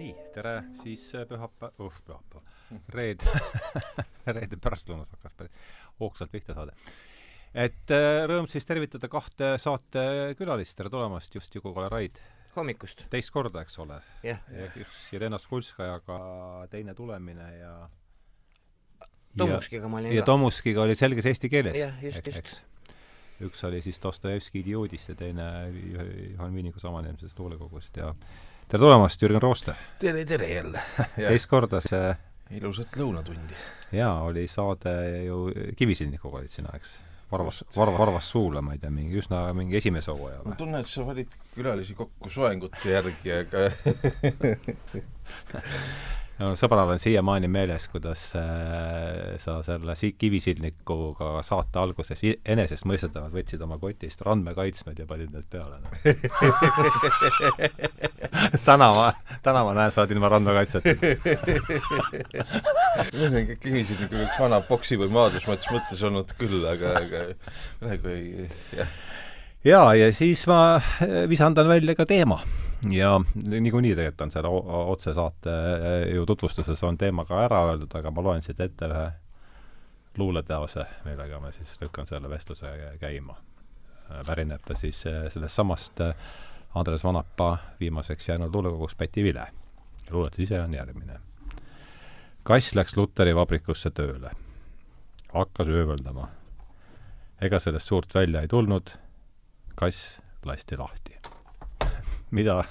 nii, tere siis äh, pühapäev, uh pühapäev, reede reede pärastlõunast hakkas hoogsalt pihta saade. et äh, rõõm siis tervitada kahte saatekülalist, tere tulemast, just Juku-Kalle Raid. hommikust! teist korda, eks ole? jah. just Jelena Skulskajaga teine tulemine ja Tomuskiga ma olin ja ka. Tomuskiga oli selges eesti keeles. jah, just, just. üks oli siis Dostojevski idioodist ja teine Juhan Viiniku samanimesest luulekogust ja tere tulemast, Jürgen Rooste! tere, tere jälle! teist korda see ilusat lõunatundi! jaa, oli saade ju Kivisillnikuga olid sina, eks? Varvas, Varva, Varvas suule, ma ei tea, mingi üsna mingi esimese hooaja ma tunnen, et sa valid külalisi kokku soengute järgi, aga no sõbral on siiamaani meeles, kuidas äh, sa selle si-, Kivisillnikuga saate alguses enesestmõistetavalt võtsid oma kotist randmekaitsmed ja panid need peale no. täna ma, täna ma näen, sa oled ilma randmekaitseta. meil on üks vana poksi- või maadlusmatš mõttes olnud küll, aga, aga praegu ei, jah. jaa, ja siis ma äh, visandan välja ka teema ja niikuinii tegelikult on seal otsesaate äh, ju tutvustuses on teema ka ära öeldud, aga ma loen siit ette ühe luuleteose, millega ma siis lükkan selle vestluse käima. pärineb ta siis äh, sellest samast Andres Vanapa viimaseks jäänud luulekogust Päti Vile. luuletus ise on järgmine. kass läks Luteri vabrikusse tööle. hakkas ööveldama. ega sellest suurt välja ei tulnud, kass lasti lahti mida,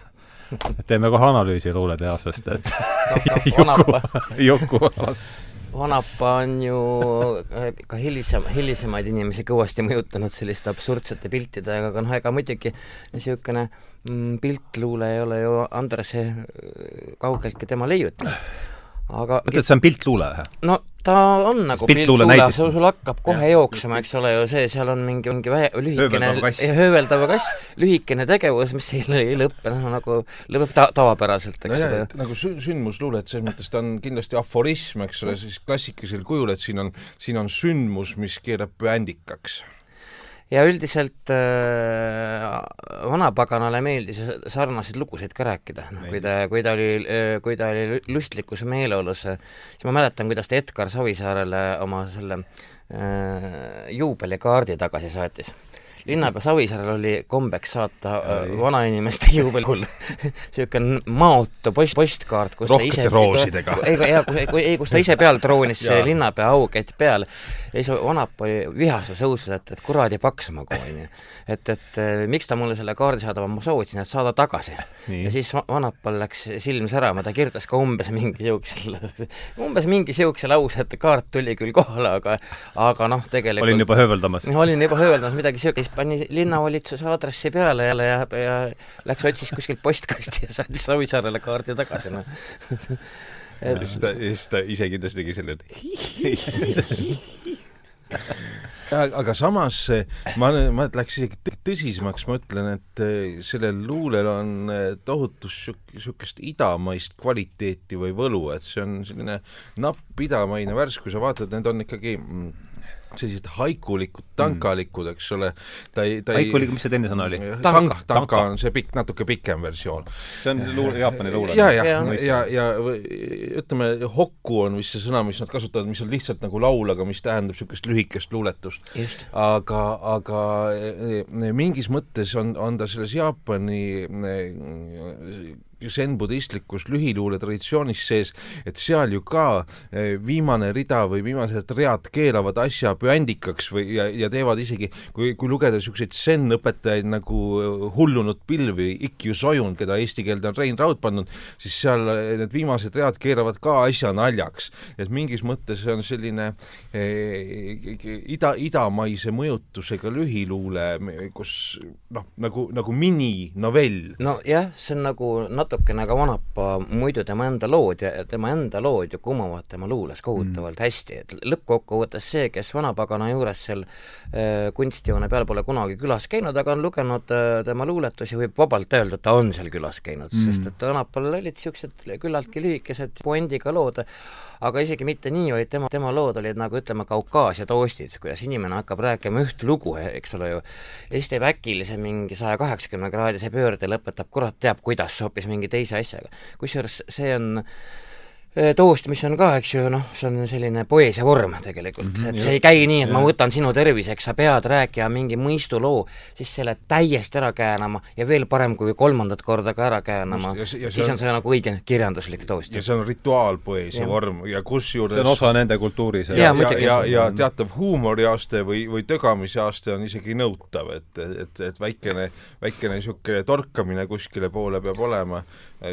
teeme kohe analüüsi luuleteosest, et Vanapa, Juku alas. Vanapa on ju äh, ka hilisem, hilisemaid inimesi kõvasti mõjutanud selliste absurdsete piltidega, aga noh, ega muidugi niisugune mm, piltluule ei ole ju Andrese äh, kaugeltki tema leiutis. Aga ütled, see on piltluule või? no ta on nagu Piltluule näidis- sul, sul hakkab kohe Jah. jooksma, eks ole ju see, seal on mingi, mingi vähe, lühikene Hööveldav kass. lühikene tegevus, mis ei, ei lõppe, noh nagu lõpeb ta-, tavapäraselt, eks ole et nagu sü-, sündmusluule, et selles mõttes ta on kindlasti aforism, eks ole, siis klassikalisel kujul, et siin on, siin on sündmus, mis keerab püändikaks. Ja üldiselt äh, vanapaganale meeldis sarnaseid lugusid ka rääkida, noh kui ta, kui ta oli, kui ta oli lustlikus meeleolus, siis ma mäletan, kuidas ta Edgar Savisaarele oma selle äh, juubelikaardi tagasi saatis. Linnapea Savisaarel oli kombeks saata äh, vanainimeste juubelikuul niisugune maotu post, postkaart, kus Rohkete ta ise roosidega. ei, ei, ei, kus ta ise peal troonis Jaa. linnapea aukett peal ja siis Vanap oli vihases õusus, et, et kuradi paks ma onju. et, et eh, miks ta mulle selle kaardi saadab, ma soovitasin, et saada tagasi. Ja siis Va- Vanapal läks silm särama, ta kirjutas ka umbes mingi siukse, umbes mingi siukse lause, et kaart tuli küll kohale, aga aga noh, tegelikult olin juba hööveldamas. olin juba hööveldamas midagi siukest, pani linnavalitsuse aadressi peale jälle ja, ja läks otsis kuskilt postkasti ja saatis Savisaarele kaardi tagasi, noh. ja siis ta, siis ta ise kindlasti tegi selle, et aga samas eh, ma, ma läks isegi tõ- tõsisemaks, ma ütlen, et eh, sellel luulel on eh, tohutu niisugust idamaist kvaliteeti või võlu, et see on selline napp idamaine värsk, kui sa vaatad, need on ikkagi mm, sellised haikulikud, tankalikud, eks ole, ta ei, ta ei Haikulikud, mis see teine sõna oli? tank, Tanka. on see pikk, natuke pikem versioon. see on luule, Jaapani luule. ja, ja, ja, ja, ja ütleme, hokku on vist see sõna, mis nad kasutavad, mis on lihtsalt nagu laul, aga mis tähendab niisugust lühikest luuletust. aga, aga eh, mingis mõttes on, on ta selles Jaapani eh, zen-budistlikus lühiluule traditsioonis sees, et seal ju ka eh, viimane rida või viimased read keeravad asja püändikaks või, ja, ja teevad isegi, kui, kui lugeda niisuguseid zen-õpetajaid nagu eh, hullunud pilvi, Ikkyu Sojun, keda eesti keelde on Rein Raud pannud, siis seal eh, need viimased read keeravad ka asja naljaks. et mingis mõttes on selline ida, idamaise mõjutusega lühiluule, kus noh, nagu, nagu mininovell. nojah, see on nagu natukene ka Vanapa muidu tema enda lood ja tema enda lood ju kumavad tema luules kohutavalt mm. hästi, et lõppkokkuvõttes see, kes Vanapagana juures seal äh, kunstijoone peal pole kunagi külas käinud, aga on lugenud äh, tema luuletusi, võib vabalt öelda, et ta on seal külas käinud mm., sest et Vanapal olid niisugused küllaltki lühikesed puendiga lood, aga isegi mitte nii, vaid tema, tema lood olid nagu ütleme, Kaukaasia toastid, kuidas inimene hakkab rääkima üht lugu, eks ole ju, ja siis teeb äkilise mingi saja kaheksakümne kraadise pöörde lõpetab kurat teab kuidas hoopis mingi teise asjaga. kusjuures see on Toost, mis on ka, eks ju, noh, see on selline poeesia vorm tegelikult mm, -hmm, et see ei käi nii, et ja. ma võtan sinu terviseks, sa pead rääkima mingi mõistuloo, siis selle täiesti ära käänama ja veel parem, kui kolmandat korda ka ära käänama, siis on, on see nagu õige kirjanduslik toost. ja see on rituaalpoeesia vorm ja kusjuures see on osa nende kultuuris. ja, ja, ja, ja, ja teatav huumoriaste või, või tögamise aste on isegi nõutav, et, et, et väikene, väikene niisugune torkamine kuskile poole peab olema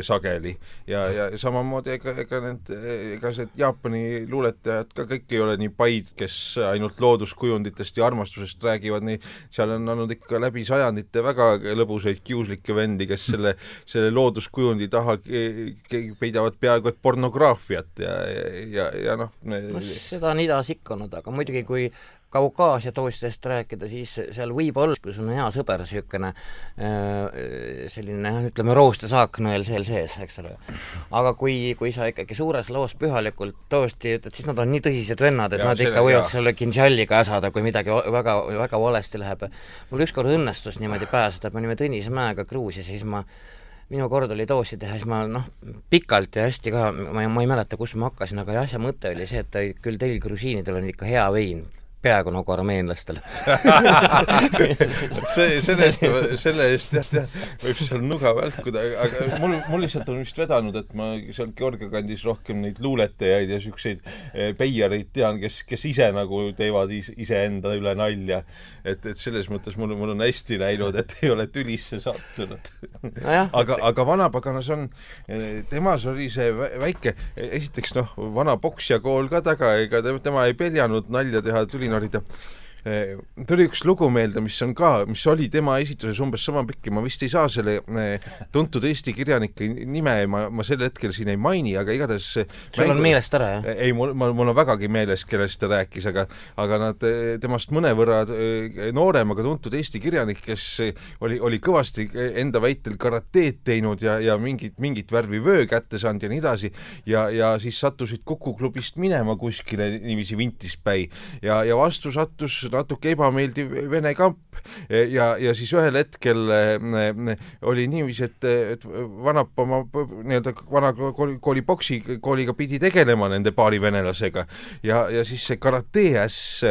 sageli. Ja, ja samamoodi ega, ega need, ega see Jaapani luuletajad ka kõik ei ole nii paid, kes ainult looduskujunditest ja armastusest räägivad, nii seal on olnud ikka läbi sajandite väga lõbusaid kiuslikke vendi, kes selle, selle looduskujundi taha peidavad peaaegu et pornograafiat ja, ja, ja, ja noh me... no seda on idas ikka olnud, aga muidugi kui Kaukaasia toostest rääkida, siis seal võib olla, kui sul on hea sõber, niisugune äh, selline ütleme, roostesaaknõel seal sees, eks ole. aga kui, kui sa ikkagi suures loos pühalikult toosti ütled, siis nad on nii tõsised vennad, et ja, nad ikka võivad sulle kinžalliga äsada, kui midagi väga, väga valesti läheb. mul ükskord õnnestus niimoodi pääseda, me olime Tõnise mäega Gruusias, siis ma minu kord oli doosi teha, siis ma noh, pikalt ja hästi ka, ma ei, ma ei mäleta, kus ma hakkasin, aga asja mõte oli see, et küll teil grusiinidel on ikka hea vein peaaegu nagu armeenlastel see, selle eest, selle eest jah, jah, võib seal nuga välkuda, aga mul, mul lihtsalt on vist vedanud, et ma seal Georgia kandis rohkem neid luuletajaid ja niisuguseid eh, peiareid tean, kes, kes ise nagu teevad iseenda üle nalja. et, et selles mõttes mul, mul on hästi läinud, et ei ole tülisse sattunud no. aga, aga vanapaganas on, eh, temas oli see väike, esiteks noh, vana poksja kool ka taga, ega tema ei peljanud nalja teha, tuli narida Eh, tuli üks lugu meelde, mis on ka, mis oli tema esituses umbes sama pikk ja ma vist ei saa selle eh, tuntud Eesti kirjanike nime, ma, ma sel hetkel siin ei maini, aga igatahes sul mängu... on meelest ära, jah? ei, mul, mul on vägagi meeles, kellest ta rääkis, aga aga nad, eh, temast mõnevõrra noorem, aga tuntud Eesti kirjanik, kes oli, oli kõvasti enda väitel karateed teinud ja, ja mingit, mingit värvi vöö kätte saanud ja nii edasi, ja, ja siis sattusid Kuku klubist minema kuskile niiviisi vintispäi ja, ja vastu sattus natuke ebameeldiv vene kamp ja, ja siis ühel hetkel äh, oli niiviisi, et, et Vanap oma nii-öelda vana kooli, kooli poksikooliga pidi tegelema nende paari venelasega. Ja, ja siis see karate äss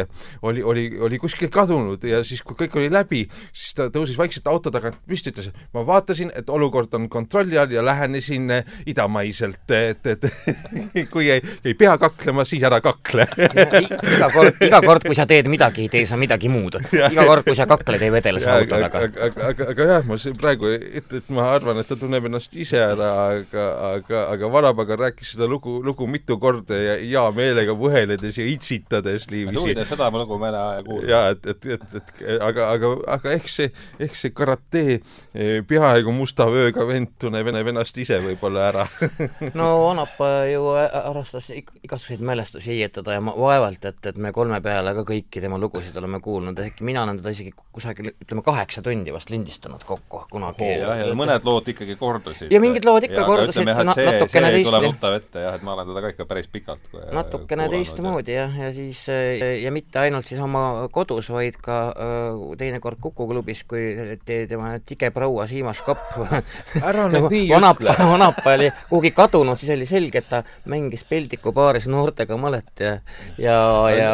oli, oli, oli kuskil kadunud ja siis, kui kõik oli läbi, siis ta tõusis vaikselt auto tagant püsti, ütles, ma vaatasin, et olukord on kontrolli all ja lähenesin idamaiselt, et, et kui ei, ei pea kaklema, siis ära kakle. Iga kord, iga kord, kui sa teed midagi, tee sa midagi muud. iga kord, kui sa kakled, ei vedele sa auto taga. aga, aga, aga, aga jah, ma praegu, et, et ma arvan, et ta tunneb ennast ise ära, aga, aga, aga vanapagan rääkis seda lugu, lugu mitu korda ja hea meelega võheledes ja itsitades niiviisi. seda lugu ma enam ei kuulnud. jaa, et, et, et, et aga, aga, aga ehk see, ehk see karate eh, peaaegu musta vööga vend tunneb ennast ise võib-olla ära no Anapa ju harrastas igasuguseid mälestusi heietada ja ma vaevalt, et, et me kolme peale ka kõiki tema lugusid lugusid oleme kuulnud, ehkki mina olen teda isegi kusagil ütleme kaheksa tundi vast lindistanud kokku kunagi. jah, ja mõned lood ikkagi kordusid. ja mingid lood ikka ja, kordusid na natukene teistmoodi. tuleb tuttav ette jah, et ma olen teda ka ikka päris pikalt natukene teistmoodi jah, ja siis ja mitte ainult siis oma kodus, vaid ka äh, teinekord Kuku klubis, kui tema tige proua Siimas Kapp ära nüüd nii ütle. vanapa oli kuhugi kadunud, siis oli selge, et ta mängis Peldiku baaris noortega malet ja ja, ja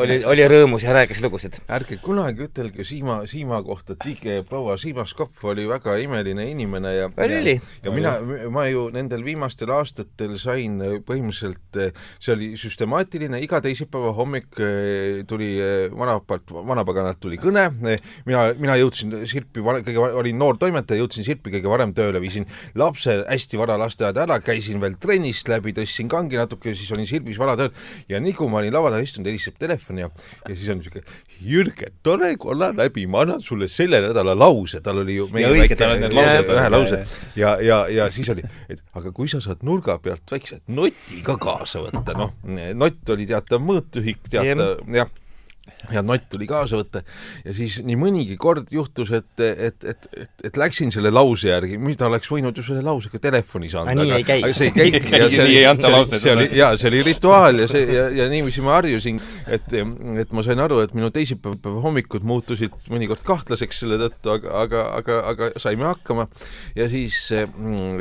oli, oli rõõmus ja rääkis lugusid. ärge kunagi ütelge Siima, Siima kohta, et liige proua Siimas Kopp oli väga imeline inimene ja oli, oli. ja mina, ma ju nendel viimastel aastatel sain põhimõtteliselt, see oli süstemaatiline, iga teisipäeva hommik eh, tuli eh, vanapalt, vanapaganalt tuli kõne, mina, mina jõudsin Sirpi, kõige, olin noor toimetaja, jõudsin Sirpi kõige varem tööle, viisin lapse hästi vara lasteaeda ära, käisin veel trennist läbi, tõstsin kangi natuke, siis olin Sirbis varatööl ja nii kui ma olin laua taga istunud, helistab telefon ja ja siis on niisugune Jürgen, tore kolla läbi, ma annan sulle selle nädala lause, tal oli ju meie väike lause, ühe lause. ja, ja, ja siis oli, et aga kui sa saad nurga pealt väikse noti ka kaasa võtta, noh, nott oli teatav mõõtühik, teatav, jah ja nott tuli kaasa võtta ja siis nii mõnigi kord juhtus, et, et, et, et, et läksin selle lause järgi, mida oleks võinud ju selle lausega telefonis anda. aga, aga, aga see ei käigi ja see, lauseid. see oli, jaa, see oli rituaal ja see ja, ja niiviisi ma harjusin, et, et ma sain aru, et minu teisipäeva hommikud muutusid mõnikord kahtlaseks selle tõttu, aga, aga, aga, aga saime hakkama ja siis mm,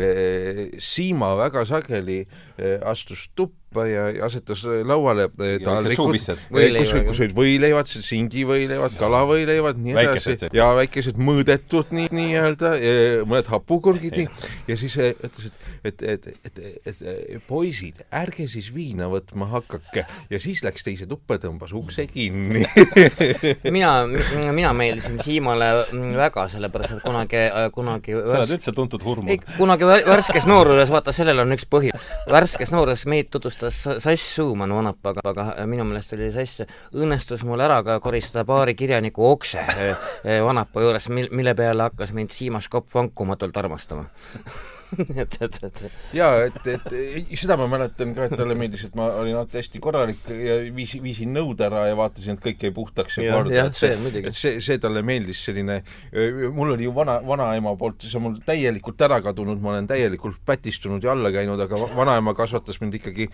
Siima väga sageli eh, astus tuppa tuppa ja, ja asetas lauale taldrikud, kus, kus olid võileivad, singivõileivad, kalavõileivad, nii edasi. ja väikesed mõõdetud nii, nii-öelda, mõned hapukurgid nii, ja siis ütles, et, et, et, et, et poisid, ärge siis viina võtma hakake. Ja siis läks teise tuppa, tõmbas ukse kinni. Mina, mina meeldisin Siimale väga, sellepärast et kunagi, kunagi sa oled üldse tuntud hurmul. kunagi värskes nooruses, vaata, sellel on üks põhjus. värskes nooruses meid tutvustas koristas Sass Suumann Vanapaga, aga minu meelest oli Sass, õnnestus mul ära ka koristada paari kirjaniku okse eh, eh, Vanapa juures, mil-, mille peale hakkas mind Siimas Kopp vankumatult armastama et, et, et jaa, et, et seda ma mäletan ka, et talle meeldis, et ma olin alati hästi korralik ja viisin, viisin nõud ära ja vaatasin, et kõik jäi puhtaks ja korda, et see, et see, see talle meeldis, selline, mul oli ju vana, vanaema poolt, see on mul täielikult ära kadunud, ma olen täielikult pätistunud ja alla käinud, aga vanaema kasvatas mind ikkagi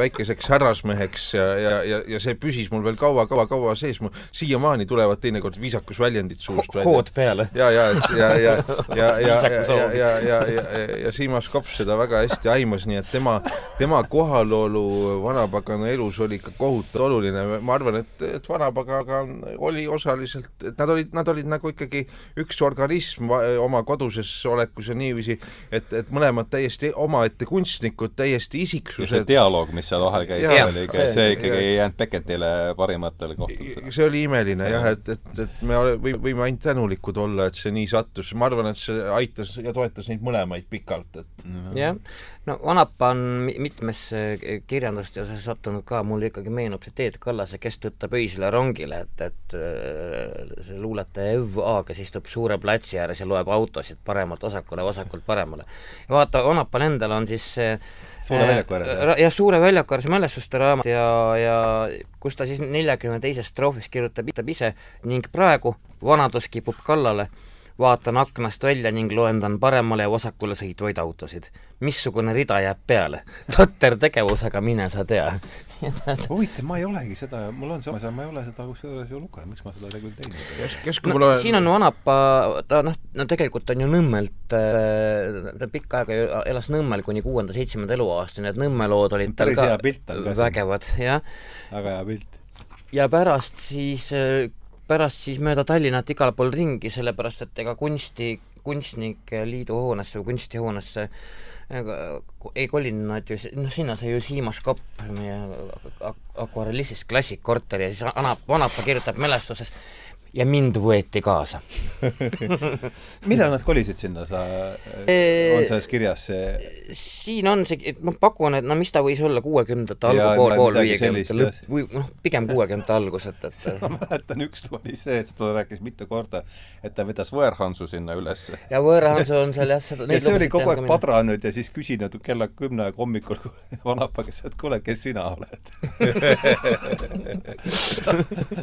väikeseks härrasmeheks ja, ja, ja, ja see püsis mul veel kaua-kaua-kaua sees, mul siiamaani tulevad teinekord viisakusväljendid suust välja. hood peale. ja, ja, ja, ja, ja, ja, ja, ja, ja, ja, ja ja Siimas Kops seda väga hästi aimas, nii et tema, tema kohalolu vanapagana elus oli ikka kohutavalt oluline, ma arvan, et, et vanapagan oli osaliselt, et nad olid, nad olid nagu ikkagi üks organism oma koduses olekus ja niiviisi, et, et mõlemad täiesti omaette kunstnikud, täiesti isiksused. see dialoog, mis seal vahel käis, oli ikka, see ikkagi ei jäänud Becketile parimatel kohtadel. see oli imeline jah, et, et, et me võime ainult tänulikud olla, et see nii sattus, ma arvan, et see aitas ja toetas neid mõlemaid pikalt, et jah, no Vanapa on mitmesse kirjandusteoses sattunud ka, mulle ikkagi meenub see Teet Kallase Kes tõttab öisele rongile, et, et äh, see luuletaja Ev A, kes istub suure platsi ääres ja loeb autosid paremalt vasakule, vasakult paremale. ja vaata, Vanapal endal on siis see suure väljaku ääres äh,, jah, Suure väljaku ääres mälestuste raamat ja, ja kus ta siis neljakümne teises stroofis kirjutab ise ning praegu vanadus kipub kallale vaatan aknast välja ning loendan paremale ja vasakule sõitvaid autosid. missugune rida jääb peale? totter tegevus, aga mine sa tea huvitav, ma ei olegi seda, mul on see, ma ei ole seda kusjuures ju lugenud, miks ma seda ei ole küll teinud. kes, kes kui no, mulle siin on Vanapa, ta noh, no tegelikult on ju Nõmmelt äh,, ta pikka aega ju elas Nõmmel kuni kuuenda-seitsmenda eluaastani, et Nõmme lood olid tal ka vägevad, jah. väga hea pilt. ja pärast siis äh, pärast siis mööda Tallinnat igal pool ringi, sellepärast et ega kunsti, kunstnike liidu hoonesse või kunstihoonesse ei kolinud nad ju, noh, sinna sai ju Siimas Kopp, meie akvarellistist klassikkorteri ja siis Anap, Vanapa kirjutab mälestuses, ja mind võeti kaasa. Millal nad kolisid sinna, sa, on selles kirjas see? siin on see, ma pakun, et no mis ta võis olla, kuuekümnendate algu, pool, viiekümnendate lõpp või noh, pigem kuuekümnendate algus, et, et ma mäletan, üks oli see, et ta rääkis mitu korda, et ta vedas võõrhansu sinna üles. ja võõrhansu on seal jah, seda ja see oli kogu aeg padranud ja siis küsinud kella kümne aega hommikul vanapa käest, et kuule, kes sina oled?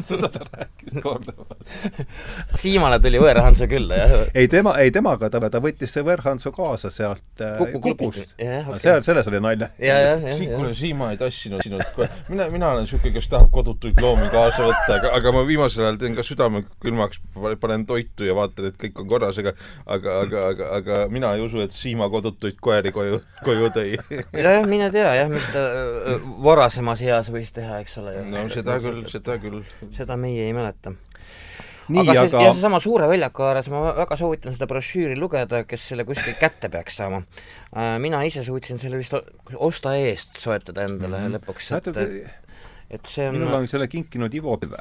Seda ta rääkis korduvalt Siimale tuli võõrhansu külla, jah? ei tema, ei temaga, ta, ta võttis see võõrhansu kaasa sealt äh, Kuku Kukust. Okay. seal, selles oli nalja. kuule, Siima ei tassinud sinult, mina, mina olen niisugune, kes tahab kodutuid loomi kaasa võtta, aga, aga ma viimasel ajal teen ka südame külmaks, panen toitu ja vaatan, et kõik on korras, aga aga, aga, aga, aga mina ei usu, et Siima kodutuid koeri koju, koju tõi. jah, mine tea jah, mis ta äh, varasemas eas võis teha, eks ole. no seda küll, seda küll. seda meie ei mäleta nii, aga aga... ja seesama Suure väljaku ääres, ma väga soovitan seda brošüüri lugeda, kes selle kuskil kätte peaks saama. Äh, mina ise suutsin selle vist osta eest soetada endale mm -hmm. lõpuks, et et see on minul on selle kinkinud Ivo Pilve.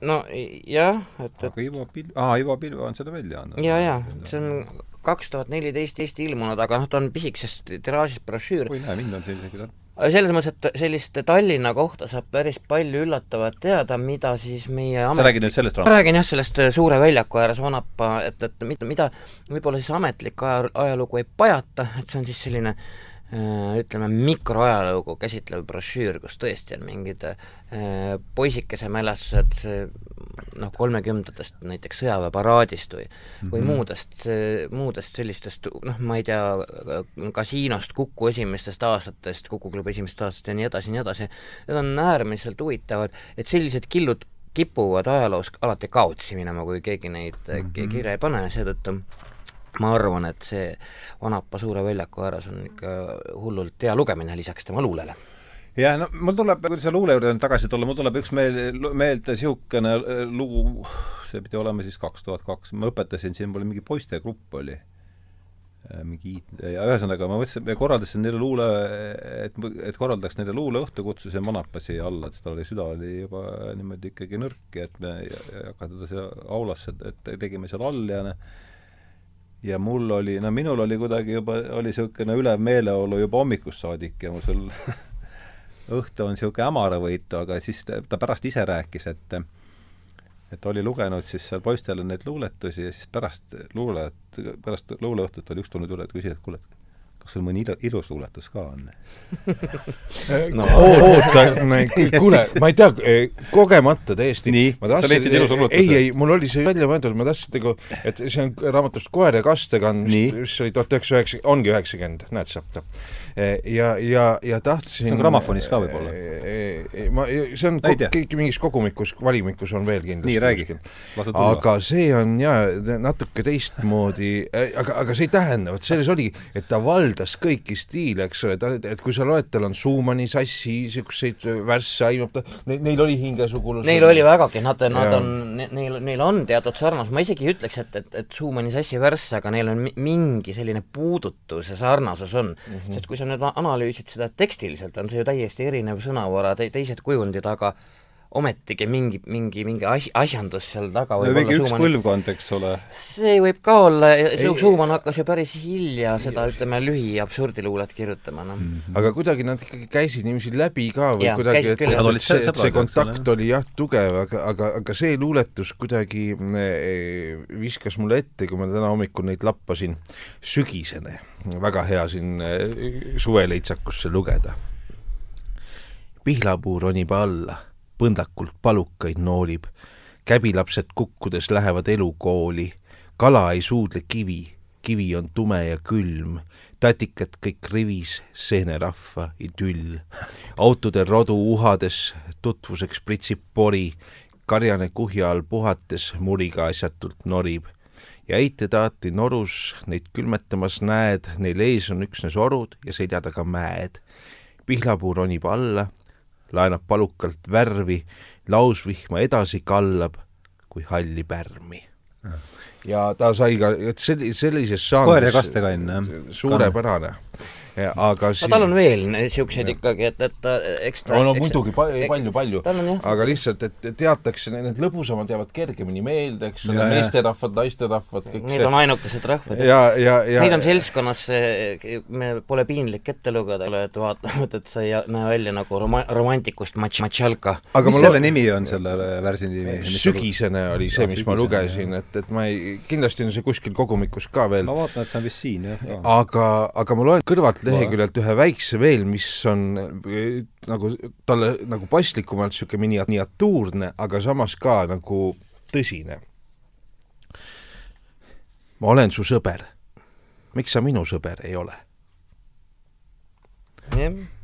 no jah, et, et aga Ivo Pilv, aa, Ivo Pilve on seda välja andnud. jaa, jaa, see on kaks tuhat neliteist Eesti ilmunud, aga noh, ta on pisikeses tiraažis brošüür. oi näe, mind on see isegi selles mõttes, et sellist Tallinna kohta saab päris palju üllatavat teada, mida siis meie amet... sa räägid nüüd sellest raamatust? räägin jah, sellest äh, Suure väljaku ääres Vanapa, et, et mida, mida võib-olla siis ametlik aja, ajalugu ei pajata, et see on siis selline Äh, ütleme, mikroajalugu käsitlev brošüür, kus tõesti on mingid äh, poisikese mälestused noh, kolmekümnendatest näiteks sõjaväeparaadist või mm, -hmm. või mhm. muudest, muudest sellistest noh, ma ei tea, kasiinost, Kuku esimestest aastatest, Kuku klubi esimestest aastatest ja nii edasi ja nii edasi, need on äärmiselt huvitavad, et sellised killud kipuvad ajaloos alati kaotsi minema, kui keegi neid mm -hmm. kirja ei pane, seetõttu ma arvan, et see Vanapa Suure väljaku ääres on ikka hullult hea lugemine lisaks tema luulele. Ja no mul tuleb, kui selle luule juurde tagasi tulla, mul tuleb üks meel, meelde niisugune lugu, see pidi olema siis kaks tuhat kaks, ma õpetasin, siin mul mingi poistegrupp oli, äh, mingi ja ühesõnaga ma mõtlesin, korraldasin neile luule, et, et korraldaks neile luuleõhtu, kutsusin Manapasi alla, et tal oli, süda oli juba niimoodi ikkagi nõrk ja et me ei hakka teda siia aulasse, et tegime seal all ja noh, ja mul oli, no minul oli kuidagi juba, oli niisugune ülev meeleolu juba hommikust saadik ja mul seal õhtu on niisugune hämaravõitu, aga siis ta, ta pärast ise rääkis, et et oli lugenud siis seal poistele neid luuletusi ja siis pärast luule, pärast luuleõhtut oli üks tulnud üle, et küsis, et kuule, et kas sul mõni ilo, ilus luuletus ka on no oota, kuule, ma ei tea, kogemata täiesti. ma tahtsin, ei, ei, mul oli see välja mõeldud, ma tahtsin nagu, et see on raamatust Koer ja kastekand, mis oli tuhat üheksasada üheksa, ongi üheksakümmend, näed sa. Eh, ja, ja, ja tahtsin see on grammofonis ka võib-olla? Eh, ma, see on kõik mingis kogumikus, valimikus on veel kindlasti. nii, räägi. aga see on jaa, natuke teistmoodi, aga, aga see ei tähenda, vot selles oligi, et ta vald haldas kõiki stiile, eks ole, ta, et kui sa loed, tal on Schumanni sassi, niisuguseid värsse aimab ta, neil oli hingesugulus. Neil oli vägagi, nad, nad on, neil, neil on teatud sarnasus, ma isegi ei ütleks, et, et, et Schumanni sassi värsse, aga neil on mingi selline puudutus ja sarnasus on mm. -hmm. sest kui sa nüüd analüüsid seda tekstiliselt, on see ju täiesti erinev sõnavara te,, teised kujundid, aga ometigi mingi, mingi, mingi asi, asjandus seal taga võib no, olla üks Suumani... põlvkond, eks ole. see võib ka olla, Suuman hakkas ju päris hilja seda, ütleme, lühi absurdiluulet kirjutama, noh mm -hmm. aga kuidagi nad ikkagi käisid niiviisi läbi ka või ja, kuidagi, et, et, et see, et see kontakt oli jah, tugev, aga, aga, aga see luuletus kuidagi eh, viskas mulle ette, kui ma täna hommikul neid lappasin, sügisene, väga hea siin eh, suveleitsakusse lugeda. pihlapuu ronib alla põndakult palukaid noolib, käbilapsed kukkudes lähevad elukooli, kala ei suudle kivi, kivi on tume ja külm, tatikad kõik rivis, seenerahva idüll. autode rodu uhades tutvuseks pritsib pori, karjane kuhja all puhates muriga asjatult norib. Ja eitetaati norus neid külmetamas näed, neil ees on üksnes orud ja selja taga mäed. pihlapuu ronib alla laenab palukalt värvi, lausvihma edasi kallab kui halli pärmi. ja ta sai ka, et selli-, sellises žanris koer ja kastekann, jah. suurepärane aga no, tal on veel niisuguseid ikkagi, et, et eks ta no, no muidugi palju, palju, palju, aga lihtsalt, et teatakse, need lõbusamad jäävad kergemini meelde, eks ole, meesterahvad, naisterahvad, kõik Need see. on ainukesed rahvad. ja, ja, ja Neid on seltskonnas, me pole piinlik ette lugeda, et vaatavad, et sa ei näe välja nagu roma-, romantikust matš-, matšalka. mis selle nimi on, selle värsi nimi? sügisene oli see, mis ma lugesin, et, et ma ei, kindlasti on see kuskil kogumikus ka veel. ma vaatan, et see on vist siin, jah. aga, aga ma loen kõrvalt leheküljelt ühe väikse veel, mis on eh, nagu talle nagu paslikumalt niisugune miniatuurne, aga samas ka nagu tõsine. ma olen su sõber. miks sa minu sõber ei ole?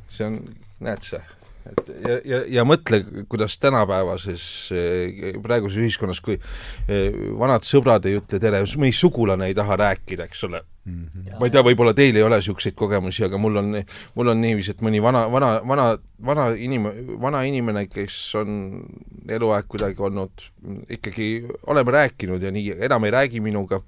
see on, näed sa et ja, ja, ja mõtle, kuidas tänapäevases, eh, praeguses ühiskonnas, kui eh, vanad sõbrad ei ütle tere, mõni sugulane ei taha rääkida, eks ole, Mm -hmm. ma ei tea, võib-olla teil ei ole niisuguseid kogemusi, aga mul on, mul on niiviisi, et mõni vana, vana, vana, vana inim-, vana inimene, kes on eluaeg kuidagi olnud, ikkagi oleme rääkinud ja nii, enam ei räägi minuga,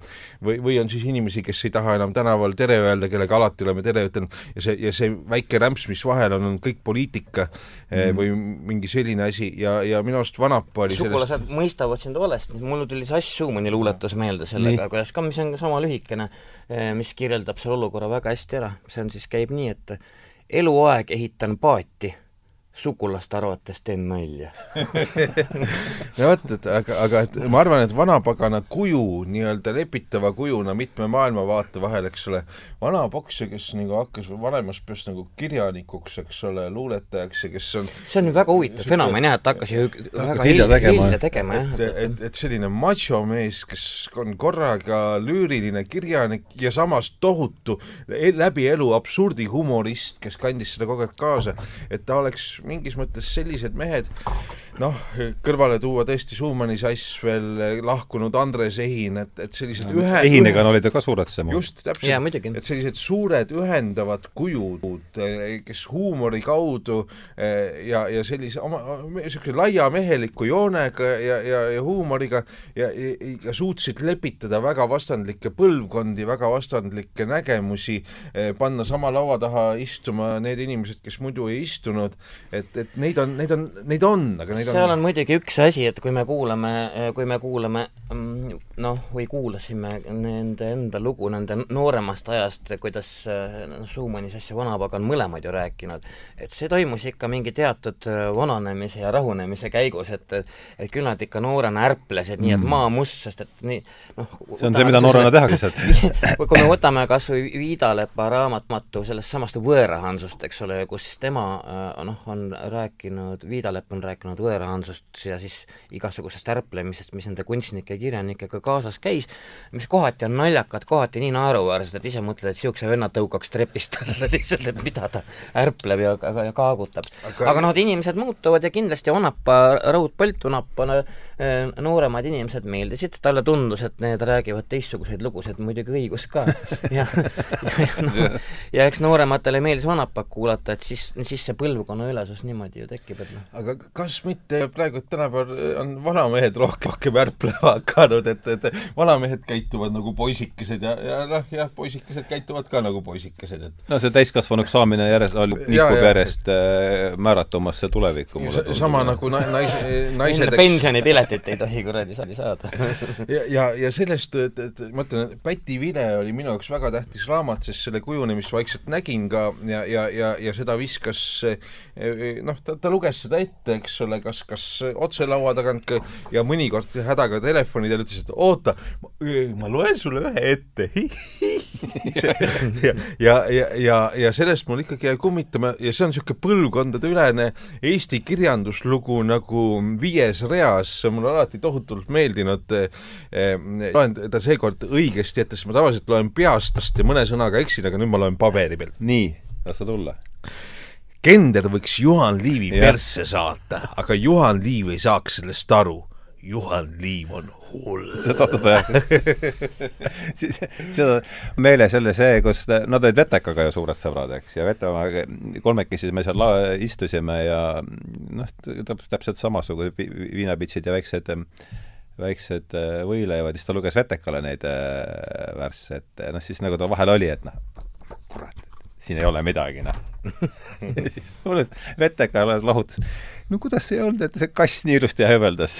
või, või on siis inimesi, kes ei taha enam tänaval tere öelda, kellega alati oleme tere ütelnud, ja see, ja see väike rämps, mis vahel on, on kõik poliitika mm või mingi selline asi. Ja, ja minu arust Vanapa oli sugulased sellest... mõistavad sind valesti, mul tuli see Ass Schumanni luuletus meelde sellega, kuidas ka, mis on sama lühikene Eh, mis kirjeldab selle olukorra väga hästi ära, see on siis, käib nii, et eluaeg ehitan paati, sugulaste arvates teen nalja no vot, et aga, aga et ma arvan, et vanapagana kuju, nii-öelda lepitava kujuna mitme maailmavaate vahel, eks ole, vana poksja, kes nagu hakkas vanemas peas nagu kirjanikuks, eks ole, luuletajaks ja kes on see on ju väga huvitav fenomen jah, et hakkas ju väga hilja tegema. tegema jah. et, et, et selline machomees, kes on korraga lüüriline kirjanik ja samas tohutu läbi elu absurdihumorist, kes kandis seda kogu aeg kaasa, et ta oleks mingis mõttes sellised mehed, noh, kõrvale tuua tõesti Schumanni sass veel, lahkunud Andres Ehin, et, et sellised no, ühe Ehinega oli ta ka suuretsema. just, täpselt, et sellised suured ühendavad kujud, kes huumori kaudu eh, ja, ja sellise oma, niisuguse laiameheliku joonega ja, ja, ja huumoriga ja, ja, ja suutsid lepitada väga vastandlikke põlvkondi, väga vastandlikke nägemusi, eh, panna sama laua taha istuma need inimesed, kes muidu ei istunud, et, et neid on, neid on, neid on, aga neid seal on, on muidugi üks asi, et kui me kuulame, kui me kuulame mm, noh, või kuulasime nende enda lugu nende nooremast ajast, kuidas noh, Schumannis asja vanapagan mõlemad ju rääkinud, et see toimus ikka mingi teatud äh, vananemise ja rahunemise käigus, et et küll nad ikka noorena ärplesid mm. nii, et mm. maa must, sest et nii noh see on see, mida noorena tehakse sealt kui me võtame kas või Viidalepa raamatmatu sellest samast Võõrahansust, eks ole, kus tema äh, noh, on rääkinud, Viidalepp on rääkinud võõrahansust ja siis igasugusest ärplemisest, mis nende kunstnike ja kirjanikega kaasas käis, mis kohati on naljakad, kohati nii naeruväärsed, et ise mõtled, et niisuguse venna tõukaks trepist alla lihtsalt, et mida ta ärpleb ja, ja, ja kaagutab. aga, aga noh, et inimesed muutuvad ja kindlasti Vanapa, Raud Põld Vanapa äh, nooremad inimesed meeldisid, talle tundus, et need räägivad teistsuguseid lugusid, muidugi õigus ka. ja, ja, ja noh, ja eks noorematele meeldis Vanapat kuulata, et siis, siis see põlvkonna ülesus niimoodi ju tekib, et noh. aga kas mitte praegu tänapäeval on vanamehed rohkem, rohkem ärplema hakanud, et, et vanamehed käituvad nagu poisikesed ja, ja noh, jah, poisikesed käituvad ka nagu poisikesed, et no see täiskasvanuks saamine järjest, nihkub järjest äh, määratumasse tulevikku. sama nagu na-, nais-, naised pensionipiletit ei tohi kuradi saada. Ja, ja, ja sellest, et, et ma ütlen, Päti Vile oli minu jaoks väga tähtis raamat, sest selle kujunemist vaikselt nägin ka ja, ja, ja, ja seda viskas noh, ta, ta luges seda ette, eks ole, kas, kas otse laua tagant ja mõnikord hädaga telefoni teel ütles, et oota, ma loen sulle ühe ette ja, ja, ja, ja, ja sellest mul ikkagi jäi kummitama ja see on niisugune põlvkondadeülene Eesti kirjanduslugu nagu viies reas, see on mulle alati tohutult meeldinud eh,. loen ta seekord õigesti ette, sest ma tavaliselt loen peast ja mõne sõnaga eksin, aga nüüd ma loen paberi peal. nii, las ta tulla Kender võiks Juhan Liivi ja. persse saata, aga Juhan Liiv ei saaks sellest aru. Juhan Liiv on hull. seda ta seda meeles jälle see, kus nad olid Vetekaga ju suured sõbrad, eks, ja Vetemaga kolmekesi me seal la-, istusime ja noh, täpselt samasugused viinapitsid ja väiksed väiksed äh, võileivad, siis ta luges Vetekale neid äh, värsse, et noh, siis nagu ta vahel oli, et noh, kurat, siin ei ole midagi, noh. Ja siis mulle Veteka lahutas, no kuidas see ei olnud, et see kass nii ilusti hööveldas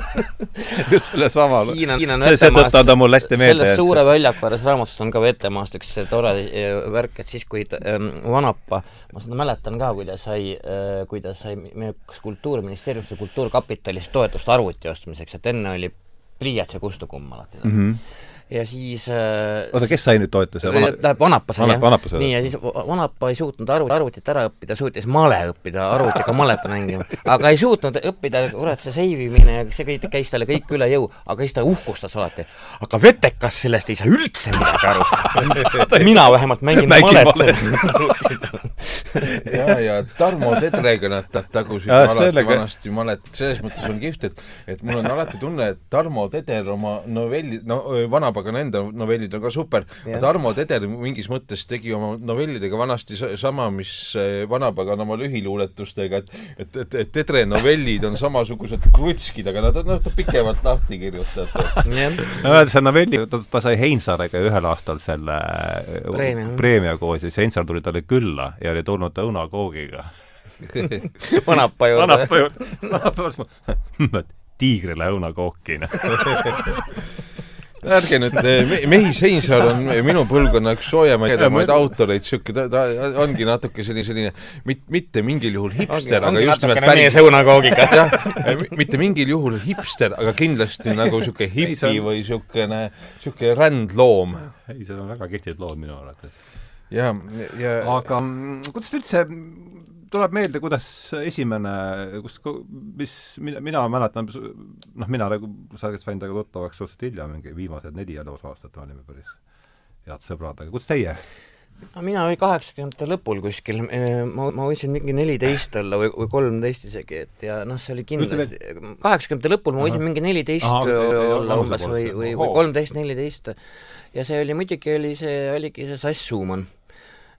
just sellesama seetõttu on ta mul hästi meelde selles Suure väljaku ääres raamatus on ka Vetemaast üks tore eh, värk, et siis, kui ähm, Vanapa, ma seda mäletan ka, kui ta sai äh,, kui ta sai meie kas Kultuuriministeeriumist või Kultuurkapitalist toetust arvuti ostmiseks, et enne oli pliiats ja kustukumm alati mm. -hmm ja siis äh, oota, kes sai nüüd toetuse? tähendab, Vanapa sai jah. nii, ja siis Vanapa ei suutnud arvu, arvutit ära õppida, suutis male õppida, arvutiga malet mängima. aga ei suutnud õppida, kurat, see save imine ja see kõik käis talle kõik üle jõu, aga siis ta uhkustas alati. aga Vetekas sellest ei saa üldse midagi aru. mina vähemalt mängin malet ja, ja Tarmo Tedrega nad tagusid ja, alati sellega... vanasti malet, selles mõttes on kihvt, et et mul on alati tunne, et Tarmo Teder oma novelli, no Vanapa Vanapagan enda novellid on ka super, aga Tarmo Teder mingis mõttes tegi oma novellidega vanasti sama, mis eh, Vanapagan oma lühiluuletustega, et et, et, et Tedre novellid on samasugused krutskid, aga nad on noh, pikemalt lahti kirjutatud. no see novelli, ta sai Heinsaarega ühel aastal selle eh, preemia, preemia koos ja siis Heinsaar tuli talle külla ja oli tulnud õunakoogiga Vanapa juurde. Vanapa juurde. Vanapa juurde. tiigrile õunakooki ärge nüüd, eh, Mehis Heinsaar on minu põlvkonna üks soojamaid autoreid, sihuke, ta, ta ongi natuke selline, selline mit, mitte mingil juhul hipster, aga just nimelt päris meie sõunakoogiga. jah, mitte mingil juhul hipster, aga kindlasti nagu sihuke hipi või siukene, sihuke rändloom. ei, seal on väga kihvtid lood minu arvates. ja, ja aga mm, kuidas üldse tuleb meelde, kuidas esimene, kus, mis, mina, mina mäletan, noh, mina nagu, sa sain temaga tuttavaks suhteliselt hilja, mingi viimased neli elus aastat olime päris head sõbrad, aga kuidas teie? mina olin kaheksakümnendate lõpul kuskil, ma, ma võisin mingi neliteist olla või, või kolmteist isegi, et ja noh, see oli kindlasti, kaheksakümnendate lõpul ma võisin mingi neliteist olla umbes või, või, või kolmteist, neliteist. ja see oli muidugi, oli see, oligi see Sass Suumann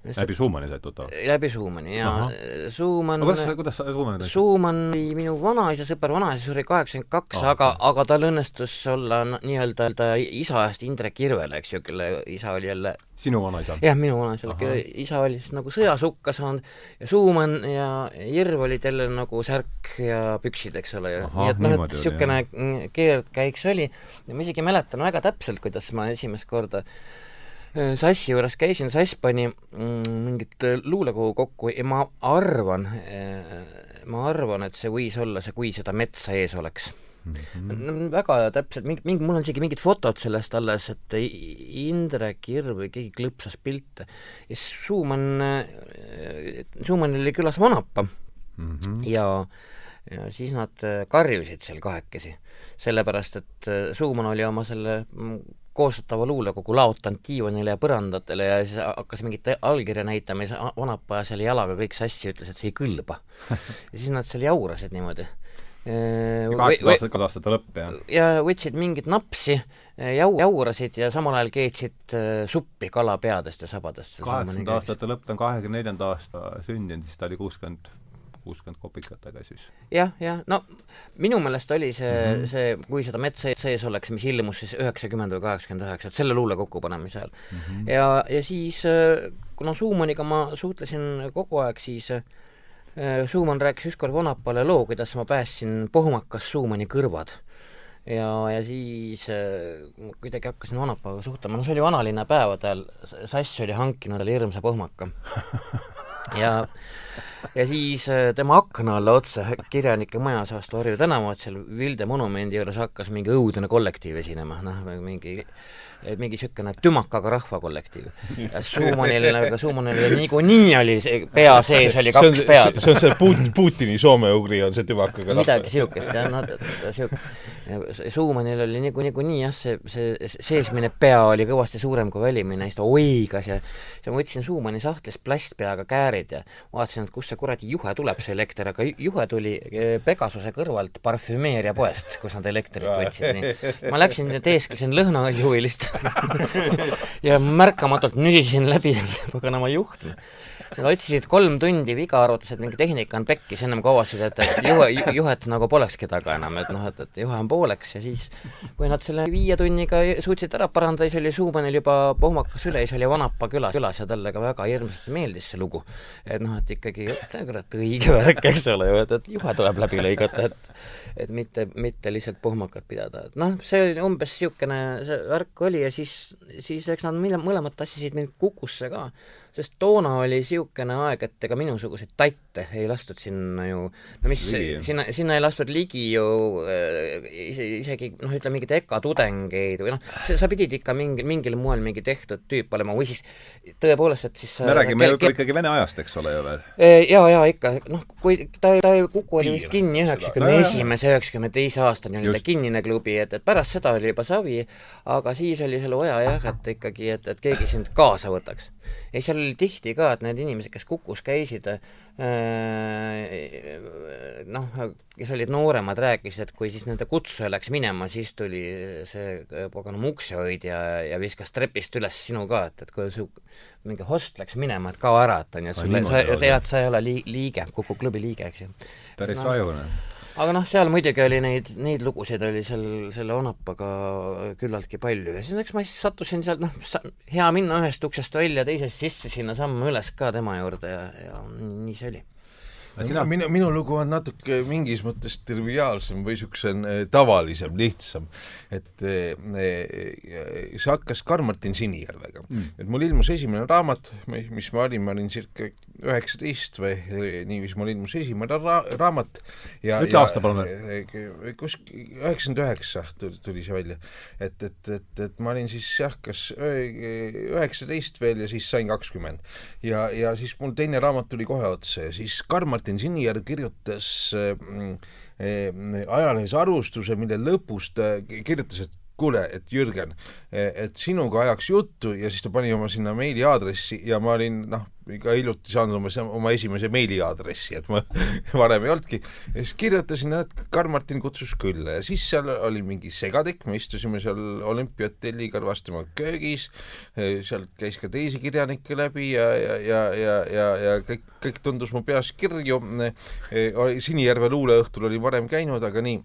läbi Schumanni said tuttavaks? läbi Schumanni, jaa. Schumann no kuidas, kuidas sa Schumanni Schumann oli minu vanaisa sõber, vanaisa suri kaheksakümmend kaks, aga, aga tal õnnestus olla nii-öelda ta isa eest Indrek Irvele, eks ju, kelle isa oli jälle sinu vanaisa? jah, minu vanaisa, kelle isa oli siis nagu sõjas hukka saanud. Ja Schumann ja Irv olid jälle nagu särk ja püksid, eks ole, nii et noh, et niisugune keerdkäik see oli. Ja ma isegi mäletan väga täpselt, kuidas ma esimest korda Äh, Sassi juures käisin, Sass pani mm, mingit äh, luulekogu kokku ja ma arvan, äh, ma arvan, et see võis olla see Kui seda metsa ees oleks mm. -hmm. väga täpselt, mingi, mingi, mul on isegi mingid fotod sellest alles, et Indrek Irv või keegi klõpsas pilte ja Suumann, Suumannil oli külas vanapa mm -hmm. ja ja siis nad karjusid seal kahekesi, sellepärast et Suumann oli oma selle mm, koostatava luulekogu laotanud diivanile ja põrandatele ja siis hakkas mingit allkirja näitama ja siis vanapa ajas selle jalaga kõik sassi ütles, et see ei kõlba. ja siis nad seal jaurasid niimoodi. kaheksakümnendate aastate lõpp, jah? ja võtsid mingit napsi, jau-, jaurasid ja samal ajal keetsid suppi kalapeadest ja sabadest. kaheksakümnendate aastate lõpp, ta on kahekümne neljanda aasta sündinud, siis ta oli kuuskümmend kuuskümmend kopikatega siis ja,. jah, jah, no minu meelest oli see mm, -hmm. see, kui seda metsa sees oleks, mis ilmus siis üheksakümmend või kaheksakümmend üheksa, et selle luule kokkupanemise ajal mm. -hmm. ja, ja siis, äh, kuna Suumaniga ma suhtlesin kogu aeg, siis äh, Suumann rääkis ükskord Vanapale loo, kuidas ma päästsin pohmakas Suumani kõrvad ja, ja siis äh, kuidagi hakkasin Vanapaga suhtlema, no see oli vanalinna päevadel, Sass oli hankinud talle hirmsa pohmaka ja ja siis äh, tema akna alla otsa kirjanike majas vastu Harju tänavat seal Vilde monumendi juures hakkas mingi õudne kollektiiv esinema, noh, mingi mingi niisugune tümakaga rahvakollektiiv. ja Suumanil, aga Suumanil niikuinii oli see, pea sees oli kaks see on, pead. see on see Put-, Putini soome-ugri on see tümakaga midagi niisugust, jah, noh, sihuke, Suumanil oli niikuinii, niikuinii jah, see, see seesmine pea oli kõvasti suurem kui välimine, siis ta oigas ja siis ma võtsin Suumani sahtlist plastpeaga käärid ja vaatasin, et kust see kuradi juhe tuleb, see elekter, aga juhe tuli eh, Pegasuse kõrvalt parfümeeriapoest, kus nad elektrit võtsid, nii. ma läksin, teesklesin lõhnaõljuhilist ja märkamatult nüsisin läbi paganama juhtme. Nad otsisid kolm tundi viga, arvates, et mingi tehnika on pekkis, ennem kui avastasid, et, et juhe, juhet nagu polekski taga enam, et noh, et, et juhe on pooleks ja siis kui nad selle viie tunniga suutsid ära parandada, siis oli Suumanil juba pohmakas üle, siis oli Vanapa külas, külas ja talle ka väga hirmsasti meeldis see lugu. et noh, et ikkagi, see on kurat õige värk, eks ole ju, et, et juhe tuleb läbi lõigata, et et mitte, mitte lihtsalt pohmakat pidada, et noh, see oli umbes niisugune see värk oli ja siis, siis eks nad mõlemad tassisid mind Kukusse ka sest toona oli niisugune aeg, et ega minusuguseid tatte ei lastud sinna ju, no mis, sinna, sinna ei lastud ligi ju äh, ise, isegi noh, ütleme mingeid EKA tudengeid või noh, sa pidid ikka mingi, mingil moel mingi tehtud tüüp olema või siis tõepoolest, et siis me räägime ju ikkagi Vene ajast, eks ole ju veel? jaa, jaa, ikka, noh, kui ta, ta Kuku oli vist kinni üheksakümne esimese, üheksakümne teise aastani oli ta kinnine klubi, et, et pärast seda oli juba savi, aga siis oli seal vaja jah, et ikkagi, et, et keegi sind kaasa võtaks. Ja seal oli tihti ka, et need inimesed, kes Kukus käisid äh,, noh, kes olid nooremad, rääkisid, et kui siis nende kutsuja läks minema, siis tuli see paganama uksehoidja ja viskas trepist üles sinu ka, et, et kui su mingi host läks minema, et kao ära, et on ju, sa, sa tead, sa ei ole li-, liige, Kuku klubi liige, eks ju. päris no, rajune aga noh, seal muidugi oli neid, neid lugusid oli seal selle Onapaga küllaltki palju ja siis eks ma siis sattusin sealt, noh, hea minna ühest uksest välja, teisest sisse sinna sammu üles ka tema juurde ja, ja nii see oli. Sina... minu, minu lugu on natuke mingis mõttes triviaalsem või niisugune tavalisem, lihtsam. et see hakkas Karl-Martin Sinijärvega. Mm.. et mul ilmus esimene raamat, mis ma olin, ma olin circa üheksateist või niiviisi mul ilmus esimene ra raamat ja ütle aasta palun veel. kusk-, üheksakümmend üheksa tuli see välja. et, et, et, et ma olin siis jah, kas üheksateist veel ja siis sain kakskümmend. ja, ja siis mul teine raamat tuli kohe otsa ja siis Karl-Martin Sinijärv kirjutas äh, äh, ajalehes arvustuse, mille lõpus ta kirjutas, et kuule, et Jürgen, et sinuga ajaks juttu ja siis ta pani oma sinna meiliaadressi ja ma olin noh, ikka hiljuti saanud oma, oma esimese meiliaadressi, et ma varem ei olnudki. ja siis kirjutasin, et Karl-Martin kutsus külla ja siis seal oli mingi segatekk, me istusime seal olümpiahotelli kõrvas tema köögis, sealt käis ka teisi kirjanikke läbi ja, ja, ja, ja, ja, ja kõik, kõik tundus mu peas kirju. Sinijärve luuleõhtul olin varem käinud, aga nii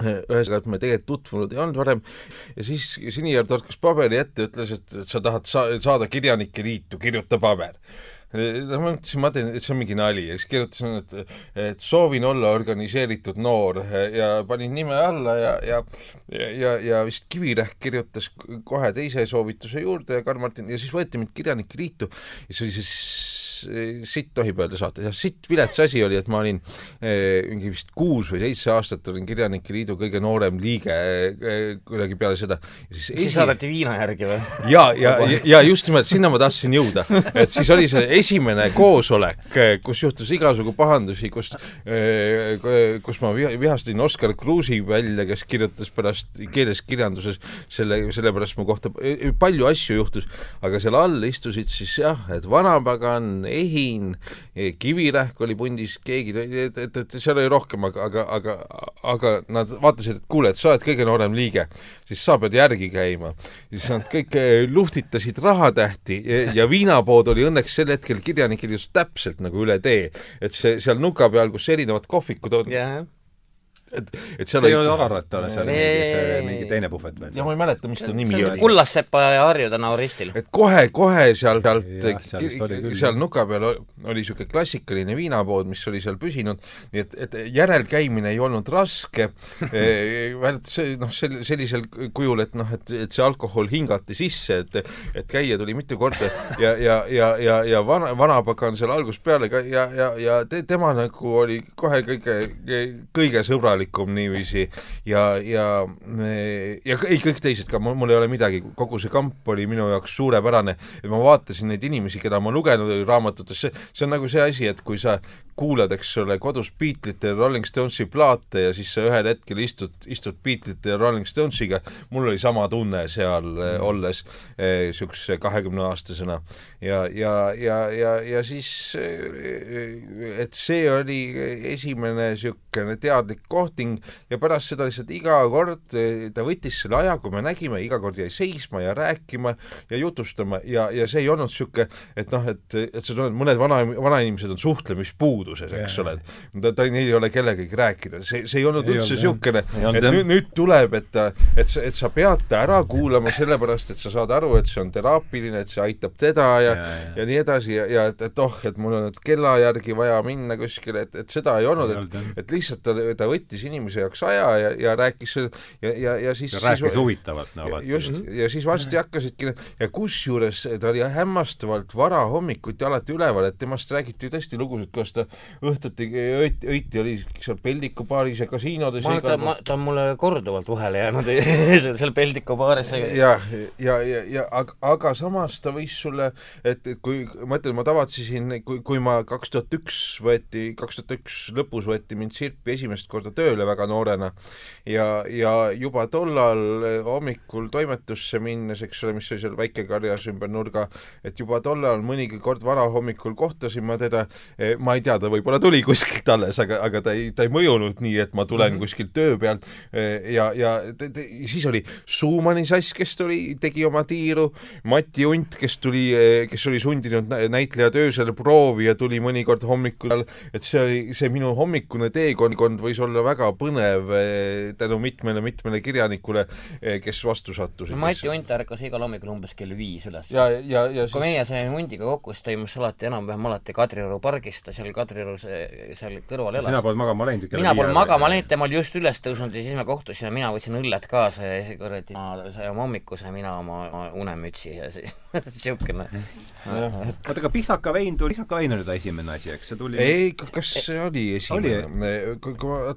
ühesõnaga, et me tegelikult tutvunud ei olnud varem. Ja siis Sinijärv torkas paberi ette, ütles, et, sa tahad sa saada Kirjanike Liitu, kirjuta paber. no ma mõtlesin, ma teen, et see on mingi nali. Ja siis kirjutasin, et, et soovin olla organiseeritud noor. Ja panin nime alla ja ja, ja, ja vist Kivirähk kirjutas kohe teise soovituse juurde ja Karl-Martin ja siis võeti mind Kirjanike Liitu. Ja see oli siis sitt tohib öelda saates, jah, sitt vilets asi oli, et ma olin eh, mingi vist kuus või seitse aastat olin Kirjanike Liidu kõige noorem liige eh, kuidagi peale seda. siis, esi... saadeti viina järgi või? ja, ja, ja, just nimelt sinna ma tahtsin jõuda, et siis oli see esimene koosolek, eh, kus juhtus igasugu pahandusi, kus, kus ma vihastasin Oskar Kruusi välja, kes kirjutas pärast keeles kirjanduses selle, sellepärast mu kohta palju asju juhtus, aga seal all istusid siis jah, et vanapagan, Ehin, Kivirähk oli pundis, keegi, et, et, et seal oli rohkem, aga, aga, aga, aga nad vaatasid, et kuule, et sa oled kõige noorem liige, siis sa pead järgi käima. siis nad kõik eh, luhtitasid rahatähti ja, ja viinapood oli õnneks sel hetkel kirjanikel just täpselt nagu üle tee, et see seal nuka peal, kus erinevad kohvikud on yeah et, et seal see ei ole Agarrat, ole seal mingi, see mingi teine puhvet või? ja ma ei mäleta, mis ta nimi oli. Kullassepa ja Harju tänav ristil. et kohe-kohe seal sealt, seal, seal nuka peal oli niisugune klassikaline viinapood, mis oli seal püsinud, nii et, et järelkäimine ei olnud raske see noh, sel-, sellisel kujul, et noh, et, et see alkohol hingati sisse, et et käia tuli mitu korda ja, ja, ja, ja, ja vana, vanapagan seal algusest peale ka ja, ja, ja te, tema nagu oli kohe kõige, kõige sõbralikum sõbralikum niiviisi ja, ja, ja ei, kõik teised ka, mul, ei ole midagi, kogu see kamp oli minu jaoks suurepärane, et ma vaatasin neid inimesi, keda ma lugenud raamatutes, see, see on nagu see asi, et kui sa kuulad, eks ole, kodus Beatlesite ja Rolling Stonesi plaate ja siis sa ühel hetkel istud, istud Beatlesite ja Rolling Stonesiga, mul oli sama tunne seal mm. olles niisuguse eh, kahekümneaastasena. ja, ja, ja, ja, ja siis, eh, et see oli esimene niisugune teadlik kohting ja pärast seda lihtsalt iga kord eh, ta võttis selle aja, kui me nägime, iga kord jäi seisma ja rääkima ja jutustama ja, ja see ei olnud niisugune, et noh, et, et sa tunned, mõned vana, vanainimesed on suhtlemispuud, puuduses, eks ole, et ta, ta, neil ei ole kellegagi rääkida, see, see ei olnud ei üldse niisugune, et nüüd, nüüd tuleb, et ta, et sa, et sa pead ta ära kuulama sellepärast, et sa saad aru, et see on teraapiline, et see aitab teda ja, ja, ja. ja nii edasi ja, ja et, et oh, et mul on nüüd kella järgi vaja minna kuskile, et, et seda ei olnud, et, et lihtsalt ta, ta võttis inimese jaoks aja ja, ja rääkis ja, ja, ja siis ja rääkis huvitavalt, no just, ja siis varsti hakkasidki ja kusjuures ta oli hämmastavalt varahommikuti alati üleval, et temast räägiti ju tõesti lugusid, kuidas ta õhtuti öiti, öiti oli seal Peldiku baaris ja kasiinodes ma ta, ta on mulle korduvalt vahele jäänud seal Peldiku baaris. ja, ja, ja, ja aga, aga samas ta võis sulle, et, et kui ma ütlen, ma tavatsesin, kui, kui ma kaks tuhat üks võeti, kaks tuhat üks lõpus võeti mind Sirpi esimest korda tööle väga noorena ja, ja juba tollal hommikul toimetusse minnes, eks ole, mis oli seal väikekarjas ümber nurga, et juba tollal mõnigi kord varahommikul kohtasin ma teda, ma ei tea, ta võib-olla tuli kuskilt alles, aga, aga ta ei, ta ei mõjunud nii, et ma tulen mm -hmm. kuskilt töö pealt ja, ja te, te, siis oli Suumani sass, kes tuli, tegi oma tiiru, Mati Unt, kes tuli, kes oli sundinud näitleja töösele proovi ja tuli mõnikord hommikul, et see oli, see minu hommikune teekond võis olla väga põnev eh, tänu mitmele-mitmele kirjanikule, eh, kes vastu sattusid. Mati Unt ärkas igal hommikul umbes kell viis üles. ja, ja, ja siis... kui meie saime hundiga kokku, siis toimus alati enam-vähem alati Kadrioru pargis, ta seal Kadrioru seal kõrval elas. sina polnud magama läinud ju? mina polnud magama läinud, tema oli just üles tõusnud ja siis me kohtusime, mina võtsin õlled kaasa ja siis kuradi, sai oma hommikuse, mina oma unemütsi ja siis niisugune oota, aga pihlaka vein tuli, pihlaka vein oli ta esimene asi, eks see tuli ei, kas see oli esimene? kui ma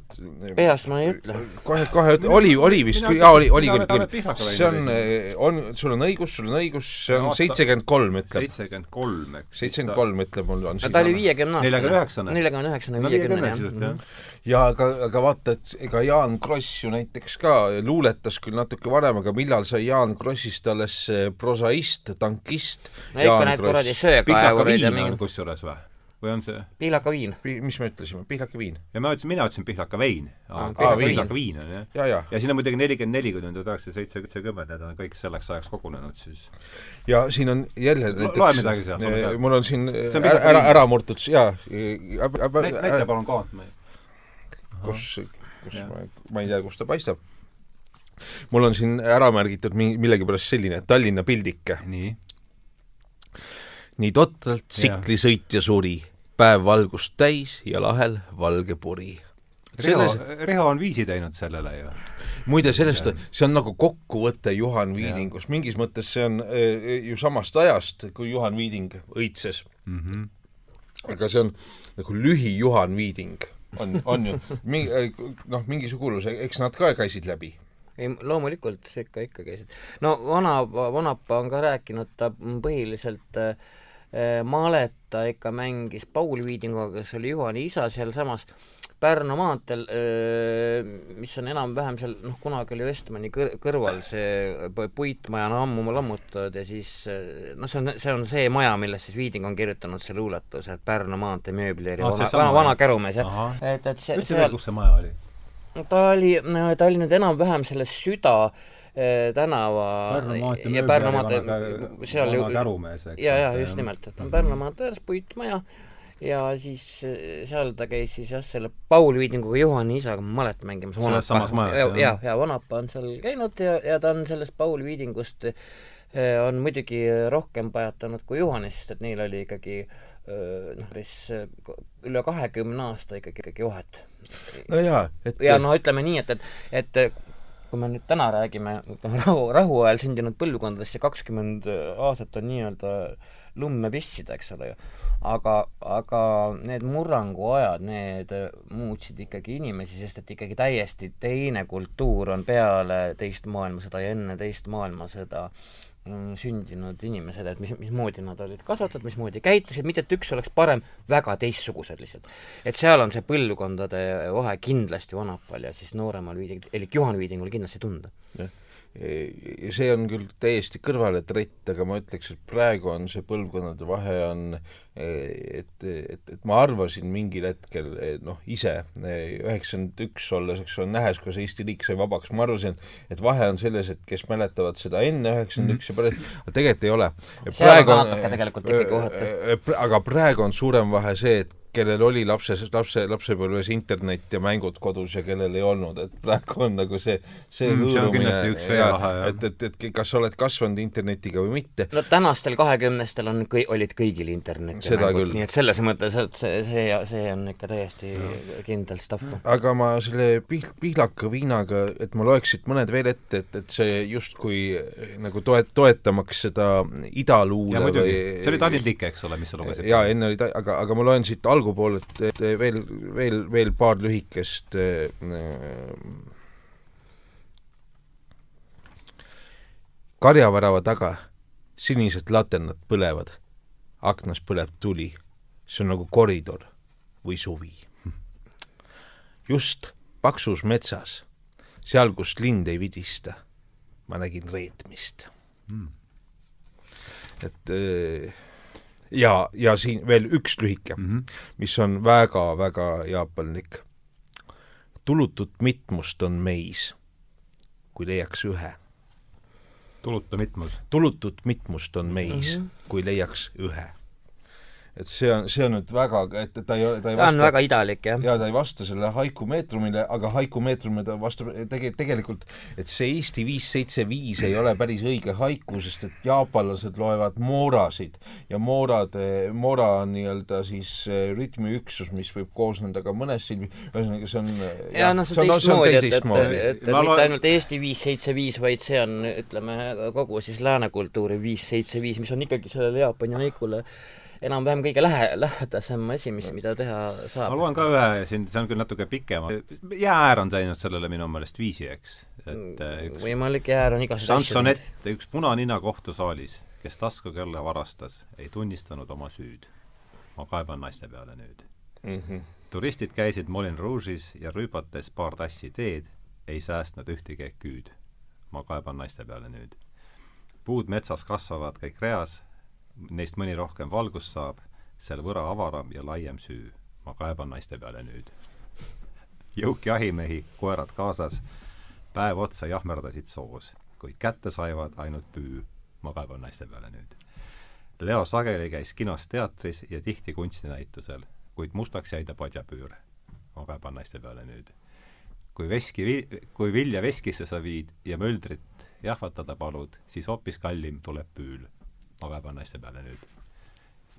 peast ma ei ütle. kohe, kohe, oli, oli vist, jaa, oli, oli küll, küll. see on, on, sul on õigus, sul on õigus, see on seitsekümmend kolm, ütleb. seitsekümmend kolm, eks. seitsekümmend kolm, ütleb mul on ta oli viiekümne aastane. neljakümne üheksane. neljakümne üheksane, viiekümne, jah. ja aga, aga vaata, et ega Jaan Kross ju näiteks ka luuletas küll natuke varem, aga millal sai Jaan Krossist alles prosaist, tankist? no ikka need kuradi söökaevurid ja mingi kusjuures või? Või on see pihlaka viin Pi? mis me ütlesime, pihlaka viin? ja ma ütlesin, mina ütlesin pihlaka vein. pihlaka viin on jah. ja, ja. ja siin on muidugi nelikümmend neli kuni tuhat üheksasada seitsekümmend, need on kõik selleks ajaks kogunenud siis. ja siin on jälle näiteks loe midagi sealt. mul on siin ära, ära, ära murtud, jaa. näita palun kaant meil. kus, kus ma, ma ei tea, kus ta paistab mul on siin ära märgitud millegipärast selline Tallinna pildike. nii nii totralt tsiklisõitja suri, päev valgust täis ja lahel valge puri. Reho, Reho on viisi teinud sellele ju. muide, sellest, see on nagu kokkuvõte Juhan Viidingust, mingis mõttes see on äh, ju samast ajast, kui Juhan Viiding õitses mm. -hmm. aga see on nagu lühi Juhan Viiding, on, on ju, mingi, noh, mingi suguluse, eks nad ka käisid läbi ei, loomulikult ikka, ikka käisid. no vana, vanapa on ka rääkinud, ta põhiliselt Äh, Maleta ikka mängis Paul Viidinguga, kes oli Juhani isa sealsamas Pärnu maanteel, äh, mis on enam-vähem seal, noh, kunagi oli Vestmani kõr-, kõrval see puitmaja on ammu lammutatud ja siis äh, noh, see on, see on see maja, millest siis Viiding on kirjutanud selle luuletuse, et Pärnu maantee mööblieri ah, vana, vana, vana kärumees, jah. et, et see ütle veel, kus see maja oli? ta oli, ta oli nüüd enam-vähem selles süda äh, Eh, tänava ja Pärnu maantee seal ju ja, ja just mhm. nimelt, et on Pärnu maantee ääres puitmaja ja siis eh, seal ta käis siis jah, selle Paul Viidinguga Juhani isaga Malet mängimas. selles samas majas? ja, ja, ja Vanapa on seal käinud ja, ja ta on sellest Paul Viidingust on muidugi rohkem pajatanud kui Juhanis, sest et neil oli ikkagi noh, päris üle kahekümne aasta ikkagi, ikkagi vahet. no jaa, et ja no ütleme nii, et, et, et kui me nüüd täna räägime, ütleme rahu, rahuajal sündinud põlvkondadest, see kakskümmend aastat on nii-öelda lumme pissida, eks ole ju. aga, aga need murranguajad, need muutsid ikkagi inimesi, sest et ikkagi täiesti teine kultuur on peale teist maailmasõda ja enne teist maailmasõda sündinud inimesed, et mis, mismoodi nad olid kasvatatud, mismoodi käitusid, mitte et üks oleks parem, väga teistsugused lihtsalt. et seal on see põlvkondade vahe kindlasti Vanapal ja siis nooremal Viiding, elik Juhan Viidingul kindlasti tunda. jah ja see on küll täiesti kõrvaleträtt, aga ma ütleks, et praegu on see põlvkondade vahe on et, et, et ma arvasin mingil hetkel noh, ise üheksakümmend üks olles, eks ole, nähes, kuidas Eesti riik sai vabaks, ma arvasin, et vahe on selles, et kes mäletavad seda enne üheksakümmend üks ja pärast, aga tegelikult ei ole. praegu on natuke tegelikult ikkagi vahet. aga praegu on suurem vahe see, et kellel oli lapses, lapse, lapsepõlves internet ja mängud kodus ja kellel ei olnud, et praegu on nagu see, see mm, hõõrumine ja, et, et, et kas sa oled kasvanud internetiga või mitte. no tänastel kahekümnestel on kõi-, olid kõigil internet ja mängud, nii et selles mõttes, et see, see, see on ikka täiesti ja. kindel stuff. aga ma selle pihl-, pihlaka viinaga, et ma loeks siit mõned veel ette, et, et see justkui nagu toet-, toetamaks seda idaluule või see oli Tanel Tikke, eks ole, mis sa lugesid? jaa, enne oli ta-, aga, aga ma loen siit algupoolelt veel, veel, veel paar lühikest äh, karjavärava taga sinised laternad põlevad, aknas põleb tuli, see on nagu koridor või suvi. just paksus metsas, seal, kus lind ei vidista, ma nägin reetmist mm.. et äh, ja, ja siin veel üks lühike mm, -hmm. mis on väga-väga jaapanlik. tulutut mitmust on meis, kui leiaks ühe. Tulutu mitmus? tulutut mitmust on meis mm, -hmm. kui leiaks ühe. Et see on, see on nüüd väga, et ta ei ole, ta ei ta vasta on väga idalik, jah. jaa, ta ei vasta sellele haiku meetrumile, aga haiku meetrumile ta vastab tege-, tegelikult, et see Eesti viis seitse viis ei ole päris õige haiku, sest et jaapanlased loevad moorasid ja moorade, moora on nii-öelda siis eh, rütmiüksus, mis võib koosneda ka mõnest silmi, ühesõnaga see on ja noh, see on teistmoodi, et, et, et, et Ma mitte ainult Eesti viis seitse viis, vaid see on, ütleme, kogu siis lääne kultuuri viis seitse viis, mis on ikkagi sellele Jaapani haikule enam-vähem kõige lähe, lähedasem asi, mis, mida teha ma saab. loen ka ühe siin, see on küll natuke pikem, jäääär on teinud sellele minu meelest viisi, eks. et äh, üks võimalik jäär on igasuguseid asju teinud. Üks punanina kohtusaalis, kes taskukella varastas, ei tunnistanud oma süüd. ma kaeban naiste peale nüüd. mm. -hmm. turistid käisid Moulin Rouge'is ja rüüpates paar tassi teed, ei säästnud ühtegi küüd. ma kaeban naiste peale nüüd. puud metsas kasvavad kõik reas, neist mõni rohkem valgust saab, seal võra avaram ja laiem süü. ma kaeban naiste peale nüüd. jõuk jahimehi, koerad kaasas, päev otsa jahmerdasid soos, kuid kätte saivad ainult püü. ma kaeban naiste peale nüüd. Leo sageli käis kinos, teatris ja tihti kunstinäitusel, kuid mustaks jäi ta padjapüür. ma kaeban naiste peale nüüd. kui veski kui vilja veskisse sa viid ja möldrit jahvatada palud, siis hoopis kallim tuleb püül. Ma kaeban naiste peale nüüd.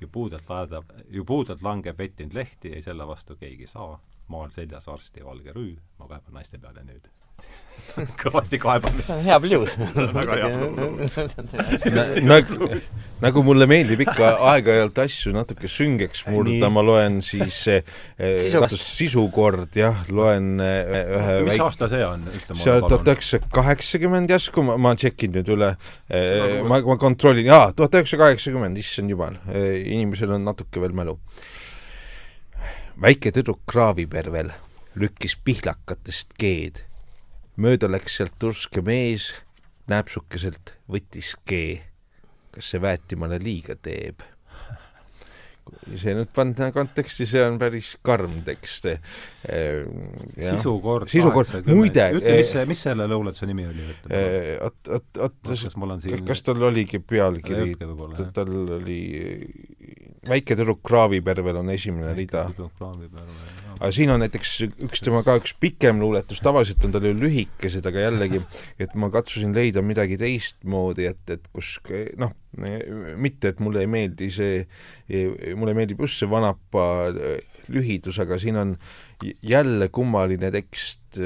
ju puudelt laadab, ju puudelt langeb vettinud lehti, ei selle vastu keegi saa. maal seljas varsti valge rüü, ma kaeban naiste peale nüüd. kõvasti kaeban. see on hea bluus. väga hea nagu, nagu mulle meeldib ikka aeg-ajalt asju natuke süngeks murda, ma loen siis eh, Sisukast. sisukord, jah, loen eh, ühe mis väik- aasta see on, see on tuhat üheksasada kaheksakümmend järsku, ma, ma tšekin nüüd üle, ma, ma kontrollin, jaa, tuhat üheksasada kaheksakümmend, issand jumal, inimesel on natuke veel mälu. väike tüdruk kraavipervel lükkis pihlakatest keed. Mööda läks sealt turske mees, näpsukeselt võttis kee. kas see Väetimale liiga teeb? kui see nüüd panna konteksti, see on päris karm tekst. sisukord sisukord, 80. muide, ütle, mis see, mis selle luuletuse nimi oli? oot, oot, oot, kas on siin kas tal oligi pealkiri, jah. tal oli Väike tüdruk kraavipervel on esimene rida. Aga siin on näiteks üks tema ka üks pikem luuletus, tavaliselt on tal ju lühikesed, aga jällegi, et ma katsusin leida midagi teistmoodi, et, et kus noh, mitte, et mulle ei meeldi see, mulle meeldib just see Vanapa lühidus, aga siin on jälle kummaline tekst,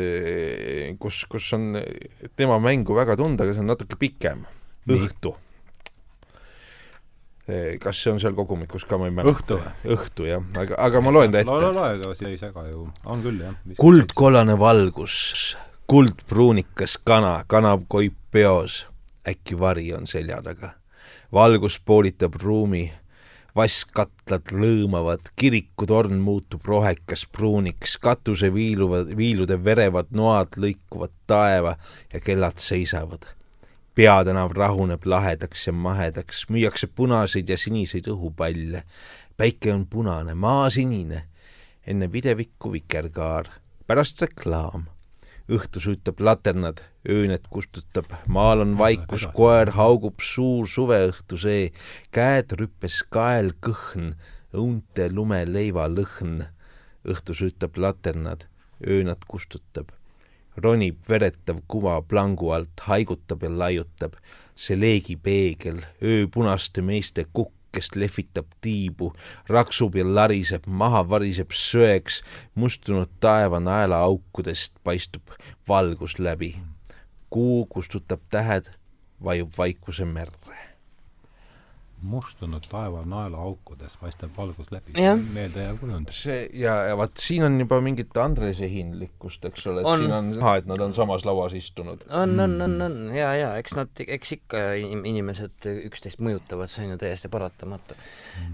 kus, kus on tema mängu väga tunda, aga see on natuke pikem. õhtu. Kas see on seal kogumikus ka, ma ei mäleta. õhtu või? õhtu, jah, aga, aga ma loen ta ette. loe, loe, ega siin ei sega ju, on küll, jah. kuldkollane valgus, kuldpruunikas kana, kanakoip peos, äkki vari on selja taga. valgus poolitab ruumi, vasskatlad lõõmavad, kirikutorn muutub rohekas pruuniks, katuse viiluvad, viilude verevad noad lõikuvad taeva ja kellad seisavad peatänav rahuneb lahedaks ja mahedaks, müüakse punaseid ja siniseid õhupalle. päike on punane, maa sinine, enne videvikku vikerkaar, pärast reklaam. õhtu süütab laternad, öönet kustutab, maal on vaikus, koer haugub suur suveõhtu see, käed rüppes kael kõhn, õunte lumeleiva lõhn. õhtu süütab laternad, öönat kustutab ronib veretav kuva plangu alt, haigutab ja laiutab. see leegipeegel, ööpunaste meeste kukk, kes lehvitab tiibu, raksub ja lariseb, maha variseb söeks, mustunud taeva naelaaukudest paistub valgus läbi. kuu kustutab tähed, vajub vaikuse merre mustunud taeva naelaaukudest paistab valgus läbi. meeldejääv kujund. see ja, ja vaat siin on juba mingit Andrese hiinlikkust, eks ole, et on. siin on näha, et nad on samas lauas istunud. on, on, on, on ja, ja eks nad, eks ikka inimesed üksteist mõjutavad, see on ju täiesti paratamatu.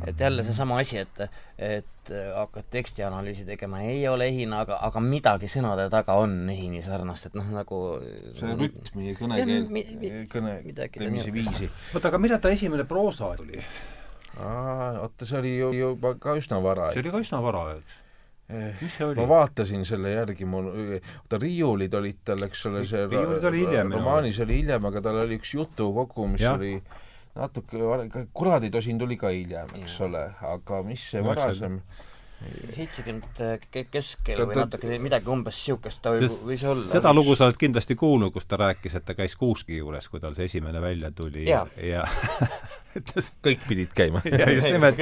et jälle seesama asi, et, et hakkad tekstianalüüsi tegema, ei ole ehine, aga, aga midagi sõnade taga on ehini sarnast, et noh, nagu see rütmi ja kõnekeel, kõne, tegemise viisi. oota, aga millal ta esimene proosa tuli? oota, see oli ju juba ka üsna vara. see oli ka üsna vara, eks? mis see oli? ma vaatasin selle järgi, mul, oota, riiulid olid tal, eks ole, see riiulid oli hiljem. romaanis oli hiljem, aga tal oli üks jutukogu, mis ja. oli natuke varem, Kuraditosin tuli ka hiljem, eks ole, aga mis see varasem seitsekümmend keskel või natuke midagi umbes niisugust ta võis olla. seda lugu sa oled kindlasti kuulnud, kus ta rääkis, et ta käis Kuuski juures, kui tal see esimene välja tuli. Jaa. ja ütles kõik pidid käima. Ja just nimelt,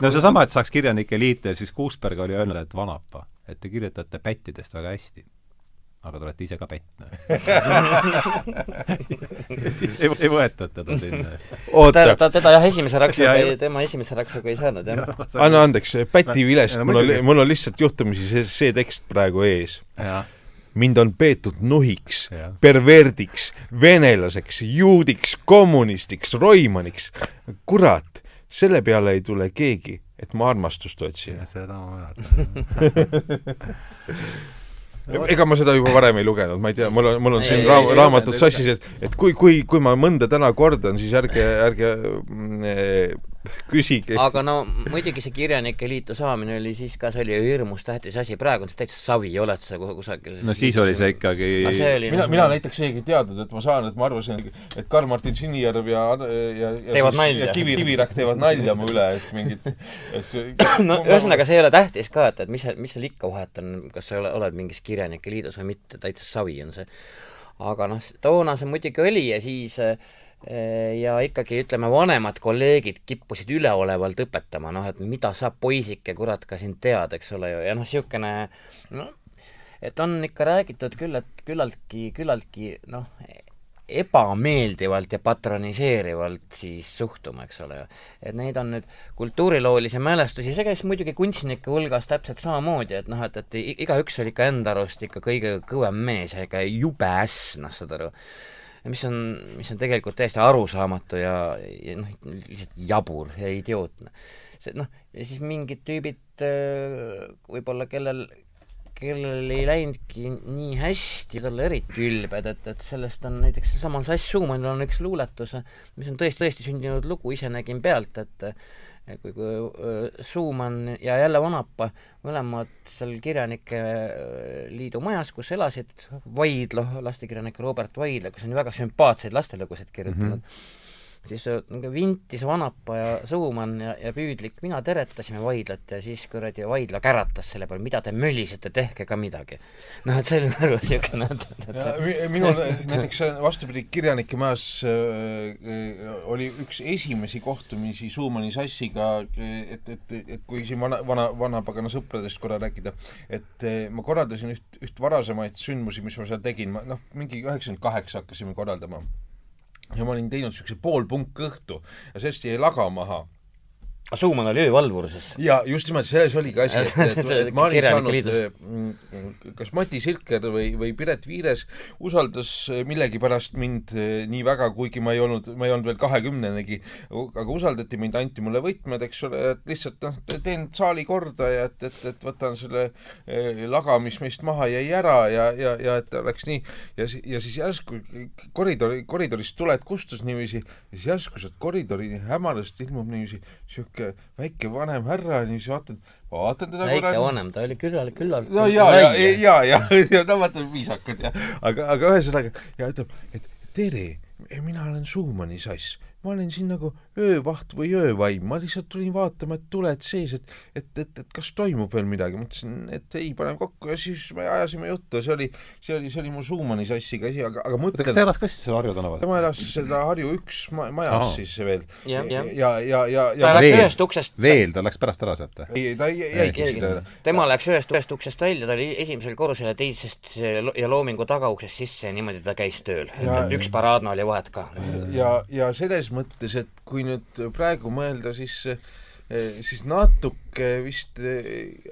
no seesama, et saaks kirjanike liita ja siis Kuusberg oli öelnud, et vanapa, et te kirjutate pättidest väga hästi. Aga te olete ise ka pätt, noh. ja siis ei, ei võetud teda sinna. ta, oota, ta, teda jah, esimese raksuga Ja- ei, tema esimese raksuga ei saanud, jah. anna andeks, Päti Vilest, Ja mul on, mul on lihtsalt juhtumisi see, see tekst praegu ees. mind on peetud nuhiks perverdiks, venelaseks, juudiks, kommunistiks, roimaniks. kurat, selle peale ei tule keegi, et ma armastust otsin. seda ma mäletan. ega ma seda juba varem ei lugenud, ma ei tea, mul on, mul on Ei, siin raam- raamatud sassis, et, et kui, kui, kui ma mõnda täna kordan, siis ärge, ärge mm, eh, küsige. aga no muidugi see kirjanike liitu saamine oli siis ka, see oli ju hirmus tähtis asi, praegu on see täitsa savi, oled sa kusagil no siis oli see ikkagi aga see oli mina, noh, mina näiteks isegi ei teadnud, et ma saan, et ma arvasin, et Karl-Martin Sinijärv ja, ja, ja Teevad nalja. ja Kivi, Kivirähk teevad nalja mu üle, et mingid et no ühesõnaga, see ei ole tähtis ka, et, et mis, mis seal ikka vahet on, kas sa ole, oled mingis kirjanike liidus või mitte, täitsa savi on see. aga noh, toona see muidugi oli ja siis eh, ja ikkagi ütleme, vanemad kolleegid kippusid üleolevalt õpetama, noh et mida sa poisike kurat ka siin tead, eks ole ju, ja noh, niisugune noh, et on ikka räägitud küll, et küllaltki, küllaltki noh, ebameeldivalt ja patroniseerivalt siis suhtuma, eks ole ju. et neid on nüüd kultuuriloolisi mälestusi, see käis muidugi kunstnike hulgas täpselt samamoodi, et noh, et, et igaüks oli ikka enda arust ikka kõige kõvem mees ja ikka jube äss, noh, saad aru. Mis on, mis on tegelikult täiesti arusaamatu ja, ja noh, lihtsalt jabur ja idiootne. see noh, ja siis mingid tüübid äh, võib-olla, kellel kellel ei läinudki nii hästi, olla eriti ülbed, et, et sellest on näiteks seesamal Sass Schumannil on üks luuletus, mis on tõesti, tõesti sündinud lugu, ise nägin pealt, et kui, kui Schumann ja jälle Vanapa mõlemad seal Kirjanike Liidu majas, kus elasid Vaidlo, lastekirjanik Robert Vaidla, kes on väga sümpaatseid lastelugusid kirjutanud. Mm, -hmm siis äh, Vintis Vanapa ja Suumann ja, ja Püüdlik, mina teretasime Vaidlat. Ja siis kuradi Vaidla käratas selle peale, mida te mölisete, tehke ka midagi. noh, et see oli nagu niisugune, minul näiteks vastupidi, kirjanike majas äh, äh, oli üks esimesi kohtumisi Suumani sassiga, et, et, et kui siin vana, vana, vanapagana sõpradest korra rääkida, et äh, ma korraldasin üht, üht varasemaid sündmusi, mis ma seal tegin, ma noh, mingi üheksakümmend kaheksa hakkasime korraldama ja ma olin teinud niisuguse poolpunkõhtu ja sellest jäi laga maha Suumann oli öövalvuruses. ja just nimelt selles oligi asi, et, et, See- et ma olin saanud mm, kas Mati Silker või, või Piret Viires usaldas millegipärast mind eh, nii väga, kuigi ma ei olnud, ma ei olnud veel kahekümnenegi, aga usaldati mind, anti mulle võtmed, eks ole, et lihtsalt noh, teen saali korda ja et, et, et võtan selle eh, laga, mis meist maha jäi ära ja, ja, ja et oleks nii ja ja siis järsku koridori, koridorist tuled kustus niiviisi ja siis järsku sealt koridori hämarast ilmub niiviisi sihuke väike vanem härra, niiviisi vaatan, vaatan teda väike vanem, ta oli küllalt, küllalt no ja, ja, ja, ja, ja no vaata, viisakad ja, aga, aga ühesõnaga ja ütleb, et tere, mina olen Suumani sass, ma olen siin nagu öövaht või öövaim, ma lihtsalt tulin vaatama, et tuled sees, et, et, et, et kas toimub veel midagi, ma ütlesin, et ei, paneme kokku ja siis me ajasime juttu, see oli, see oli, see oli mu Suumani sassiga asi, aga, aga kas mõtlen ta, elas ka siis seal Harju tänaval? tema elas seda Harju üks ma- majas Aa. siis veel Jah, jah. ja, ja, ja, ta ja läks veel- ühest uksest veel, ta läks pärast ära sealt või? ei, ta ei- jäigi sinna tema läks ühest, ühest uksest välja, ta oli esimesel korrusel ja teisest ja loomingu tagauksest sisse ja niimoodi ta käis tööl. Ja- üks paraadna oli vahet ka. ja, ja selles mõttes, et kui nüüd praegu mõelda, siis siis natuke vist,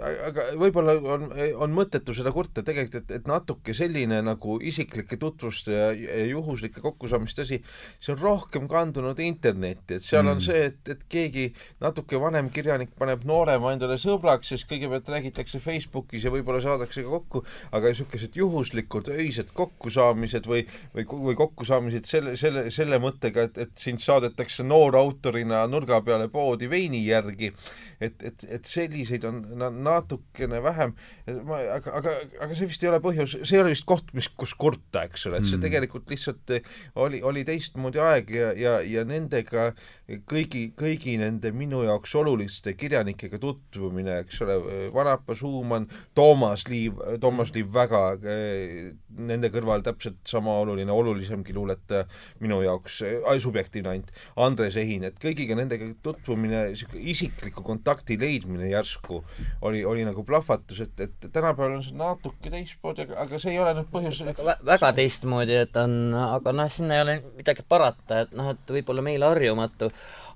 aga võib-olla on, on mõttetu seda kurta tegelikult, et, et natuke selline nagu isiklike tutvuste ja, ja juhuslike kokkusaamiste asi, see on rohkem kandunud internetti, et seal mm. on see, et, et keegi natuke vanem kirjanik paneb noorema endale sõbraks, siis kõigepealt räägitakse Facebookis ja võib-olla saadakse ka kokku, aga niisugused juhuslikud öised kokkusaamised või, või, või kokkusaamised selle, selle, selle mõttega, et, et sind saadetakse noorautorina nurga peale poodi veini järgi, et, et, et selliseid on na natukene vähem, aga, aga, aga see vist ei ole põhjus, see ei ole vist koht, mis, kus kurta, eks ole, et see mm. tegelikult lihtsalt oli, oli teistmoodi aeg ja, ja, ja nendega kõigi, kõigi nende minu jaoks oluliste kirjanikega tutvumine, eks ole, Vanapa Suumann, Toomas Liiv, Toomas Liiv väga, nende kõrval täpselt sama oluline, olulisemgi luuletaja minu jaoks, subjektiivne ainult, Andres Ehin, et kõigiga nendega tutvumine, niisugune isikliku kontakti leidmine järsku oli, oli nagu plahvatus, et, et tänapäeval on see natuke teistmoodi, aga, aga see ei ole nüüd põhjus väga, väga teistmoodi, et on, aga noh, sinna ei ole midagi parata, et noh, et võib-olla meile harjumatu,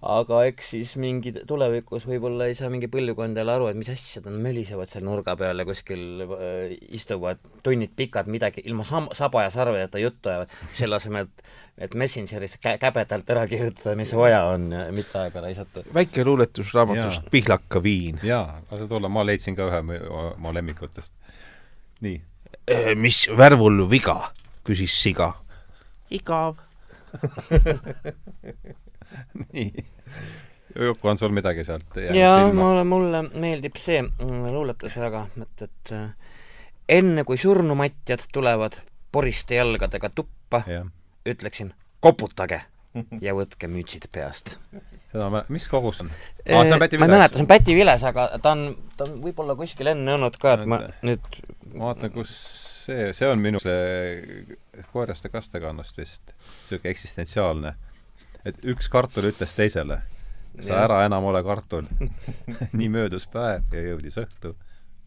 aga eks siis mingi tulevikus võib-olla ei saa mingi põlvkond jälle aru, et mis asja nad mölisevad seal nurga peal ja kuskil äh, istuvad tunnid pikad midagi ilma sam-, saba ja sarvedeta juttu ajavad, selle asemel, et et Messengeris kä-, käbedalt ära kirjutada, mis vaja on ja mitte aega raisata. väike luuletus raamatust Pihlaka viin. jaa, lase tulla, ma leidsin ka ühe oma lemmikutest. nii. Äh, mis värvul viga, küsis siga. igav nii. Juku, on sul midagi sealt jaa, mulle, mulle meeldib see mm, luuletus väga, et, et äh, enne kui surnumatjad tulevad poriste jalgadega tuppa, ütleksin koputage ja võtke mütsid peast. seda ma, mis kogus on? Ah,? ma ei mäleta, see on Päti Viles, aga ta on, ta on võib-olla kuskil enne olnud ka, et ma nüüd ma vaatan, kus see, see on minu see koeraste kastekannast vist, niisugune eksistentsiaalne et üks kartul ütles teisele, sa ära enam ole kartul. Nii möödus päev ja jõudis õhtu,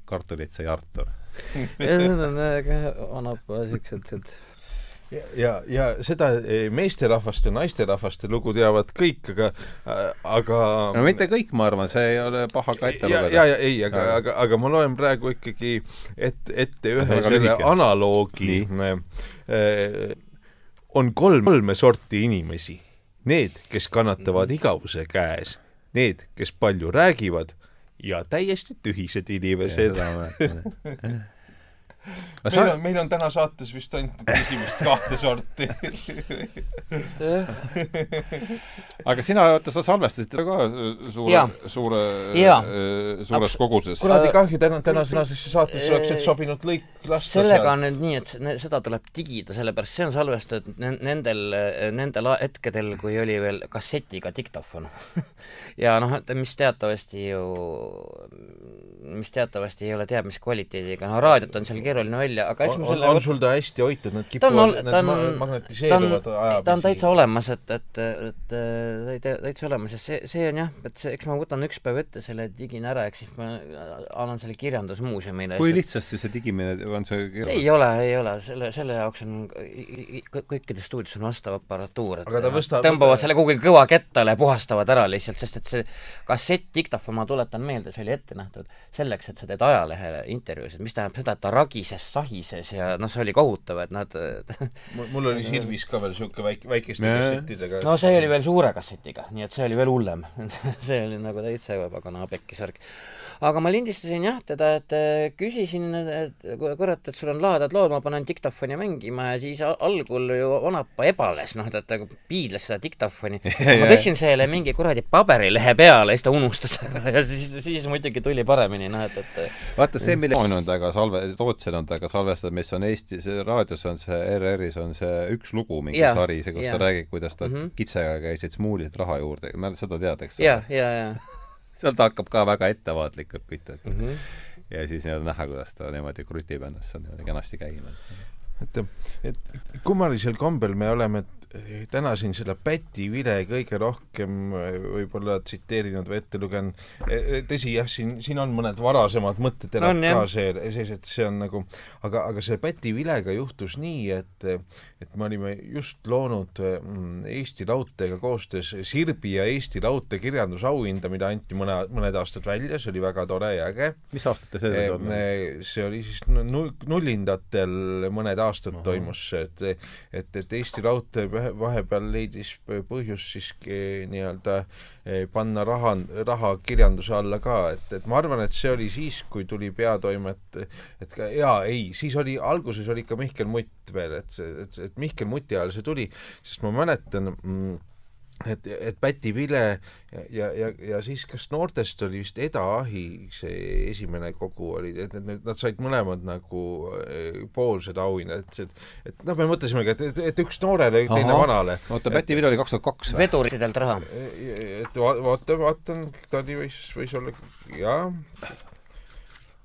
kartulit sai Artur. Need on väga vanad siuksed ja, ja, ja seda e, meesterahvaste, naisterahvaste lugu teavad kõik, aga, aga no mitte kõik, ma arvan, see ei ole paha ka ette lugeda. ja, ja ei, aga, aga, aga ma loen praegu ikkagi ette, ette ühe selle lühike. analoogi. E, on kolm, kolme sorti inimesi need, kes kannatavad mhm. igavuse käes, need, kes palju räägivad ja täiesti tühised inimesed. meil sa... on, meil on täna saates vist ainult esimest kahte sorti. Aga sina, oota, sa salvestasid teda ka suure, suure, suures Abs koguses? kuradi kahju, täna, tänasesse saatesse oleks nüüd sobinud lõik lasta sellega on nüüd nii, et seda tuleb digida, sellepärast see on salvestatud nendel, nendel hetkedel, kui oli veel kassetiga diktofon. Ja noh, et mis teatavasti ju, mis teatavasti ei ole teab mis kvaliteediga, no raadiot on seal keeruline välja, aga eks ma selle on, on sul ta hästi hoitud, need kipuvad, need magnetiseeruvad ajapisi? ta on täitsa olemas, et, et, et täitsa olemas ja see, see on jah, et see, eks ma võtan üks päev ette selle, digin ära, eks siis ma annan selle kirjandusmuuseumile. kui lihtsasti see digimine on see keeruline? ei ole, ei ole, selle, selle jaoks on kõikides stuudios on vastav aparatuur, et võsta, tõmbavad selle kuhugi kõva kettale ja puhastavad ära lihtsalt, sest et see kassett diktofon, ma tuletan meelde, see oli ette nähtud selleks, et sa teed ajalehele intervjuusid, mis tähendab seda, et ta ragises, sahises ja noh, see oli kohutav, et nad mul oli Silvis ka veel niisugune väike, väikeste kassettidega. no see oli veel suure kassetiga, nii et see oli veel hullem see oli nagu täitsa pagana pekki särk. aga ma lindistasin jah teda, et küsisin, et kurat, et sul on lahedad lood, ma panen diktofoni mängima ja siis algul ju Onapa ebales, noh, ta, ta piidles seda diktofoni ma tõstsin selle mingi kuradi paberilehe peale ja siis ta unustas ära ja siis, siis muidugi tuli paremini, noh, et, et vaata see, mille on taga salve, Tootsil on taga salvestatud, mis on Eestis, raadios on see, ERR-is on see üks lugu, mingi ja, sari, see, kus ja. ta räägib, kuidas ta mm -hmm. kitsega käisid smuulilt raha juurde, ma seda tead, eks ole? ja, ja, ja seal ta hakkab ka väga ettevaatlikult kütta mm. -hmm. ja siis nii-öelda näha, kuidas ta niimoodi krutib ennast seal niimoodi kenasti käima. et, et kummalisel kombel me oleme täna siin selle Päti Vile kõige rohkem äh, võib-olla tsiteerinud või ette lugenud, e, e, tõsi jah, siin, siin on mõned varasemad mõtteterad ka sees, et see on nagu, aga, aga selle Päti Vilega juhtus nii, et et me olime just loonud mm, Eesti Raudteega koostöös Sirbi ja Eesti Raudtee kirjandusauhinda, mida anti mõne, mõned aastad välja, see oli väga tore ja äge. mis aastatel see on? see oli siis nullindatel mõned aastad Aha. toimus see, et et, et Eesti Raudtee vahepeal leidis põhjust siis nii-öelda eh, panna raha, raha kirjanduse alla ka, et, et ma arvan, et see oli siis, kui tuli peatoimet, et ka jaa, ei, siis oli, alguses oli ikka Mihkel Mutt veel, et see, et, et Mihkel Muti ajal see tuli, sest ma mäletan mm, et, et Päti Vile ja, ja, ja, siis kas noortest oli vist Eda Ahi see esimene kogu oli, et need, nad said mõlemad nagu eh, poolsed auhinnad, et see, et noh, me mõtlesimegi, et, et, et üks noorele, teine Ahah. vanale. oota, Päti Vile oli kaks tuhat kaks või? veduritelt raha. et va-, vaata, vaatan, ta oli, võis, võis olla, jaa,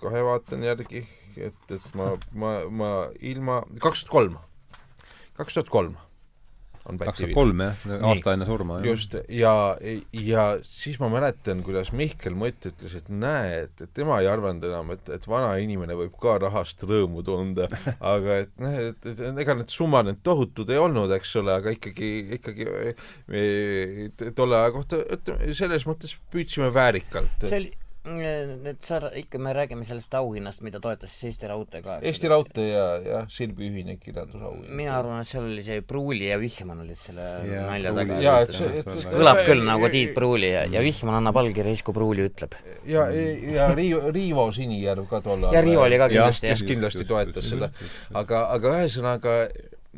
kohe vaatan järgi, et, et ma, ma, ma ilma, kaks tuhat kolm, kaks tuhat kolm on kaks Päti tuhat kolm jah, aasta enne surma. just, ja, ja siis ma mäletan, kuidas Mihkel Mõtt ütles, et näe, et, et tema ei arvanud enam, et, et vana inimene võib ka rahast rõõmu tunda, aga et noh, et, et ega need summad nüüd tohutud ei olnud, eks ole, aga ikkagi, ikkagi e, tolle aja kohta, ütleme, selles mõttes püüdsime väärikalt. see oli nüüd sa, ikka me räägime sellest auhinnast, mida toetas siis Eesti Raudtee ka. Eesti Raudtee ja, jah, Silvi ühine kirjandusauhind. mina arvan, et seal oli see Pruuli ja Vihman olid selle Jaa, nalja taga. kõlab küll nagu Tiit Pruuli ja, ja Vihman annab allkirja siis, kui Pruuli ütleb. ja, ja Riivo, Riivo Sinijärv ka tol ajal. Ja Riivo oli ka kindlasti, kes jah. kindlasti toetas seda. aga, aga ühesõnaga,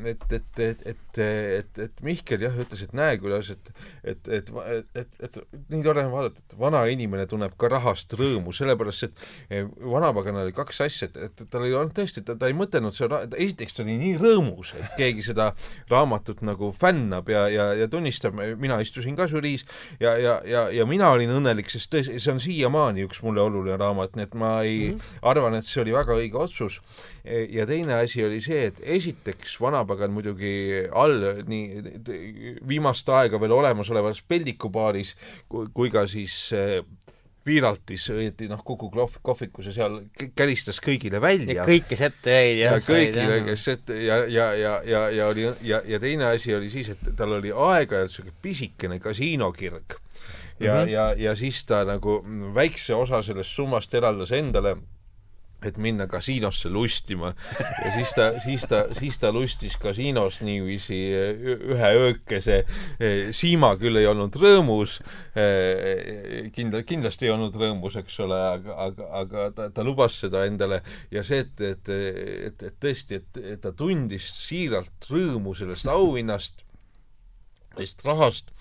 et, et, et, et, et, et Mihkel jah, ütles, et näe, kuidas, et et, et, et, et, et nii tore on vaadata, et vana inimene tunneb ka rahast rõõmu, sellepärast et eh, vanapaganal oli kaks asja, et, et tal ei olnud tõesti, ta, ta ei mõtelnud seda, esiteks ta oli nii rõõmus, et keegi seda raamatut nagu fännab ja, ja, ja tunnistab, mina istusin ka žüriis ja, ja, ja, ja mina olin õnnelik, sest tõesti, see on siiamaani üks mulle oluline raamat, nii et ma ei mm -hmm. arvan, et see oli väga õige otsus. ja teine asi oli see, et esiteks vanapagan muidugi all nii viimast aega veel olemasolevas peldikubaaris kui, kui ka siis äh, Viiraltis õieti noh, Kuku kohv, kohvikus ja seal käristas kõigile välja. ja kõik, kes ette jäid ja kõigile, kes ette ja, ja, ja, ja, ja oli ja, ja teine asi oli siis, et tal oli aeg-ajalt niisugune pisikene kasiinokirg. ja mm, -hmm. ja, ja siis ta nagu väikse osa sellest summast eraldas endale et minna kasiinosse lustima ja siis ta, siis ta, siis ta lustis kasiinos niiviisi ühe öökese. Siima küll ei olnud rõõmus, kindla-, kindlasti ei olnud rõõmus, eks ole, aga, aga, aga ta, ta lubas seda endale ja see, et, et, et, et tõesti, et, et ta tundis siiralt rõõmu sellest auhinnast, sellest rahast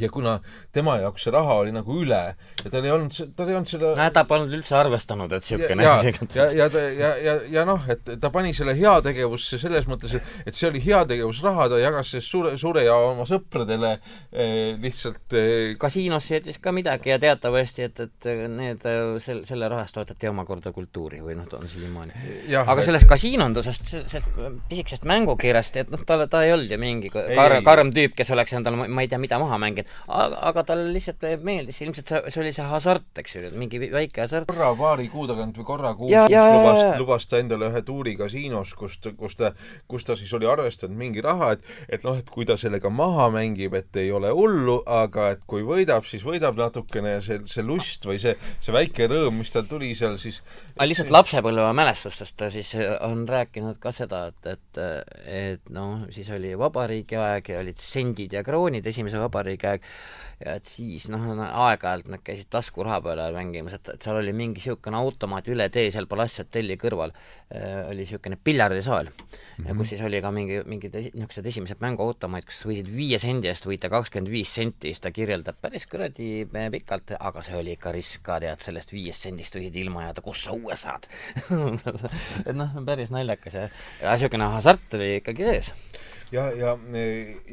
ja kuna tema jaoks see raha oli nagu üle ja tal ei olnud, tal ei olnud seda no ta polnud üldse arvestanud, et niisugune ja, asi ja, ja ta ja, ja, ja noh, et ta pani selle heategevusse selles mõttes, et see oli heategevusraha, ta jagas sellest suure, suure ja oma sõpradele eh, lihtsalt eh, kasiinosse jättis ka midagi ja teatavasti, et, et need, sel-, selle rahast toetati omakorda kultuuri või noh, ta on siiamaani. aga sellest kasiinondusest, sellest pisikesest mängukiirest, et noh, ta, ta ei olnud ju mingi kar-, karm tüüp, kes oleks endale ma ei tea mida maha mänginud, aga, aga talle lihtsalt meeldis, ilmselt see, see oli see hasart, eks ju, mingi väike hasart. korra paari kuu tagant või korra kuus Ja- ja- lubas, lubas ta endale ühe tuuri kasiinos, kus ta, kus ta, kus ta siis oli arvestanud mingi raha, et et noh, et kui ta sellega maha mängib, et ei ole hullu, aga et kui võidab, siis võidab natukene ja see, see lust või see, see väike rõõm, mis tal tuli seal siis aga lihtsalt lapsepõlve mälestustest ta siis on rääkinud ka seda, et, et, et noh, siis oli vabariigi aeg ja olid sendid ja kroonid esimese vabariigi aeg ja et siis noh, aeg-ajalt nad käisid taskuraha peale mängimas, et, et seal oli mingi niisugune automaat üle tee seal Palassi hotelli kõrval äh, oli niisugune piljardisaal. Mm, -hmm. kus siis oli ka mingi, mingid niisugused esimesed mänguautomaadid, kus võisid viie sendi eest võita kakskümmend viis senti, siis ta kirjeldab päris kuradi pikalt, aga see oli ikka risk ka, tead, sellest viiest sendist võisid ilma jääda, kus sa uue saad et noh, päris naljakas ja, ja niisugune hasart oli ikkagi sees ja, ja,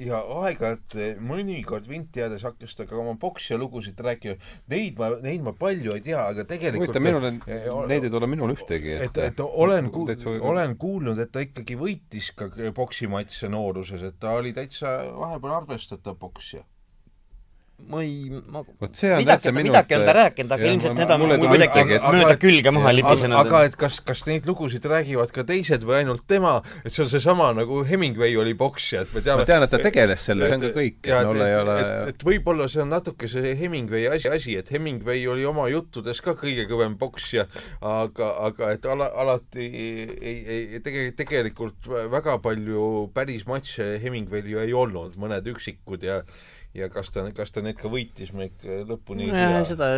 ja aeg-ajalt mõnikord vinti jäädes hakkas ta ka oma poksija lugusid rääkima. Neid ma, neid ma palju ei tea, aga tegelikult huvitav, minul, neid ei tule minul ühtegi. et, et olen ku-, olen kuulnud, et ta ikkagi võitis ka poksimatse nooruses, et ta oli täitsa vahepeal arvestatav poksija ma ei, ma vot see on midagi, täitsa minu midagi on ta rääkinud, aga ilmselt need on mul kuidagi mööda külge maha libisenud. aga et kas, kas neid lugusid räägivad ka teised või ainult tema, et see on seesama nagu Hemingway oli poksija, et me teame ma tean, et ta tegeles selle, see on ka kõik, et mul ei ole et, et võib-olla see on natuke see Hemingway asi, asi, et Hemingway oli oma juttudes ka kõige kõvem poksija, aga, aga et ala, alati ei, ei, tege-, tegelikult väga palju päris matše Hemingwayl ju ei olnud, mõned üksikud ja ja kas ta, kas ta need ka võitis, me ikka lõpuni ei tea. seda,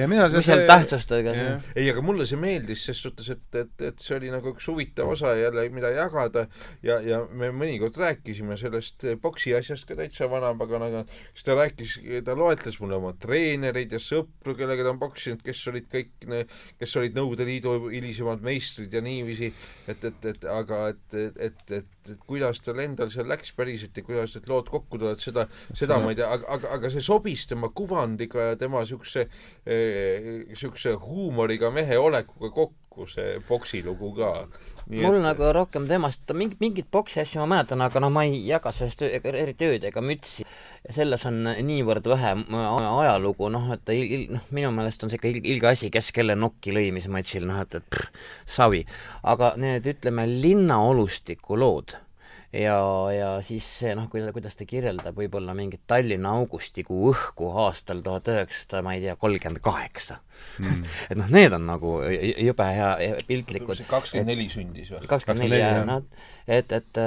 ja mina mis seal tähtsustega see ei, aga mulle see meeldis ses suhtes, et, et, et see oli nagu üks huvitav osa jälle, mida jagada. Ja, ja me mõnikord rääkisime sellest boksi asjast ka täitsa vanapaganaga, siis ta rääkis, ta loetles mulle oma treenereid ja sõpru, kellega ta on poksinud, kes olid kõik, kes olid Nõukogude Liidu hilisemad meistrid ja niiviisi, et, et, et aga et, et, et, et, et kuidas tal endal seal läks päriselt ja kuidas need lood kokku tulevad, seda, seda ma ei tea, aga, aga, aga see sobis tema kuvandiga ja tema niisuguse eh, huumoriga mehe olekuga kokku, see poksilugu ka. mul et... nagu rohkem temast, mingit, mingit poksi asju ma mäletan, aga noh, ma ei jaga sellest eriti ööd ega mütsi. selles on niivõrd vähe ajalugu, noh, et il, il, noh, minu meelest on see ikka ilge asi, kes kelle nokki lõi, mis matšil, noh, et, et prr, savi. aga need, ütleme, linnaolustiku lood ja, ja siis see noh, kuidas, kuidas ta kirjeldab võib-olla mingit Tallinna augustikuu õhku aastal tuhat üheksasada, ma ei tea, kolmkümmend kaheksa. Hmm. et noh, need on nagu jube hea piltlikud. kakskümmend neli sündis või? kakskümmend neli, jah, noh, et, et,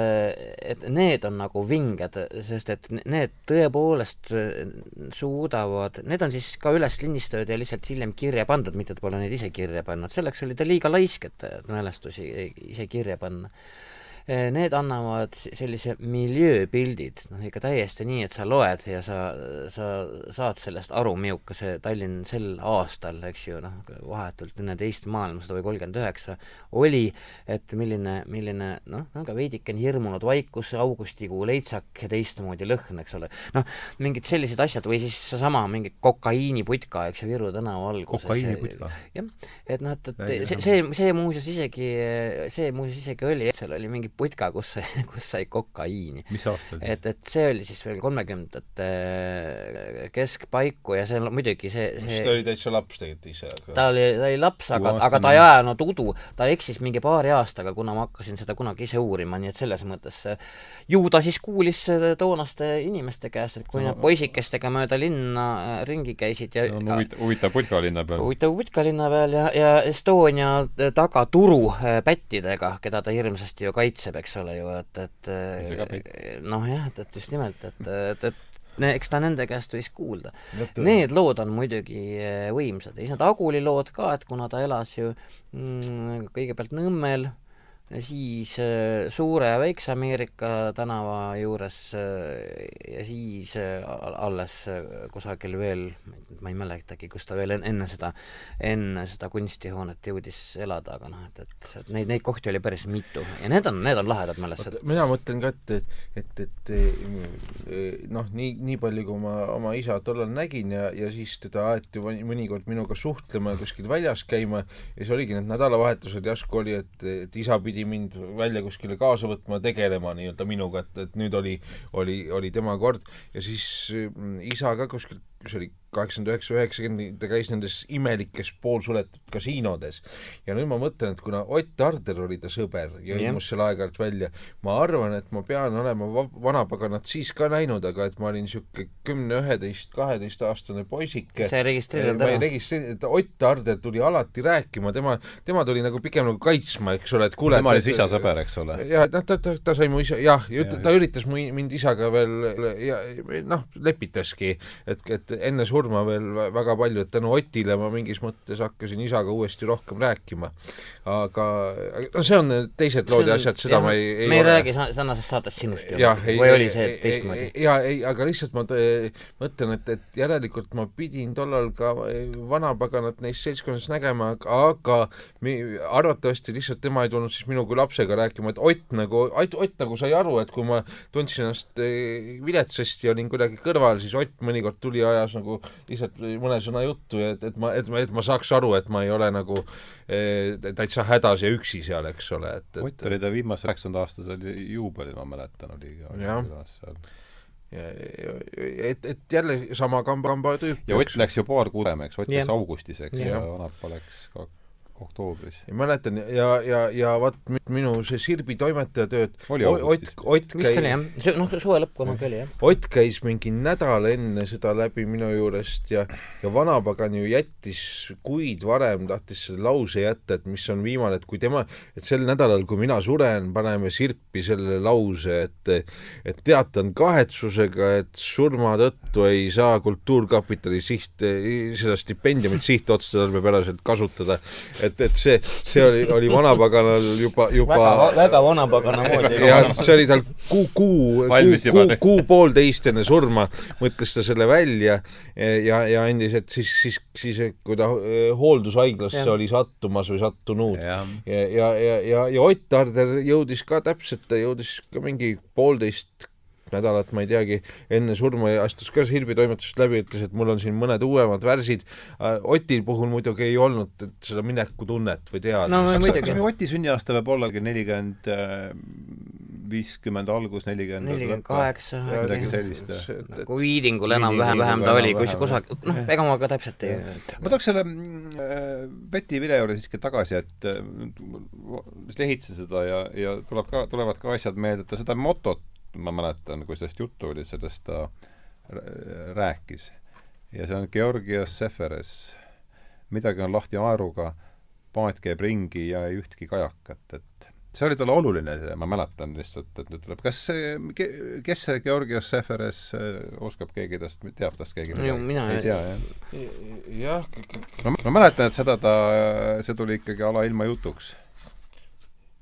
et need on nagu vinged, sest et need tõepoolest suudavad, need on siis ka üles lindistatud ja lihtsalt hiljem kirja pandud, mitte et pole neid ise kirja pannud, selleks oli ta liiga laisk, et mälestusi ise kirja panna need annavad sellise miljööpildid, noh ikka täiesti nii, et sa loed ja sa, sa saad sellest aru, milline see Tallinn sel aastal, eks ju, noh, vahetult enne teist maailmasõda või kolmkümmend üheksa oli, et milline, milline noh, aga veidikene hirmunud vaikus, augustikuu leitsak ja teistmoodi lõhn, eks ole. noh, mingid sellised asjad või siis seesama mingi kokaiiniputka, eks ju, Viru tänava alguses. kokaiiniputka? jah, et noh, et, et see, see, see muuseas isegi, see muuseas isegi oli, et seal oli mingi putka, kus sai, kus sai kokaiini. mis aastal siis? et, et see oli siis veel kolmekümnendate äh, keskpaiku ja see on muidugi see, see ta oli täitsa laps tegelikult ise, aga ta oli, ta oli laps, aga, aga ta ei ajanud udu, ta eksis mingi paari aastaga, kuna ma hakkasin seda kunagi ise uurima, nii et selles mõttes ju ta siis kuulis toonaste inimeste käest, et kui no, nad poisikestega mööda linna äh, ringi käisid ja see on huvitav, huvitav putka linna peal. huvitav putka linna peal ja, ja Estonia tagaturu äh, pättidega, keda ta hirmsasti ju kaitseb, eks ole ju, et, et noh jah, et, et just nimelt, et, et, et ne, eks ta nende käest võis kuulda. Need lood on muidugi võimsad ja siis need Aguli lood ka, et kuna ta elas ju mm, kõigepealt Nõmmel, siis äh, Suure ja Väikse Ameerika tänava juures äh, ja siis äh, alles kusagil veel, ma ei mäletagi, kus ta veel enne seda, enne seda kunstihoonet jõudis elada, aga noh, et, et, et neid, neid kohti oli päris mitu ja need on, need on lahedad mälestused. mina mõtlen ka, et, et, et, et noh, nii, nii palju, kui ma oma isa tollal nägin ja, ja siis teda aeti mõnikord minuga suhtlema ja kuskil väljas käima ja siis oligi need nädalavahetused järsku oli, et, et isa pidi pidi mind välja kuskile kaasa võtma, tegelema nii-öelda minuga, et, et nüüd oli, oli, oli tema kord. Ja siis mm, isa ka kuskilt see oli kaheksakümmend üheksa, üheksakümmend, ta käis nendes imelikes poolsuletud kasiinodes. ja nüüd ma mõtlen, et kuna Ott Arder oli ta sõber ja ilmus seal aeg-ajalt välja, ma arvan, et ma pean olema vanapaganat siis ka näinud, aga et ma olin niisugune kümne, üheteist, kaheteistaastane poisike. sa ei registreerinud ära? ma ei registreerinud, Ott Arder tuli alati rääkima, tema, tema tuli nagu pigem nagu kaitsma, eks ole, et kuule tema oli su isa sõber, eks ole? jah, noh, ta, ta, ta sai mu isa, jah, ja ta üritas mu, mind isaga veel ja noh, lepitaski, et, et enne surma veel väga palju, et tänu Otile ma mingis mõttes hakkasin isaga uuesti rohkem rääkima. aga no see on teised lood ja asjad, seda jah, ma ei, ei me ei ole... räägi tänasest saatest sinust ju, või oli see teistmoodi? jaa, ei, aga lihtsalt ma mõtlen, et, et järelikult ma pidin tollal ka vanapaganat neis seltskondades nägema, aga mi, arvatavasti lihtsalt tema ei tulnud siis minu kui lapsega rääkima, et Ott nagu, Ott, nagu sai aru, et kui ma tundsin ennast eh, viletsasti ja olin kuidagi kõrval, siis Ott mõnikord tuli ja ajas nagu lihtsalt mõne sõna juttu, et, et ma, et ma, et ma saaks aru, et ma ei ole nagu e, täitsa hädas ja üksi seal, eks ole, et, et Ott oli ta viimase üheksakümnenda aastasel juubelil, ma mäletan, oli jah. ja, et, et jälle sama kamba, kamba tüüp. ja Ott läks ju paar kuud varem, eks, Ott läks augustis, eks, ja Anapa läks ka oktoobris. mäletan ja, ja, ja vaat minu see Sirbi toimetaja tööd. Ott, Ott käis vist oli jah, noh, suve lõpp kunagi oli jah. Ott käis mingi nädal enne seda läbi minu juurest ja, ja vanapagan ju jättis kuid varem, tahtis selle lause jätta, et mis on viimane, et kui tema, et sel nädalal, kui mina suren, paneme Sirpi selle lause, et et teatan kahetsusega, et surma tõttu ei saa Kultuurkapitali siht, seda stipendiumit sihtotstarbepäraselt kasutada et, et see, see oli, oli vanapaganal juba, juba väga, väga vanapagana moodi. jah, see oli tal kuu, kuu, kuu, kuu, kuu-poolteist enne surma mõtles ta selle välja ja, ja andis, et siis, siis, siis kui ta eh, hooldushaiglasse ja. oli sattumas või sattunud ja, ja, ja, ja, ja, ja Ott Tarder jõudis ka täpselt, ta jõudis ka mingi poolteist nädalat, ma ei teagi, enne surma astus ka Sirbi toimetusest läbi, ütles, et mul on siin mõned uuemad värsid. Äh, Oti puhul muidugi ei olnud seda minekutunnet või teadmist no,. kas, kas Oti sünniaasta peab ollagi nelikümmend äh, viiskümmend algus, nelikümmend nelikümmend kaheksa, midagi sellist. nagu Viidingul enam-vähem, vähem ta oli, kus kusagil, noh, ega ma ka täpselt ei ma tooks selle äh, Betty video juurde siiski tagasi, et äh, lehitse seda ja, ja tuleb ka, tulevad ka asjad meelde, et ta seda motot ma mäletan, kui sellest juttu oli, sellest ta rääkis. ja see on Georgios Seferes. midagi on lahti aeruga, paat käib ringi ja ei ühtki kajakat, et see oli talle oluline, ma mäletan lihtsalt, et nüüd tuleb, kas see, kes see Georgios Seferes, oskab keegi tast, teab tast keegi midagi? mina ei tea, jah? jah. ma, ma mäletan, et seda ta, see tuli ikkagi alailma jutuks.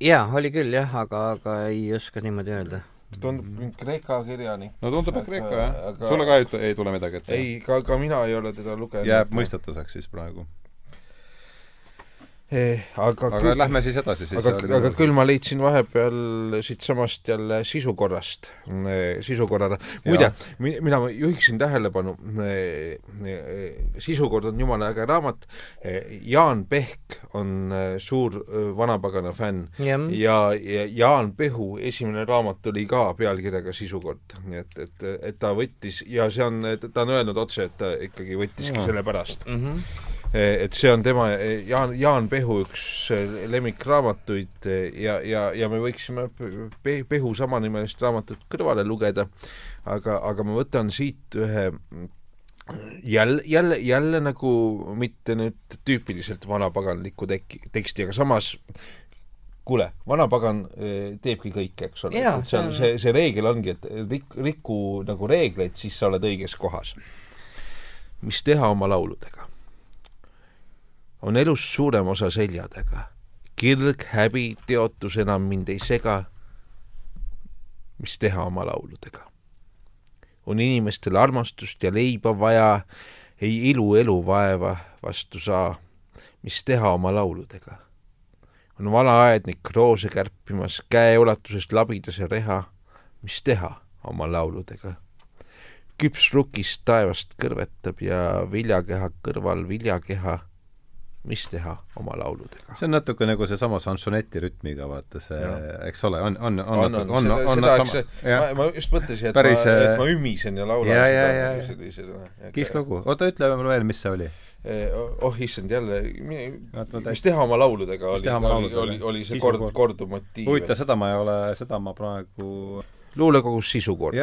jaa, oli küll jah, aga, aga ei oska niimoodi öelda tundub mm. Kreeka kirjanik. no tundub, et Kreeka jah aga.... sulle ka ei, ei tule midagi ette? ei, ka, ka mina ei ole teda lugenud. jääb mõistatuseks siis praegu Eh, aga aga küll, lähme siis edasi siis. aga, aga küll ma leidsin vahepeal siitsamast jälle sisukorrast, eh, sisukorrale. muide, mina juhiksin tähelepanu, eh, sisukord on jumala äge raamat, Jaan Pehk on suur vanapagana fänn ja, ja, ja Jaan Pehu esimene raamat oli ka pealkirjaga Sisukord, nii et, et, et ta võttis ja see on, ta on öelnud otse, et ta ikkagi võttiski selle pärast mm. -hmm Eh, et see on tema, eh, Jaan, Jaan Pehu üks eh, lemmikraamatuid ja, ja, ja me võiksime Pehu samanimelist raamatut kõrvale lugeda, aga, aga ma võtan siit ühe jälle, jälle, jälle nagu mitte nüüd tüüpiliselt vanapaganliku tek-, teksti, aga samas kuule, vanapagan teebki kõike, eks ole. seal see, see reegel ongi, et rik-, riku nagu reegleid, siis sa oled õiges kohas. mis teha oma lauludega? On elust suurem osa selja taga. kirg, häbi, teotus enam mind ei sega. mis teha oma lauludega? on inimestel armastust ja leiba vaja, ei ilu elu vaeva vastu saa. mis teha oma lauludega? on vana aednik roose kärpimas, käeulatusest labidas ja reha. mis teha oma lauludega? küps rukist taevast kõrvetab ja viljakeha kõrval viljakeha mis teha oma lauludega. see on natuke nagu seesama šansoneti rütmiga, vaata see, eks ole, on, on, on, on, on, on, on, on sama, ma, ma just mõtlesin, et Päris, ma, et ma ümisen ja laulan ja, ja, ja, ja. kihvt lugu. oota, ütle mulle veel, mis see oli? oh issand, jälle, mis teha oma lauludega, oli, oli, oli, oli see kord, korduv motiiv. huvitav, seda ma ei ole, seda ma praegu luulekogus Sisukord.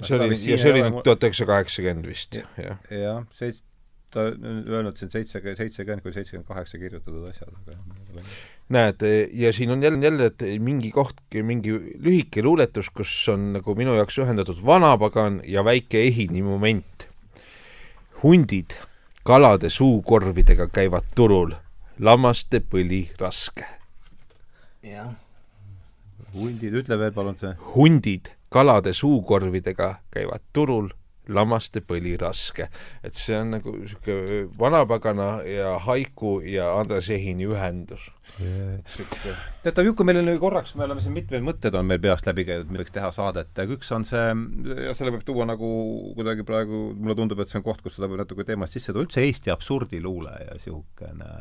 see oli, ja see oli nüüd tuhat üheksasada kaheksakümmend vist, jah. jah, seits-, ta on öelnud siin seitse, seitsekümmend kuni seitsekümmend kaheksa kirjutatud asjad, aga näed, ja siin on jälle, jälle, et mingi koht, mingi lühike luuletus, kus on nagu minu jaoks ühendatud vanapagan ja väike ehini moment. hundid kalade suukorvidega käivad turul, lammaste põli raske. jah. hundid, ütle veel palun see. hundid kalade suukorvidega käivad turul lammaste põli raske. et see on nagu niisugune vanapagana ja Haiku ja Andres Ehini ühendus yeah.. teatav Juku, meil on korraks, me oleme siin mitmeid mõtteid on meil peast läbi käinud, milleks teha saadet, aga üks on see, ja selle võib tuua nagu kuidagi praegu, mulle tundub, et see on koht, kus seda võib natuke teemast sisse tuua, üldse Eesti absurdiluule ja niisugune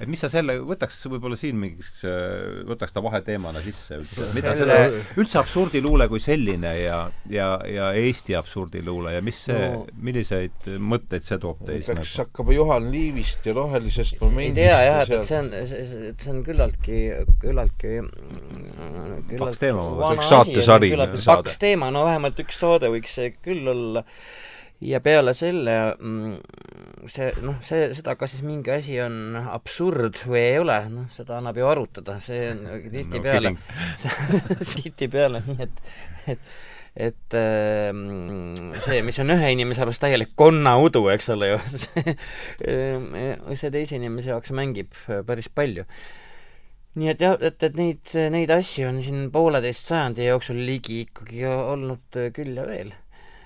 et mis sa selle, võtaks võib-olla siin mingiks, võtaks ta vaheteemana sisse üldse, mida Selle- üldse absurdiluule kui selline ja, ja, ja Eesti absurdiluule ja mis see No- milliseid mõtteid see toob teis peaks nagu? hakkama Juhan Liivist ja rohelisest ei momendist tea jah, et, et see on, see on küllaltki, küllaltki Paks teema, ma võtaks saatesari küllaltki saade. paks teema, no vähemalt üks saade võiks see küll olla. Ja peale selle mm, see, noh, see, seda, kas siis mingi asi on absurd või ei ole, noh, seda annab ju arutada, see on tihtipeale kidding. tihtipeale nii, et, et et ähm, see, mis on ühe inimese arust täielik konnaudu, eks ole ju, see, see teise inimese jaoks mängib päris palju. nii et jah, et, et neid, neid asju on siin pooleteist sajandi jooksul ligi ikkagi olnud küll ja veel.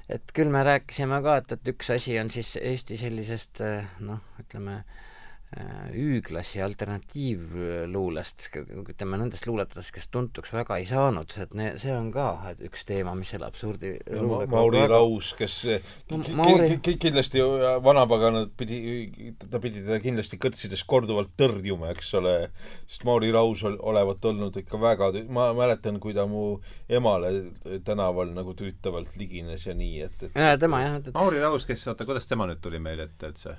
Et küll me rääkisime ka, et, et üks asi on siis Eesti sellisest noh, ütleme Ü-klassi alternatiivluulest, ütleme nendest luuletajatest, kes tuntuks väga ei saanud, et ne-, see on ka et üks teema, mis selle absurdi luulega Mauri väga- Raus, kes No Mauri- ki- kindlasti vanapaganad pidi, ta pidi teda kindlasti kõrtsides korduvalt tõrjuma, eks ole, sest Mauri Raus ol, olevat olnud ikka väga, ma mäletan, kui ta mu emale tänaval nagu tüütavalt ligines ja nii, et, et jaa, tema jah, et, Mauri Raus, kes, oota, kuidas tema nüüd tuli meile ette üldse?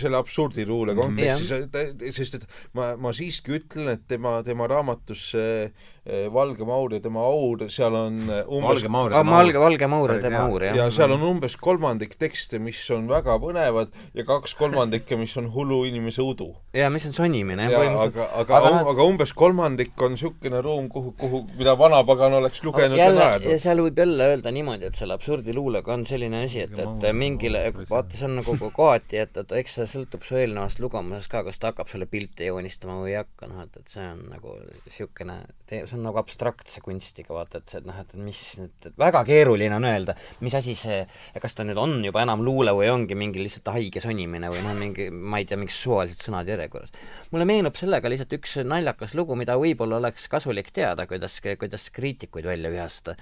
selle absurdiluule Mhm. kontekstis, sest et ma, ma siiski ütlen, et tema, tema raamatus see eh, Valge Maur ja tema aur, seal on eh, umbes Valge Maur aa, Valge, Valge Maur ja tema Maur, jah. ja seal on umbes kolmandik tekste, mis on väga põnevad ja kaks kolmandikke, mis on hullu inimese udu. jaa, mis on sonimine, jah, ja põhimõtteliselt. aga, aga, aga, noh, aga umbes kolmandik on niisugune ruum, kuhu, kuhu, mida vanapagan oleks lugenud ja jälle, ja naernud. seal võib jälle öelda niimoodi, et selle absurdiluulega on selline asi, et, et mingile, vaata, see on nagu ko- kohati, et, et eks see sõltub su eelnevast lugemusest ka, kas ta hakkab sulle pilte joonistama või ei hakka, noh, et, et see on nagu niisugune, see on nagu abstraktse kunstiga, vaata, et see, et noh, et mis nüüd, väga keeruline on öelda, mis asi see, kas ta nüüd on juba enam luule või ongi mingi lihtsalt haige sonimine või noh, mingi, ma ei tea, mingid suvalised sõnad järjekorras. mulle meenub sellega lihtsalt üks naljakas lugu, mida võib-olla oleks kasulik teada, kuidas, kuidas kriitikuid välja vihastada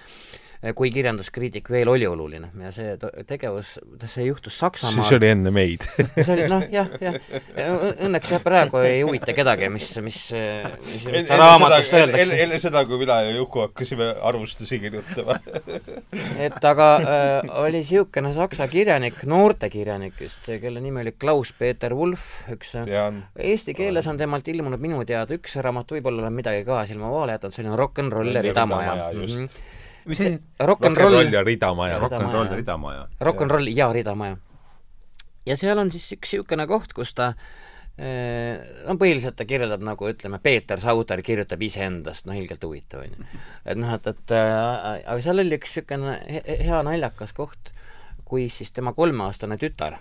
kui kirjanduskriitik veel oli oluline ja see tegevus, see juhtus Saksamaal. see oli enne meid see oli noh, jah, jah. Õnneks jah, praegu ei huvita kedagi, mis, mis, mis, mis ta raamatus öeldakse. enne seda, kui mina ja Juku hakkasime arvustusi kirjutama et aga äh, oli niisugune saksa kirjanik, noortekirjanik just, kelle nimi oli Klaus-Peeter Wulff, üks tean. Eesti keeles on temalt ilmunud minu teada üks raamat, võib-olla olen midagi ka silma vaale jätnud, oli Rock n Roll ja ridamaja. just. Mis asi? Rock n Roll ja ridamaja. Rock n. Roll Ridamaja. Rock n Roll ja ridamaja. ja seal on siis üks niisugune koht, kus ta eh, no põhiliselt ta kirjeldab nagu ütleme, Peeter Sauter kirjutab iseendast, noh ilgelt huvitav on ju. et noh, et, et äh, aga seal oli üks niisugune he- hea naljakas koht, kui siis tema kolmeaastane tütar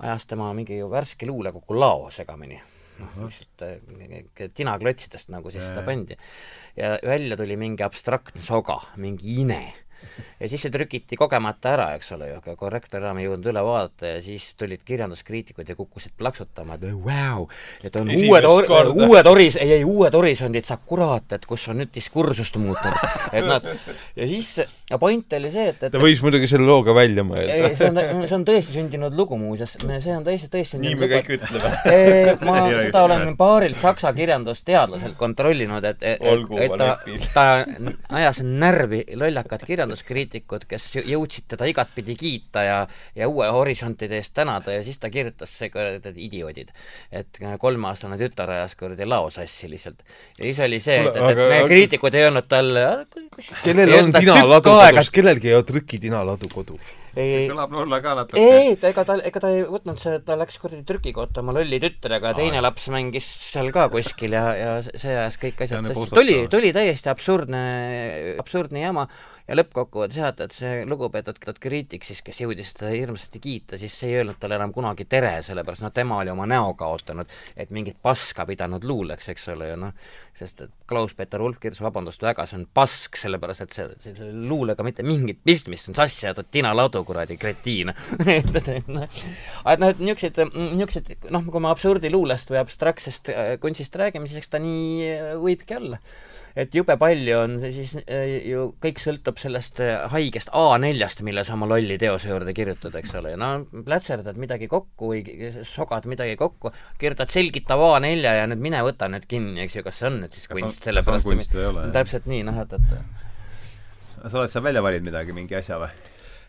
ajas tema mingi värske luulekogu lao segamini. Noh, lihtsalt äh, tinaklotsidest nagu siis seda pandi. ja välja tuli mingi abstraktne soga, mingi ine ja siis see trükiti kogemata ära, eks ole ju, aga korrektor enam ei jõudnud üle vaadata ja siis tulid kirjanduskriitikud ja kukkusid plaksutama, et vau, et on Esimest uued uued horis-, ei, ei uued horisondid, sa kurat, et kus on nüüd diskursust muutunud. et nad, ja siis, point oli see, et, et ta võis muidugi selle loo ka välja mõelda. see on, see on tõesti sündinud lugu muuseas, see on tõesti, tõesti nii me lugu. kõik ütleme. Ma seda olen paarilt saksa kirjandusteadlaselt kontrollinud, et, et, et ma ta ta ajas närvi lollakad kirjanduskriitikud, kes jõudsid teda igatpidi kiita ja, ja uue horisontide eest tänada ja siis ta kirjutas see kuradi idioodid. et kolmeaastane tütar ajas kuradi lao sassi lihtsalt. ja siis oli see, et, et, et aga- kriitikud ei öelnud talle kellel on tinaladu kodus, kellelgi ei ole trükitinaladu kodus? ei, ei, ta ega ta, ega ta ei võtnud see, ta läks kuradi trükikotta oma lolli tütrega ja teine laps mängis seal ka kuskil ja, ja see ajas kõik asjad on sassi. tuli, tuli täiesti absurdne, absurdne jama ja lõppkokkuvõttes jah, et, et see lugupeetud kriitik siis, kes jõudis seda hirmsasti kiita, siis see ei öelnud talle enam kunagi tere, sellepärast noh, tema oli oma näo kaotanud, et mingit paska pidanud luuleks, eks ole ju noh, sest et Klaus-Peeter Ulf kirjutas vabandust väga, see on pask, sellepärast et see, see, selle luulega mitte mingit pistmist, see on sassi aetud tinaladu, kuradi kretiin. et noh, et noh, et niisugused, niisugused noh, kui me absurdiluulest või abstraktsest äh, kunstist räägime, siis eks ta nii äh, võibki olla et jube palju on see siis äh, ju, kõik sõltub sellest äh, haigest A4-st, mille sa oma lolli teose juurde kirjutad, eks ole, ja no plätserdad midagi kokku või sogad midagi kokku, kirjutad selgitav A4 ja nüüd mine võta nüüd kinni, eks ju, kas see on nüüd siis kunst, sellepärast kunst ei ole, täpselt nii, noh, et, et sa oled seal välja valinud midagi, mingi asja või?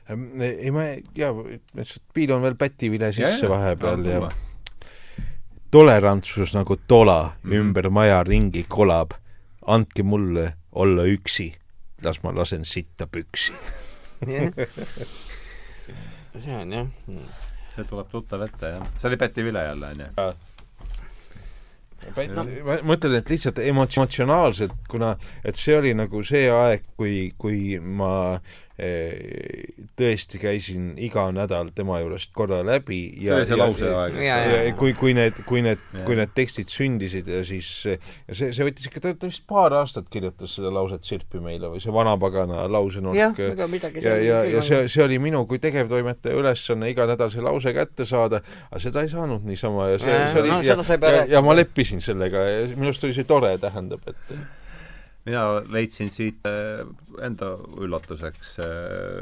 ei ma ei tea, lihtsalt piilon veel pätivile sisse ja, vahepeal ja, ja tolerantsus nagu tola mm. ümber maja ringi kolab. Andke mulle olla üksi, las ma lasen sitta püksi see on jah see tuleb tuttav ette jah. see oli Päti Vile jälle onju? No. ma mõtlen, et lihtsalt emotsionaalselt, kuna et see oli nagu see aeg, kui, kui ma tõesti käisin iga nädal tema juurest korra läbi ja see oli see lause aeg, eks ole. kui, kui need, kui need, kui need tekstid sündisid ja siis ja see, see võttis ikka, ta vist paar aastat kirjutas seda lauset Sirpi meile või see vanapagana lausenurk. midagi ja, ja, ja see, see oli minu kui tegevtoimetaja ülesanne iga nädal see lause kätte saada, aga seda ei saanud niisama ja see, see oli no, ja, ja, ja ma leppisin sellega ja minu arust oli see tore, tähendab, et mina leidsin siit äh, enda üllatuseks äh,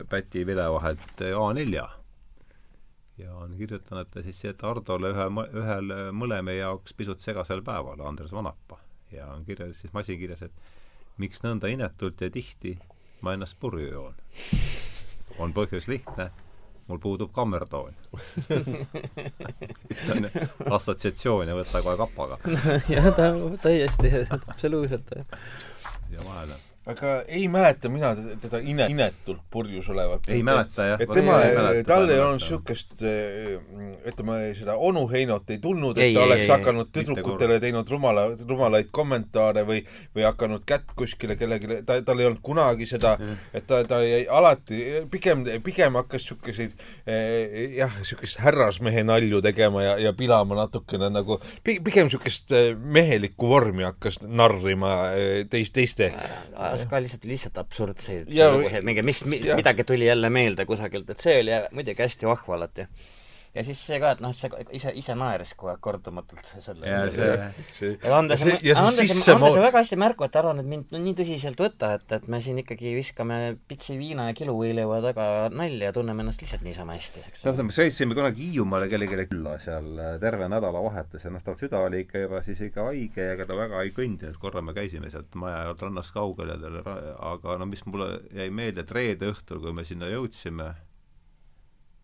Päti vile vahelt äh, A4 ja on kirjutanud ta siis, et Hardole ühe, ühel mõlema jaoks pisut segasel päeval, Andres Vanapa. ja on kirjas siis masikirjas, et miks nõnda inetult ja tihti ma ennast purju joon. on põhjus lihtne, mul puudub kammertoon. On assotsiatsioon ja võta kohe kapaga jah, ta täiesti, absoluutselt siia vahele aga ei mäleta mina teda ine, inetult purjus olevat. ei mäleta jah. et tema, tal ei olnud niisugust, eh, ütleme, seda onu Heinot ei tulnud, et ei, ta ei, oleks ei, hakanud tüdrukutele teinud rumala, rumalaid kommentaare või, või hakanud kätt kuskile kellelegi, ta, tal ei olnud kunagi seda, et ta, ta jäi alati, pigem, pigem hakkas niisuguseid eh, jah, niisugust härrasmehe nalju tegema ja, ja pilama natukene nagu, pigem niisugust eh, mehelikku vormi hakkas narrima teist, teiste ajas ka lihtsalt, lihtsalt absurdseid lugusid, mingi, mis mi,, midagi tuli jälle meelde kusagilt, et see oli muidugi hästi vahva alati ja siis see ka, et noh, see ise, ise naeris kogu aeg kordumatult selle ja see, see ja Andres, Andres, Andres väga hästi märku, et ära nüüd mind no, nii tõsiselt võtta, et, et me siin ikkagi viskame pitsi viina ja kiluvõileiva taga nalja ja tunneme ennast lihtsalt niisama hästi, eks. noh, me sõitsime kunagi Hiiumaale kellelegi külla seal äh, terve nädalavahetus ja noh, tal süda oli ikka juba siis ikka haige ja ega ta väga ei kõndinud, korra me käisime sealt maja rannast kaugel ja tal aga no mis mulle jäi meelde, et reede õhtul, kui me sinna jõudsime,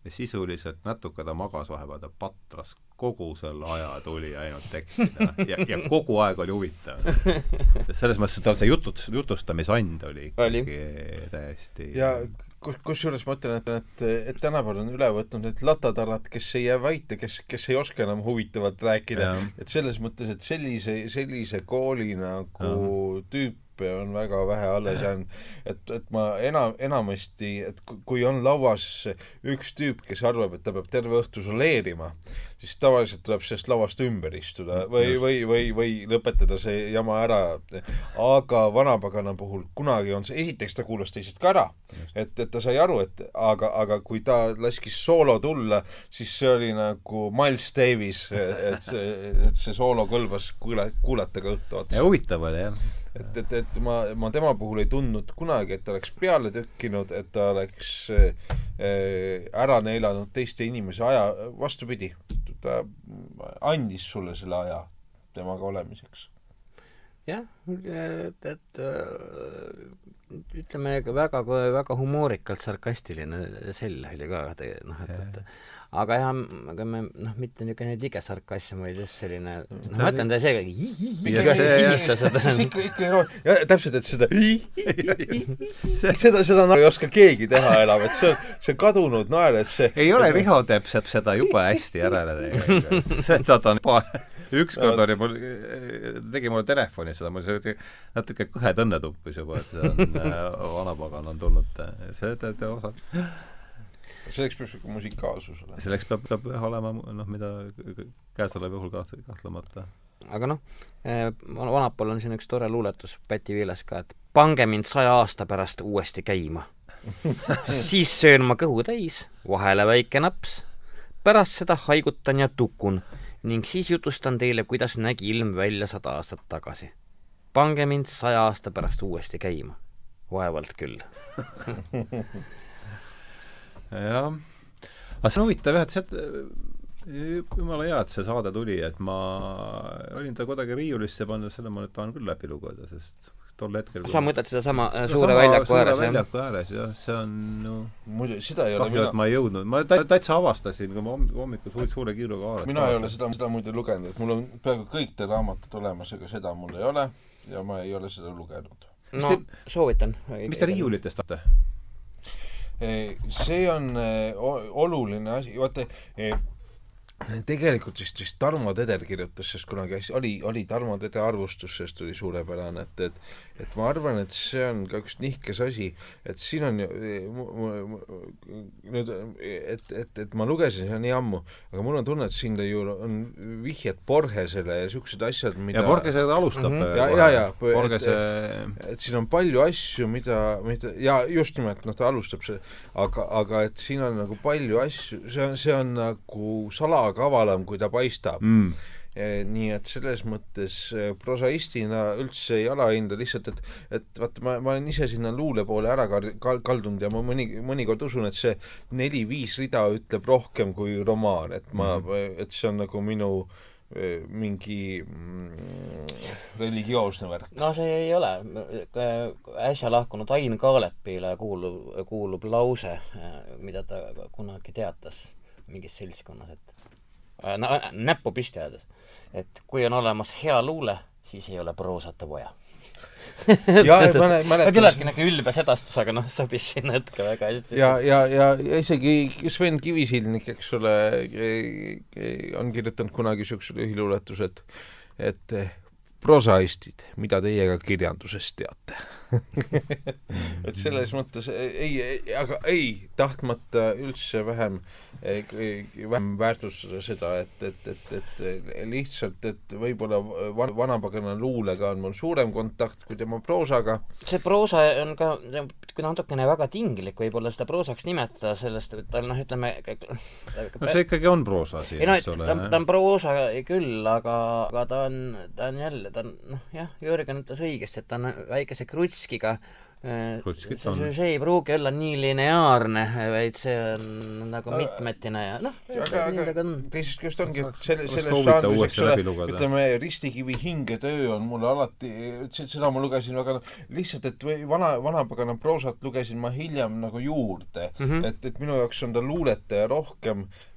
ja sisuliselt natuke ta magas vahepeal, ta patras kogu selle aja tuli ainult tekstida ja, ja kogu aeg oli huvitav. selles mõttes, et tal see jutut-, jutustamisand oli ikkagi oli. täiesti ja kus, kusjuures ma ütlen, et, et, et tänapäeval on üle võtnud need latatarad, kes ei jää vaite, kes, kes ei oska enam huvitavalt rääkida, et selles mõttes, et sellise, sellise kooli nagu ja. tüüp tüüpe on väga vähe alles jäänud. et, et ma enam, enamasti, et kui on lauas üks tüüp, kes arvab, et ta peab terve õhtu soleerima, siis tavaliselt tuleb sellest lauast ümber istuda või, või, või, või lõpetada see jama ära. aga vanapagana puhul kunagi on see, esiteks ta kuulas teised ka ära, et, et ta sai aru, et aga, aga kui ta laskis soolo tulla, siis see oli nagu Miles Davis, et see, et see soolo kõlbas kuula, kuulata ka õhtu otsa. huvitav oli jah et, et, et ma, ma tema puhul ei tundnud kunagi, et ta oleks peale tükkinud, et ta oleks äh, ära neelanud teiste inimese aja, vastupidi, ta andis sulle selle aja temaga olemiseks. jah, et, et ütleme väga, väga humoorikalt sarkastiline sell oli ka, noh, et, et aga jah, aga me noh, mitte niisugune tige sarkasm, vaid just selline noh, ma ütlen ta see kihistas seda. ikka, ikka iroonia, täpselt, et seda seda, seda ei oska keegi teha enam, et see on, see on kadunud naer, et see ei ole, Riho teeb seda jube hästi järele tegelikult. seda ta on ükskord oli mul, tegi mulle telefonis seda, mul see natuke kõhed õnne tuppis juba, et see on äh, vanapagan on tulnud, see teeb osad selleks peab niisugune musikaalsus olema. selleks peab, peab jah olema noh, mida käesoleval juhul kaht-, kahtlemata. aga noh, eh, Vanapool on siin üks tore luuletus Päti Viiles ka, et pange mind saja aasta pärast uuesti käima siis söön ma kõhu täis, vahele väike naps, pärast seda haigutan ja tukun ning siis jutustan teile, kuidas nägi ilm välja sada aastat tagasi. pange mind saja aasta pärast uuesti käima. vaevalt küll jah, aga see on huvitav jah, et see, jumala hea, et see saade tuli, et ma olin ta kuidagi riiulisse pannud, selle ma nüüd tahan küll läbi lugeda, sest tol hetkel sa mõtled sedasama äh, suure väljaku ääres, jah? väljaku ääres, jah, see on no muidu, seda ei ole kahju, et ma ei jõudnud, ma täitsa avastasin, kui ma hommikul suure, suure kiiruga haarasin. mina ei ole seda, seda muidu lugenud, et mul on peaaegu kõik te raamatud olemas, aga seda mul ei ole ja ma ei ole seda lugenud. no te, soovitan. mis te riiulitest tahate? See on oluline asi, vaata tegelikult vist, vist Tarmo Teder kirjutas sellest kunagi oli, oli Tarmo Tederi arvustus, sellest oli suurepärane, et, et et ma arvan, et see on ka üks nihkes asi, et siin on ju nüüd, et, et, et ma lugesin seda nii ammu, aga mul on tunne, et siin ju on vihjed Borgesele ja niisugused asjad, mida ja Borgese alustab mm. -hmm. ja, ja, ja, Borgese et, et siin on palju asju, mida, mida ja just nimelt, noh, ta alustab see, aga, aga et siin on nagu palju asju, see on, see on nagu salakavalam, kui ta paistab mm nii et selles mõttes äh, prosaistina üldse ei alahinda, lihtsalt et et vaata, ma, ma olen ise sinna luule poole ära kal-, kaldunud ja ma mõni, mõnikord usun, et see neli-viis rida ütleb rohkem kui romaan, et ma mm, -hmm. et see on nagu minu mingi mm, religioosne värk. no see ei ole, äsja lahkunud Ain Kaalepile kuulub, kuulub lause, mida ta kunagi teatas mingis seltskonnas, et näppu püsti ajades, et kui on olemas hea luule, siis ei ole proosata vaja ja, ma mäletan. küllaltki niisugune ülbe sedastus, aga noh, sobis sinna hetke väga hästi. ja, ja, ja, isegi Sven Kivisildnik, eks ole, on kirjutanud kunagi niisuguse lühiluuletuse, et et prosaistid, mida teie ka kirjandusest teate et selles mõttes ei, ei, aga ei, tahtmata üldse vähem vähem väärtustada seda, et, et, et, et lihtsalt, et võib-olla van-, vanapagana luulega on mul suurem kontakt kui tema proosaga. see proosa on ka, kui natukene väga tinglik võib-olla seda proosaks nimetada, sellest, et tal noh, ütleme no see ikkagi on proosa siin, eks ole. ta, ta on proosa küll, aga, aga ta on, ta on jälle, ta on noh, jah, Jürgen ütles õigesti, et ta on väikese krutskiga Äh, see, see ei pruugi olla nii lineaarne, vaid see on nagu mitmetine ja noh, teisest küljest ongi, et selle, selles žanris, eks ole, ütleme, Ristikivi hingetöö on mulle alati, seda ma lugesin väga lihtsalt, et või vana, vanapagana proosat lugesin ma hiljem nagu juurde. Mm, -hmm. et, et minu jaoks on ta luuletaja rohkem eh,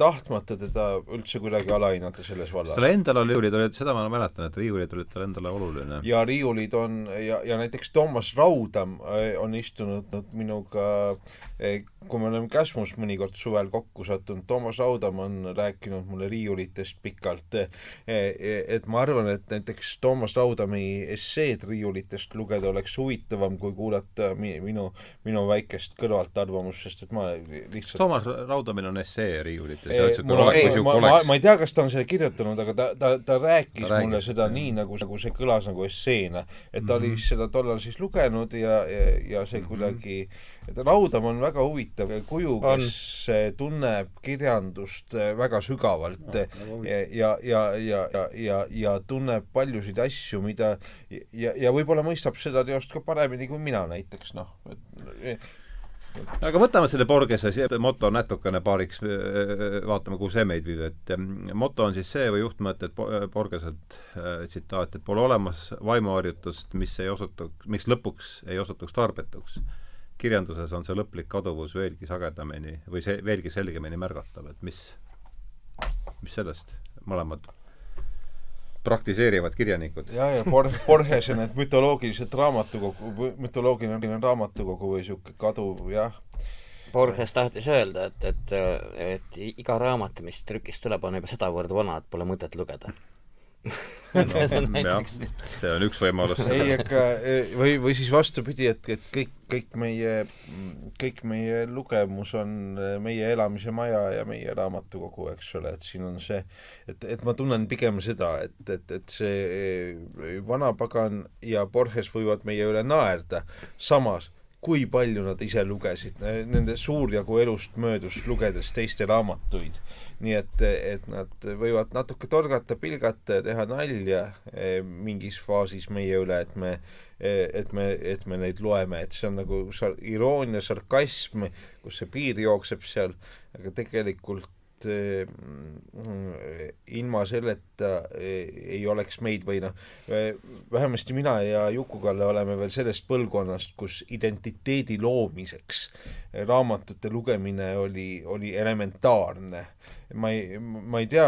tahtmata teda üldse kuidagi alahinnata selles vallas. tal endal oli riiulid olid, seda ma mäletan, et riiulid olid tal endale oluline. ja riiulid on ja, ja näiteks Toomas Raud Adam äh, on istunud minuga, äh, kui me oleme Käsmus mõnikord suvel kokku sattunud, Toomas Raudam on rääkinud mulle riiulitest pikalt, et ma arvan, et näiteks Toomas Raudami esseed riiulitest lugeda oleks huvitavam, kui kuulata minu, minu väikest kõrvaltarvamust, sest et ma lihtsalt Toomas Raudamil on essee riiulites e, ma, ma, ma, ma ei tea, kas ta on selle kirjutanud, aga ta, ta, ta rääkis ta mulle seda jah. nii, nagu, nagu see kõlas nagu esseena. et ta mm -hmm. oli seda tollal siis lugenud ja, ja, ja see mm -hmm. kuidagi, et Raudam on väga huvitav kuju, kes on. tunneb kirjandust äh, väga sügavalt no, ja, ja, ja, ja, ja, ja, ja tunneb paljusid asju, mida ja, ja võib-olla mõistab seda teost ka paremini kui mina näiteks, noh, et aga võtame selle Borgese moto natukene paariks, vaatame, kuhu see meid viib, et moto on siis see või juhtmõte, et Borgeselt tsitaat, et pole olemas vaimuharjutust, mis ei osutuks, mis lõpuks ei osutuks tarbetuks. kirjanduses on see lõplik kaduvus veelgi sagedamini või see veelgi selgemini märgatav, et mis, mis sellest mõlemad praktiseerivad kirjanikud. ja, ja Bor-, Borgese need mütoloogilised raamatukogu, mütoloogiline raamatukogu või niisugune kaduv, jah. Borges tahtis öelda, et, et, et iga raamat, mis trükist tuleb, on juba sedavõrd vana, et pole mõtet lugeda no, see on üks võimalus. ei, aga või, või siis vastupidi, et, et kõik, kõik meie, kõik meie lugemus on meie elamise maja ja meie raamatukogu, eks ole, et siin on see, et, et ma tunnen pigem seda, et, et, et see vanapagan ja Borges võivad meie üle naerda, samas kui palju nad ise lugesid, nende suur jagu elust möödus lugedes teiste raamatuid. nii et, et nad võivad natuke torgata, pilgata ja teha nalja eh, mingis faasis meie üle, et me eh, et me, et me neid loeme, et see on nagu sar-, iroonia, sarkasm, kus see piir jookseb seal, aga tegelikult et äh, ilma selleta äh, ei oleks meid või noh, äh, vähemasti mina ja Juku-Kalle oleme veel sellest põlvkonnast, kus identiteedi loomiseks raamatute lugemine oli, oli elementaarne ma ei, ma ei tea,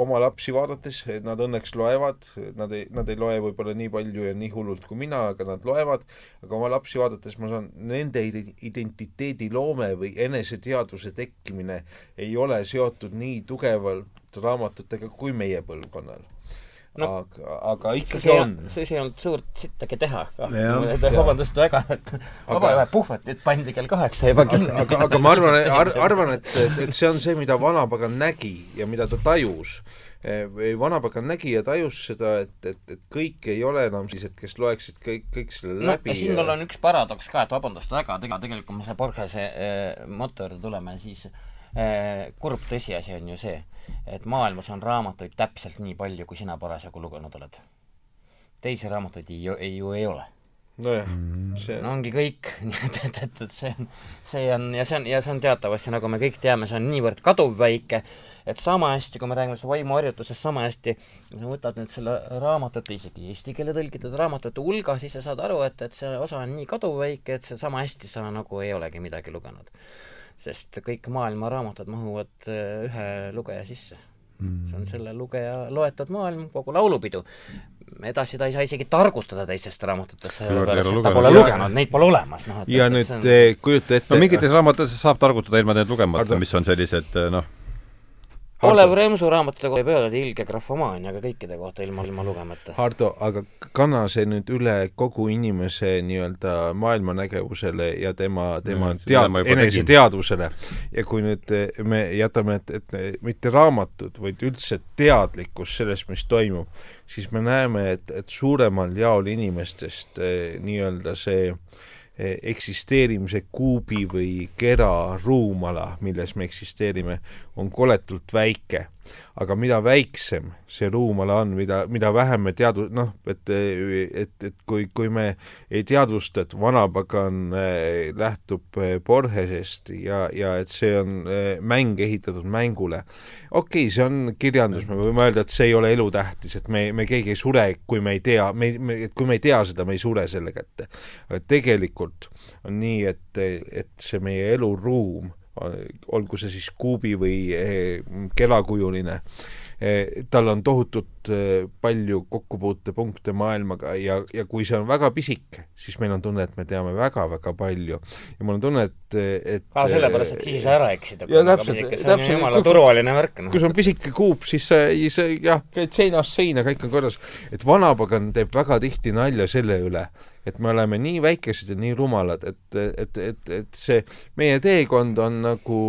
oma lapsi vaadates, nad õnneks loevad, nad ei, nad ei loe võib-olla nii palju ja nii hullult kui mina, aga nad loevad, aga oma lapsi vaadates ma saan, nende identiteediloome või eneseteadvuse tekkimine ei ole seotud nii tugevalt raamatutega kui meie põlvkonnal no, aga, aga ikkagi on. siis ei olnud suurt sittagi teha. vabandust väga, et vabaühe puhvetit pandi kell kaheksa juba kinni. aga, aga ma arvan ar,, arvan, et, et, et see on see, mida vanapagan nägi ja mida ta tajus vanapagan nägi ja tajus seda, et, et, et kõik ei ole enam sellised, kes loeksid kõik, kõik selle no, läbi. siin ja... on üks paradoks ka, et vabandust väga, tegelikult me selle Borgese äh, moto juurde tuleme, siis äh, kurb tõsiasi on ju see, et maailmas on raamatuid täpselt nii palju, kui sina parasjagu lugenud oled. teisi raamatuid ei, ei, ju ei ole. nojah, mm. see no ongi kõik, nii et, et, et, et see on, see on ja see on, ja see on teatavasti, nagu me kõik teame, see on niivõrd kaduvväike, et sama hästi, kui me räägime sellest vaimuharjutusest, sama hästi, kui sa võtad nüüd selle raamatute, isegi eesti keele tõlgitud raamatute hulga, siis sa saad aru, et, et see osa on nii kaduvväike, et see sama hästi sa nagu ei olegi midagi lugenud sest kõik maailma raamatud mahuvad äh, ühe lugeja sisse. Mm.. see on selle lugeja loetud maailm, kogu laulupidu. edasi ta ei saa isegi targutada teistest raamatutest, sellepärast et ta pole lugenud, neid pole olemas, noh et ja et, nüüd on... Eh, kujuta ette no mingites raamatutes saab targutada ilma neid lugemata, mis on sellised eh, noh, Olev Remsu raamatute kohta võib öelda, et ilge grafomaania, aga kõikide kohta ilma, ilma lugemata. Hardo, aga kanna see nüüd üle kogu inimese nii-öelda maailmanägevusele ja tema, tema no, tead-, eneseteadvusele. ja kui nüüd eh, me jätame, et, et mitte raamatud, vaid üldse teadlikkus sellest, mis toimub, siis me näeme, et, et suuremal jaol inimestest eh, nii-öelda see äh, Eh, eksisteerimise kuubi või kera ruumala, milles me eksisteerime, on koletult väike aga mida väiksem see ruumala on, mida, mida vähem me teadu-, noh, et, et, et kui, kui me ei teadvusta, et vanapagan äh, lähtub äh, Borgesest ja, ja et see on äh, mäng ehitatud mängule, okei okay,, see on kirjandus, me võime öelda, et see ei ole elutähtis, et me, me keegi ei sure, kui me ei tea, me, me, et kui me ei tea seda, me ei sure selle kätte. aga tegelikult on nii, et, et see meie eluruum olgu see siis kuubi või eh, kelakujuline, tal on tohutult eh, palju kokkupuutepunkte maailmaga ja, ja kui see on väga pisike, siis meil on tunne, et me teame väga-väga palju. ja mul on tunne, et, et aa, sellepärast, et siis ei saa ära eksida. ja täpselt, see on jumala turvaline värk no.. kui sul on pisike kuup, siis sa, sa jah, käid seinast seina, kõik on korras. et vanapagan teeb väga tihti nalja selle üle, et me oleme nii väikesed ja nii rumalad, et, et, et, et see meie teekond on nagu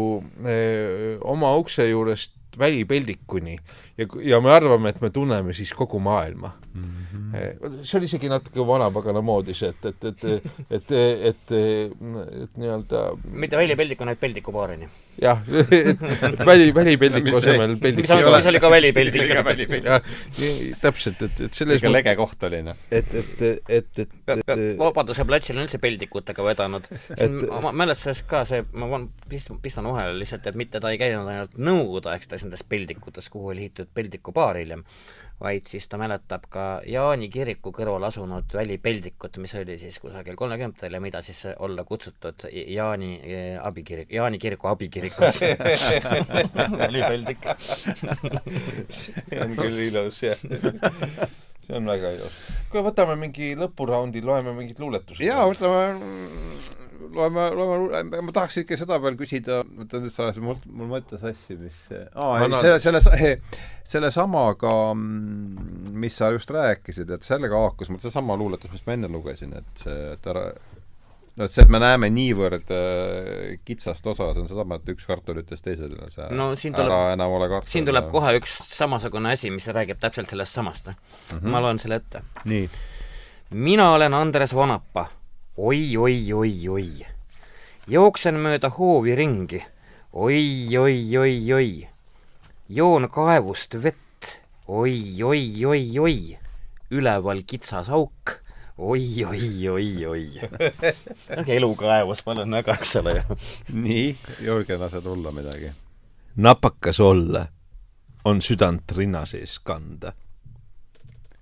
öö, eh, oma ukse juurest välipeldikuni ja, ja me arvame, et me tunneme siis kogu maailma mm. -hmm. see oli isegi natuke vanapagana moodi see, et, et, et, et, et, et, et nii-öelda mitte välipeldiku, vaid peldikupaarini. jah, et, väli, välipeldiku asemel peldik mis, mis oli ka välipeldik. täpselt, et, et selles ikka lege koht oli, noh. et, et, et, et, et Vabaduse platsil on üldse peldikutega vedanud. ma mälestuses ka see, ma pistan vahele lihtsalt, et mitte ta ei käinud ainult Nõukogude aegstes nendes peldikutes, kuhu oli ehitatud peldikupaar hiljem, vaid siis ta mäletab ka Jaani kiriku kõrval asunud välipeldikut, mis oli siis kusagil kolmekümnendatel ja mida siis olla kutsutud Jaani eh, abikirik, Jaani kiriku abikirikuks välipeldik see on küll ilus, jah see on väga ilus. kuule, võtame mingi lõpuraundi, loeme mingid luuletused. jaa, võtame loeme, loeme, ma tahaks ikka seda veel küsida, oota nüüd sa ajasid mul, mul mõtte sassi, mis aa, ei, selle, selle, selle samaga, mm, mis sa just rääkisid, et sellega haakus mul seesama luuletus, mis ma enne lugesin, et see, et ära no et see, et me näeme niivõrd äh, kitsast osa, see on seesama, et üks kartul ütles teisele, see no, siin tuleb, ära enam ole kartul. siin tuleb kohe üks samasugune asi, mis räägib täpselt sellest samast mm. -hmm. ma loen selle ette. nii. mina olen Andres Vanapa oi, oi, oi, oi. jooksen mööda hoovi ringi, oi, oi, oi, oi. joon kaevust vett, oi, oi, oi, oi. üleval kitsas auk, oi, oi, oi, oi. elukaevus ma olen väga, eks ole ju. nii, Jürgen, lase tulla midagi. napakas olla on südant rinna sees kanda.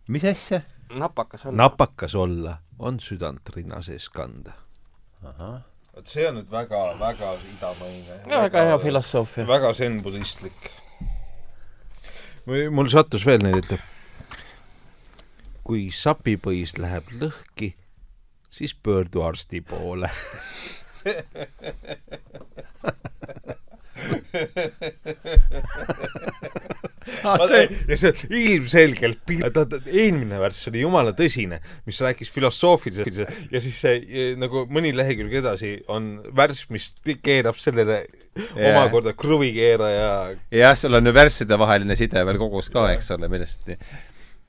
mis asja? napakas olla. napakas olla on südant rinna sees kanda. vot see on nüüd väga, väga idamaine. väga hea filosoofia. väga zen-budistlik. mul sattus veel neid ette. kui sapipõis läheb lõhki, siis pöördu arsti poole see... ja see ilmselgelt, ta, eelmine värss oli jumala tõsine, mis rääkis filosoofiliselt ja siis see nagu mõni lehekülg edasi on värss, mis keerab sellele yeah. omakorda kruvikeeraja. jah, seal on ju värsside vaheline side veel kogus ka, eks ole, millest nii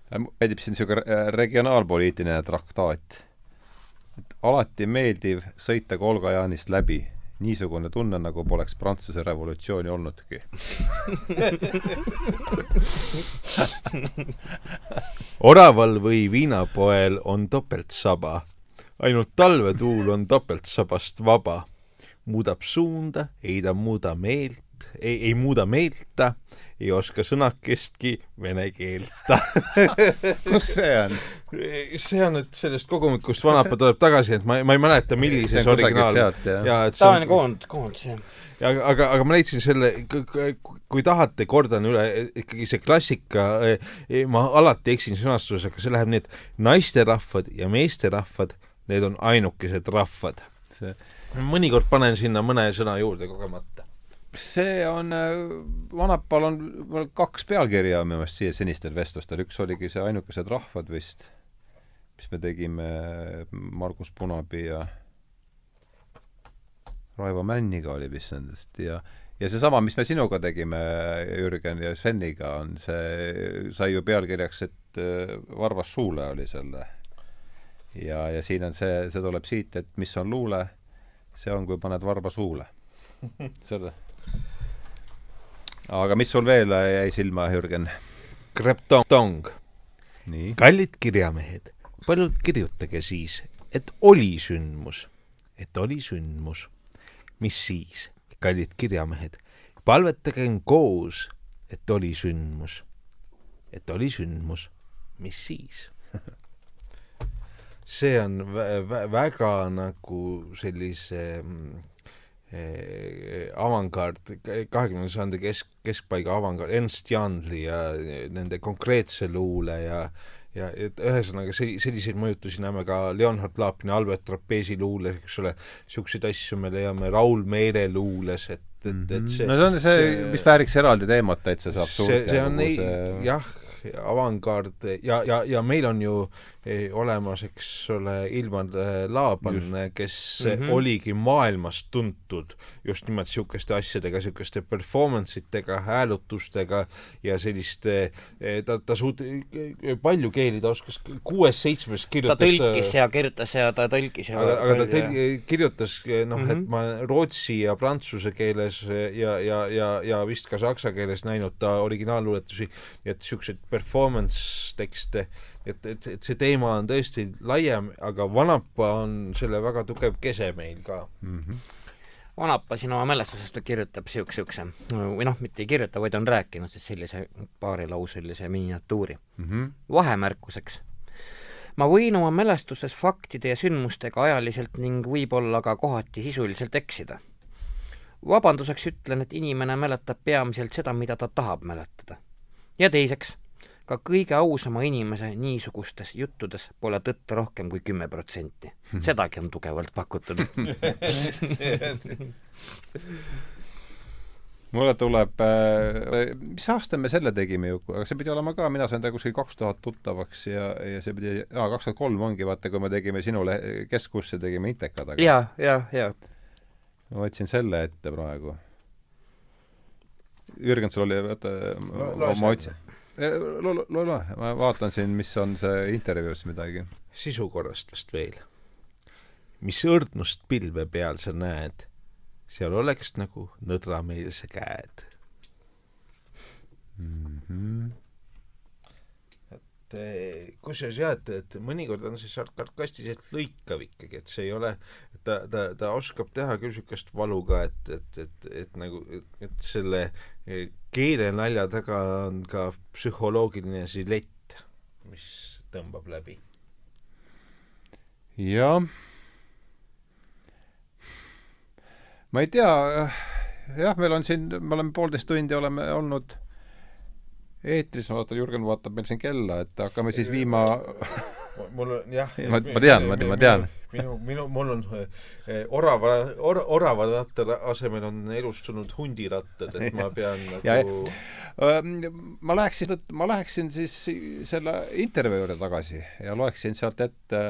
meeldib siin niisugune regionaalpoliitiline traktaat. et alati meeldiv sõita Kolga-Jaanist läbi niisugune tunne, nagu poleks Prantsuse revolutsiooni olnudki oraval või viinapoel on topeltsaba, ainult talvetuul on topeltsabast vaba. muudab suunda, ei ta muuda meelt, ei, ei muuda meelt ta, ei oska sõnakestki vene keelt kus see on? see on nüüd sellest kogumikust Vanapa tuleb tagasi, et ma, ma ei mäleta, millises originaal. jaa, et see on koond, koondis, jah. ja aga, aga ma leidsin selle, kui tahate, kordan üle, ikkagi see klassika, eh, ma alati eksin sõnastusega, see läheb nii, et naisterahvad ja meesterahvad, need on ainukesed rahvad. mõnikord panen sinna mõne sõna juurde kogemata see on, Vanapal on kaks pealkirja minu meelest siia senistel vestlustel, üks oligi see Ainukesed rahvad vist mis me tegime Margus Punapi ja Raivo Männiga oli vist nendest ja ja seesama, mis me sinuga tegime, Jürgen ja Sveniga, on see, sai ju pealkirjaks, et äh, Varvas Suule oli selle. ja, ja siin on see, see tuleb siit, et mis on luule, see on, kui paned varba suule. selle. Aga mis sul veel jäi silma, Jürgen? Kreptong. kallid kirjamehed paljud kirjutage siis, et oli sündmus, et oli sündmus. mis siis, kallid kirjamehed, palvetagem koos, et oli sündmus, et oli sündmus, mis siis see on vä väga nagu sellise äh, avangard, kahekümnenda sajandi kesk, keskpaiga avangard, Ernst Jandli ja nende konkreetse luule ja ja et ühesõnaga see, selliseid mõjutusi näeme ka Leonhard Laapini Albert Trapezi luules, eks ole, niisuguseid asju me leiame Raul Meere luules, et, et, et see no see on see, see, mis vääriks eraldi teemat täitsa saab see, see on ei, jah, avangard ja, ja, ja meil on ju eh, olemas, eks ole, Ilmar eh, Laaban, kes mm -hmm. oligi maailmas tuntud just nimelt niisuguste asjadega, niisuguste performance itega, häälutustega ja selliste, eh, ta, ta suut-, palju keeli ta oskas, kuues-seitsmes kirjutas ta tõlkis ja kirjutas ja ta tõlkis ja aga, aga ta tõl-, kirjutas noh mm, -hmm. et mhm. ma rootsi ja prantsuse keeles ja, ja, ja, ja vist ka saksa keeles näinud ta originaalluuletusi, nii et niisuguseid performance tekste, et, et, et see teema on tõesti laiem, aga Vanapa on selle väga tugev kese meil ka mm. -hmm. Vanapa siin oma mälestusest kirjutab siukse, siukse või noh, mitte ei kirjuta, vaid on rääkinud siis sellise paarilauselise miniatuuri mm. -hmm. vahemärkuseks. ma võin oma mälestuses faktide ja sündmustega ajaliselt ning võib-olla ka kohati sisuliselt eksida. vabanduseks ütlen, et inimene mäletab peamiselt seda, mida ta tahab mäletada. ja teiseks ka kõige ausama inimese niisugustes juttudes pole tõtt rohkem kui kümme protsenti. Mhm. sedagi on tugevalt pakutud mulle tuleb äh,, mis aasta me selle tegime ju, aga see pidi olema ka, mina sain ta kuskil kaks tuhat tuttavaks ja, ja see pidi, aa, kaks tuhat kolm ongi, vaata, kui me tegime sinule keskkursse, tegime Intekad, aga ja, ja, ja. ma võtsin selle ette praegu. Jürgen, sul oli, vaata, ma otsin loe, loe, loe, ma vaatan siin, mis on see intervjuus midagi. sisu korrast vast veel. mis õrdnust pilve peal sa näed, seal oleks nagu nõdrameelse käed mm. -hmm. et eh, kusjuures jah, et, et mõnikord on see sarkastiliselt lõikav ikkagi, et see ei ole, ta, ta, ta oskab teha küll niisugust valu ka, et, et, et, et nagu, et selle eh, keelenalja taga on ka psühholoogiline silett, mis tõmbab läbi. jah ma ei tea, jah, meil on siin, me oleme poolteist tundi oleme olnud eetris, ma vaatan, Jürgen vaatab meil siin kella, et hakkame siis viima mul on jah ma, ma tean, ma tean, ma tean. minu, minu, mul on eh, orava or,, oravaratta asemel on elustunud hundirattad, et ma pean nagu ja, ma läheksin, ma läheksin siis selle intervjuu juurde tagasi ja loeksin sealt ette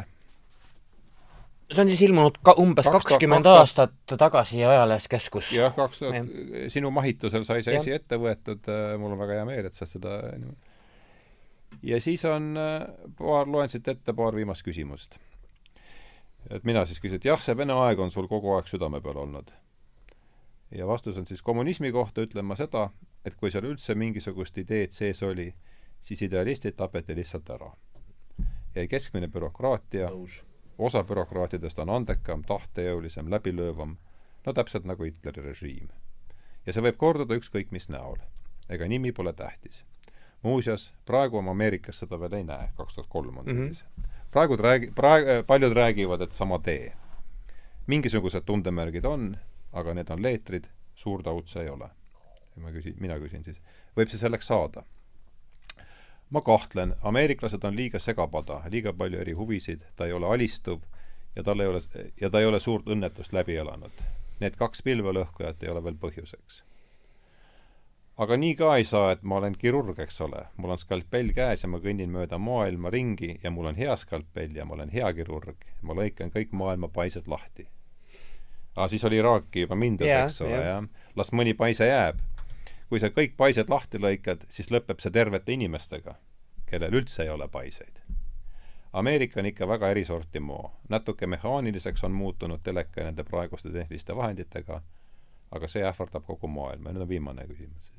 see on siis ilmunud ka umbes kakskümmend aastat tagasi Ajalehes Keskus. jah, kaks tuhat, sinu mahitusel sai see asi ette võetud, mul on väga hea meel, et sa seda ja siis on äh, paar, loen siit ette paar viimast küsimust. et mina siis küsin, et jah, see Vene aeg on sul kogu aeg südame peal olnud. ja vastus on siis kommunismi kohta ütlen ma seda, et kui seal üldse mingisugust ideed sees oli, siis idealistid tapeti lihtsalt ära. jäi keskmine bürokraatia osa bürokraatidest on andekam, tahtejõulisem, läbilöövam, no täpselt nagu Hitleri režiim. ja see võib korduda ükskõik mis näol. ega nimi pole tähtis. Muuseas, praegu ma Ameerikas seda veel ei näe, kaks tuhat kolm on see mm -hmm. siis. praegu räägi-, praegu, paljud räägivad, et sama tee. mingisugused tundemärgid on, aga need on leetrid, suurt aud see ei ole. ma küsin, mina küsin siis, võib see selleks saada? ma kahtlen, ameeriklased on liiga segapada, liiga palju eri huvisid, ta ei ole alistuv ja tal ei ole, ja ta ei ole suurt õnnetust läbi elanud. Need kaks pilvelõhkujat ei ole veel põhjuseks. Aga nii ka ei saa, et ma olen kirurg, eks ole, mul on skalpell käes ja ma kõnnin mööda maailma ringi ja mul on hea skalpell ja ma olen hea kirurg, ma lõikan kõik maailma paised lahti. aa, siis oli Iraaki juba mindud yeah,, eks ole yeah., jah. las mõni paise jääb kui sa kõik paised lahti lõikad, siis lõpeb see tervete inimestega, kellel üldse ei ole paiseid. Ameerika on ikka väga erisorti moo. natuke mehaaniliseks on muutunud teleka nende praeguste tehniliste vahenditega, aga see ähvardab kogu maailma ja nüüd on viimane küsimus.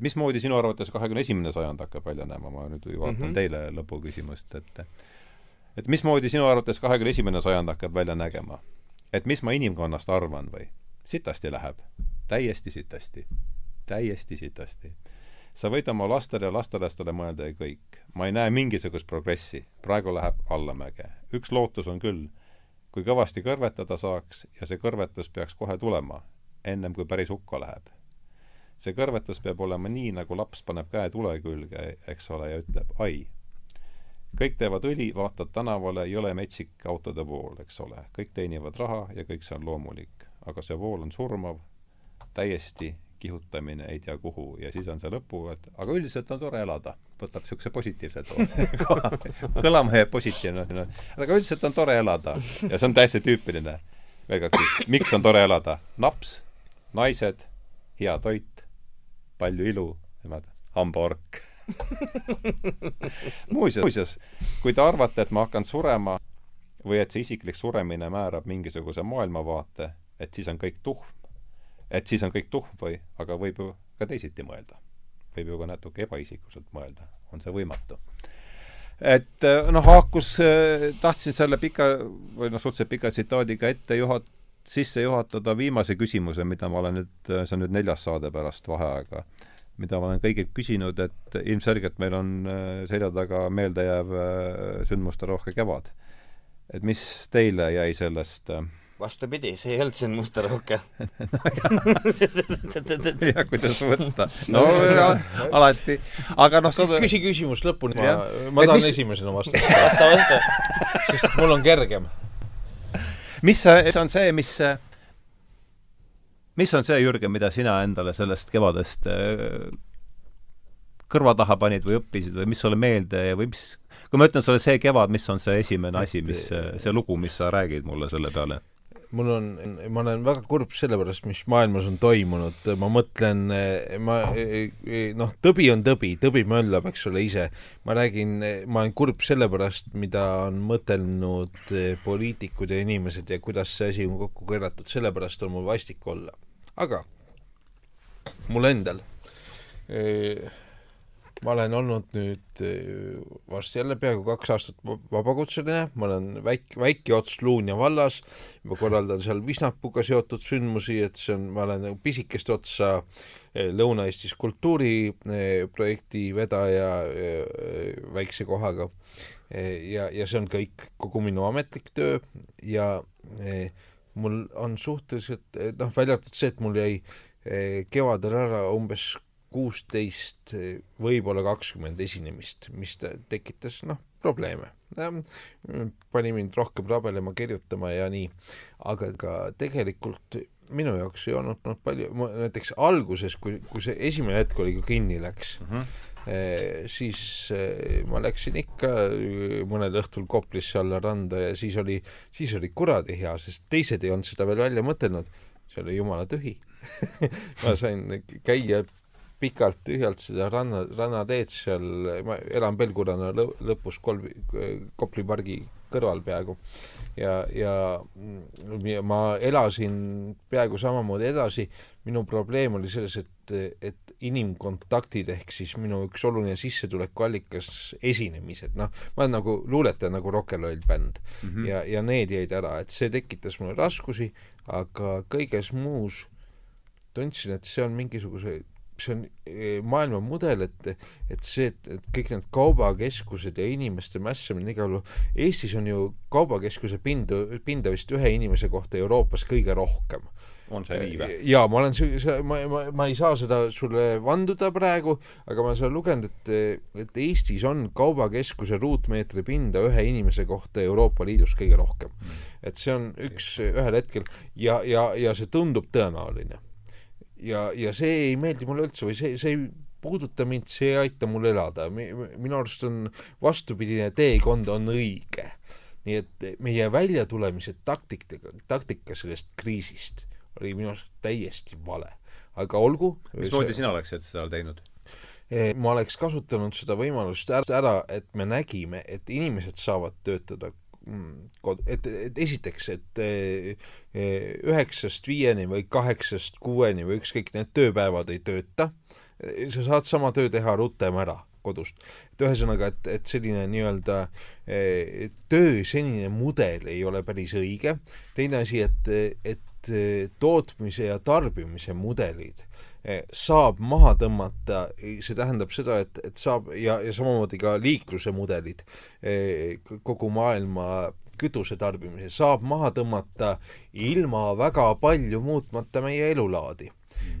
Mismoodi sinu arvates kahekümne esimene sajand hakkab välja näema, ma nüüd vaatan mm -hmm. teile lõpuküsimust, et et mismoodi sinu arvates kahekümne esimene sajand hakkab välja nägema? et mis ma inimkonnast arvan või? sitasti läheb. täiesti sitasti täiesti sitasti. sa võid oma lastele ja lastelastele mõelda ja kõik. ma ei näe mingisugust progressi, praegu läheb allamäge. üks lootus on küll, kui kõvasti kõrvetada saaks ja see kõrvetus peaks kohe tulema, ennem kui päris hukka läheb. See kõrvetus peab olema nii, nagu laps paneb käe tule külge, eks ole, ja ütleb ai. kõik teevad õli, vaatad tänavale, jõle metsik autode vool, eks ole, kõik teenivad raha ja kõik see on loomulik. aga see vool on surmav, täiesti kihutamine ei tea kuhu ja siis on see lõpu, et aga üldiselt on tore elada. võtab niisuguse positiivse toone kõlama jääb positiivne no.. aga üldiselt on tore elada ja see on täiesti tüüpiline. veel kord miks on tore elada? naps, naised, hea toit, palju ilu, nemad, hambaork muuseas, muuseas, kui te arvate, et ma hakkan surema või et see isiklik suremine määrab mingisuguse maailmavaate, et siis on kõik tuhm, et siis on kõik tuhm või, aga võib ju ka teisiti mõelda. võib ju ka natuke ebaisikuliselt mõelda, on see võimatu. et äh, noh, haakus, äh, tahtsin selle pika või noh, suhteliselt pika tsitaadiga ette juhat-, sisse juhatada viimase küsimuse, mida ma olen nüüd, äh, see on nüüd neljas saade pärast vaheaega, mida ma olen kõigilt küsinud, et ilmselgelt meil on selja taga meeldejääv sündmusterohke kevad. et mis teile jäi sellest äh, vastupidi, see ei olnud sündmusterohke jah, kuidas võtta. no alati, aga noh sa... küsi küsimus lõpuni, ma, ma tahan mis... esimesena vastata. vasta, vasta. sest mul on kergem. Mis see on see, mis mis on see, Jürgen, mida sina endale sellest kevadest äh, kõrva taha panid või õppisid või mis sulle meelde või mis, kui ma ütlen sulle see kevad, mis on see esimene asi, mis, see lugu, mis sa räägid mulle selle peale? Mul on, ma olen väga kurb selle pärast, mis maailmas on toimunud, ma mõtlen, ma noh, tõbi on tõbi, tõbi möllab, eks ole, ise. ma räägin, ma olen kurb selle pärast, mida on mõtelnud poliitikud ja inimesed ja kuidas see asi on kokku keeratud, sellepärast on mul vastik olla. aga mul endal eh, ma olen olnud nüüd eh, varsti jälle peaaegu kaks aastat vabakutseline, ma olen väik-, väike ots Luunja vallas, ma korraldan seal Visnapuga seotud sündmusi, et see on, ma olen pisikest otsa eh, Lõuna-Eestis kultuuriprojekti vedaja väikse kohaga. ja, ja see on kõik, kogu minu ametlik töö. Ja mul on suhteliselt noh, välja arvatud see, et mul jäi kevadel ära umbes kuusteist, võib-olla kakskümmend esinemist, mis tekitas noh, probleeme. pani mind rohkem rabelema, kirjutama ja nii, aga ka tegelikult minu jaoks ei olnud noh, palju, näiteks alguses, kui, kui see esimene hetk oli, kui kinni läks mm, -hmm. Eh, siis eh, ma läksin ikka mõnel õhtul Koplisse alla randa ja siis oli, siis oli kuradi hea, sest teised ei olnud seda veel välja mõtelnud, see oli jumala tühi ma sain käia pikalt tühjalt seda ranna, rannateed seal, ma elan Pelguranna lõpus kolm, Kopli pargi kõrval peaaegu. Ja, ja ma elasin peaaegu samamoodi edasi, minu probleem oli selles, et, et inimkontaktid ehk siis minu üks oluline sissetulekuallikas, esinemised, noh, ma olen nagu luuletaja nagu Rock n Roll bänd. Mm -hmm. ja, ja need jäid ära, et see tekitas mulle raskusi, aga kõiges muus tundsin, et see on mingisuguse see on eh, maailma mudel, et, et see, et, kõik need kaubakeskused ja inimeste mässamine igal pool, Eestis on ju kaubakeskuse pindu, pinda vist ühe inimese kohta Euroopas kõige rohkem. on see nii või? jaa, ma olen, ma, ma, ma ei saa seda sulle vanduda praegu, aga ma olen lugenud, et, et Eestis on kaubakeskuse ruutmeetri pinda ühe inimese kohta Euroopa Liidus kõige rohkem. Mm. et see on üks, ühel hetkel ja, ja, ja see tundub tõenäoline ja, ja see ei meeldi mulle üldse või see, see ei puuduta mind, see ei aita mul elada Mi,, minu arust on vastupidine teekond on õige. nii et meie väljatulemise taktika, taktika sellest kriisist oli minu arust täiesti vale. aga olgu. mismoodi see... sina oleksid seda teinud? E, ma oleks kasutanud seda võimalust ära, et me nägime, et inimesed saavad töötada et, et esiteks, et eh, eh, üheksast viieni või kaheksast kuueni või ükskõik, need tööpäevad ei tööta, sa saad sama töö teha rutem ära kodust. et ühesõnaga, et, et selline nii-öelda eh, töö senine mudel ei ole päris õige, teine asi, et, et tootmise ja tarbimise mudelid saab maha tõmmata, see tähendab seda, et, et saab ja, ja samamoodi ka liikluse mudelid eh, kogu maailma kütuse tarbimise saab maha tõmmata ilma väga palju muutmata meie elulaadi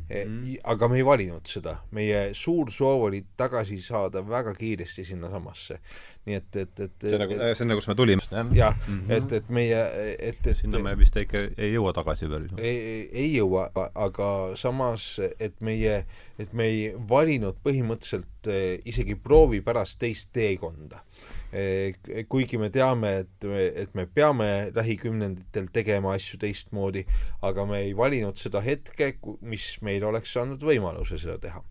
mm.. aga me ei valinud seda, meie suur soov oli tagasi saada väga kiiresti sinnasamasse. nii et, et, et see on nagu, see on nagu, kust me tulime, jah? mm -hmm., et, et meie, et, et sinna me vist ikka ei jõua tagasi veel. ei, ei jõua, aga samas, et meie, et me ei valinud põhimõtteliselt eh, isegi proovi pärast teist teekonda kuigi me teame, et, et me peame lähikümnenditel tegema asju teistmoodi, aga me ei valinud seda hetke, mis meil oleks andnud võimaluse seda teha.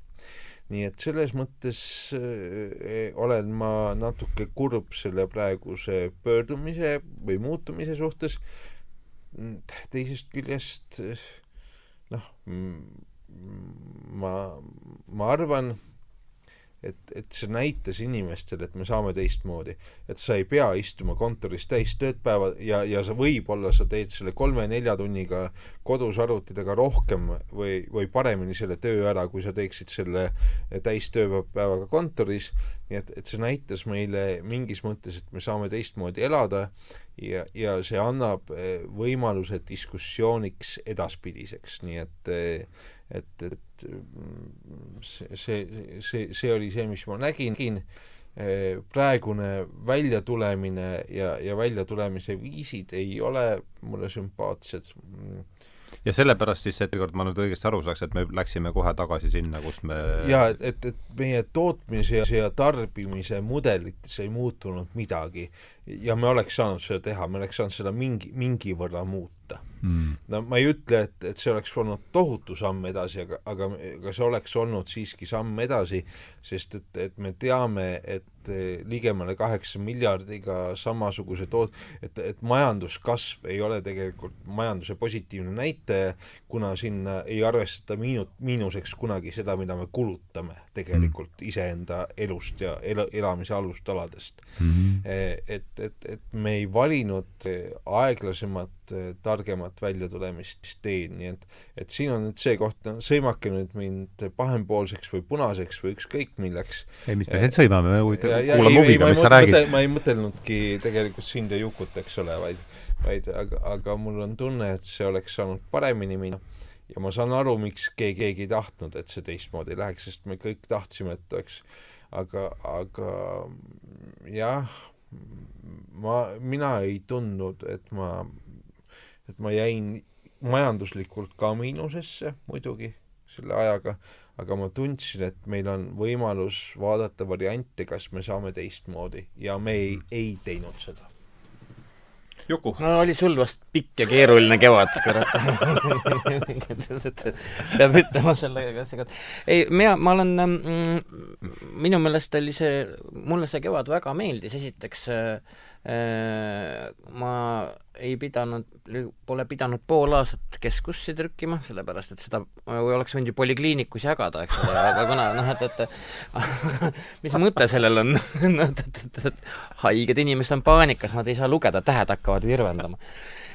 nii et selles mõttes äh, olen ma natuke kurb selle praeguse pöördumise või muutumise suhtes, teisest küljest noh, ma, ma arvan, et, et see näitas inimestele, et me saame teistmoodi. et sa ei pea istuma kontoris täis tööpäeva ja, ja sa võib-olla sa teed selle kolme-nelja tunniga kodus arvuti taga rohkem või, või paremini selle töö ära, kui sa teeksid selle täistööpäevaga kontoris, nii et, et see näitas meile mingis mõttes, et me saame teistmoodi elada ja, ja see annab eh, võimaluse diskussiooniks edaspidiseks, nii et eh, et, et mm, see, see, see, see oli see, mis ma nägin, eh, praegune väljatulemine ja, ja väljatulemise viisid ei ole mulle sümpaatsed ja sellepärast siis, et ma nüüd õigesti aru saaks, et me läksime kohe tagasi sinna, kus me jaa, et, et, et meie tootmise ja tarbimise mudelites ei muutunud midagi ja me oleks saanud seda teha, me oleks saanud seda mingi, mingi võrra muuta. Mm.. no ma ei ütle, et, et see oleks olnud tohutu samm edasi, aga, aga, aga see oleks olnud siiski samm edasi, sest et, et me teame, et ligemale kaheksa miljardiga samasuguse toot-, et, et majanduskasv ei ole tegelikult majanduse positiivne näitaja, kuna sinna ei arvestata miinu-, miinuseks kunagi seda, mida me kulutame tegelikult mm. iseenda elust ja el-, elamise alustaladest mm. -hmm. et, et, et me ei valinud aeglasemat, targemat väljatulemist teed, nii et et siin on nüüd see koht, sõimake nüüd mind pahempoolseks või punaseks või ükskõik milleks. ei, mis me sind sõimame, me kuulame huviga, mis sa räägid. ma ei mõtelnudki tegelikult sind ja Jukut, eks ole, vaid vaid aga, aga mul on tunne, et see oleks saanud paremini minna ja ma saan aru, miks keegi, keegi ei tahtnud, et see teistmoodi läheks, sest me kõik tahtsime, et oleks aga, aga jah, ma, mina ei tundnud, et ma, et ma jäin majanduslikult ka miinusesse muidugi selle ajaga, aga ma tundsin, et meil on võimalus vaadata variante, kas me saame teistmoodi ja me ei, ei teinud seda Juku. no oli sul vast pikk ja keeruline kevad, kurat peab ütlema sellega seega. ei, mina, ma olen mm,, minu meelest oli see, mulle see kevad väga meeldis, esiteks Äh, ma ei pidanud, pole pidanud pool aastat keskusse trükkima, sellepärast et seda oleks võinud ju polikliinikus jagada, eks ole, aga kuna noh, et, et mis mõte sellel on? Noh, et, et, et haiged inimesed on paanikas, nad ei saa lugeda, tähed hakkavad virvendama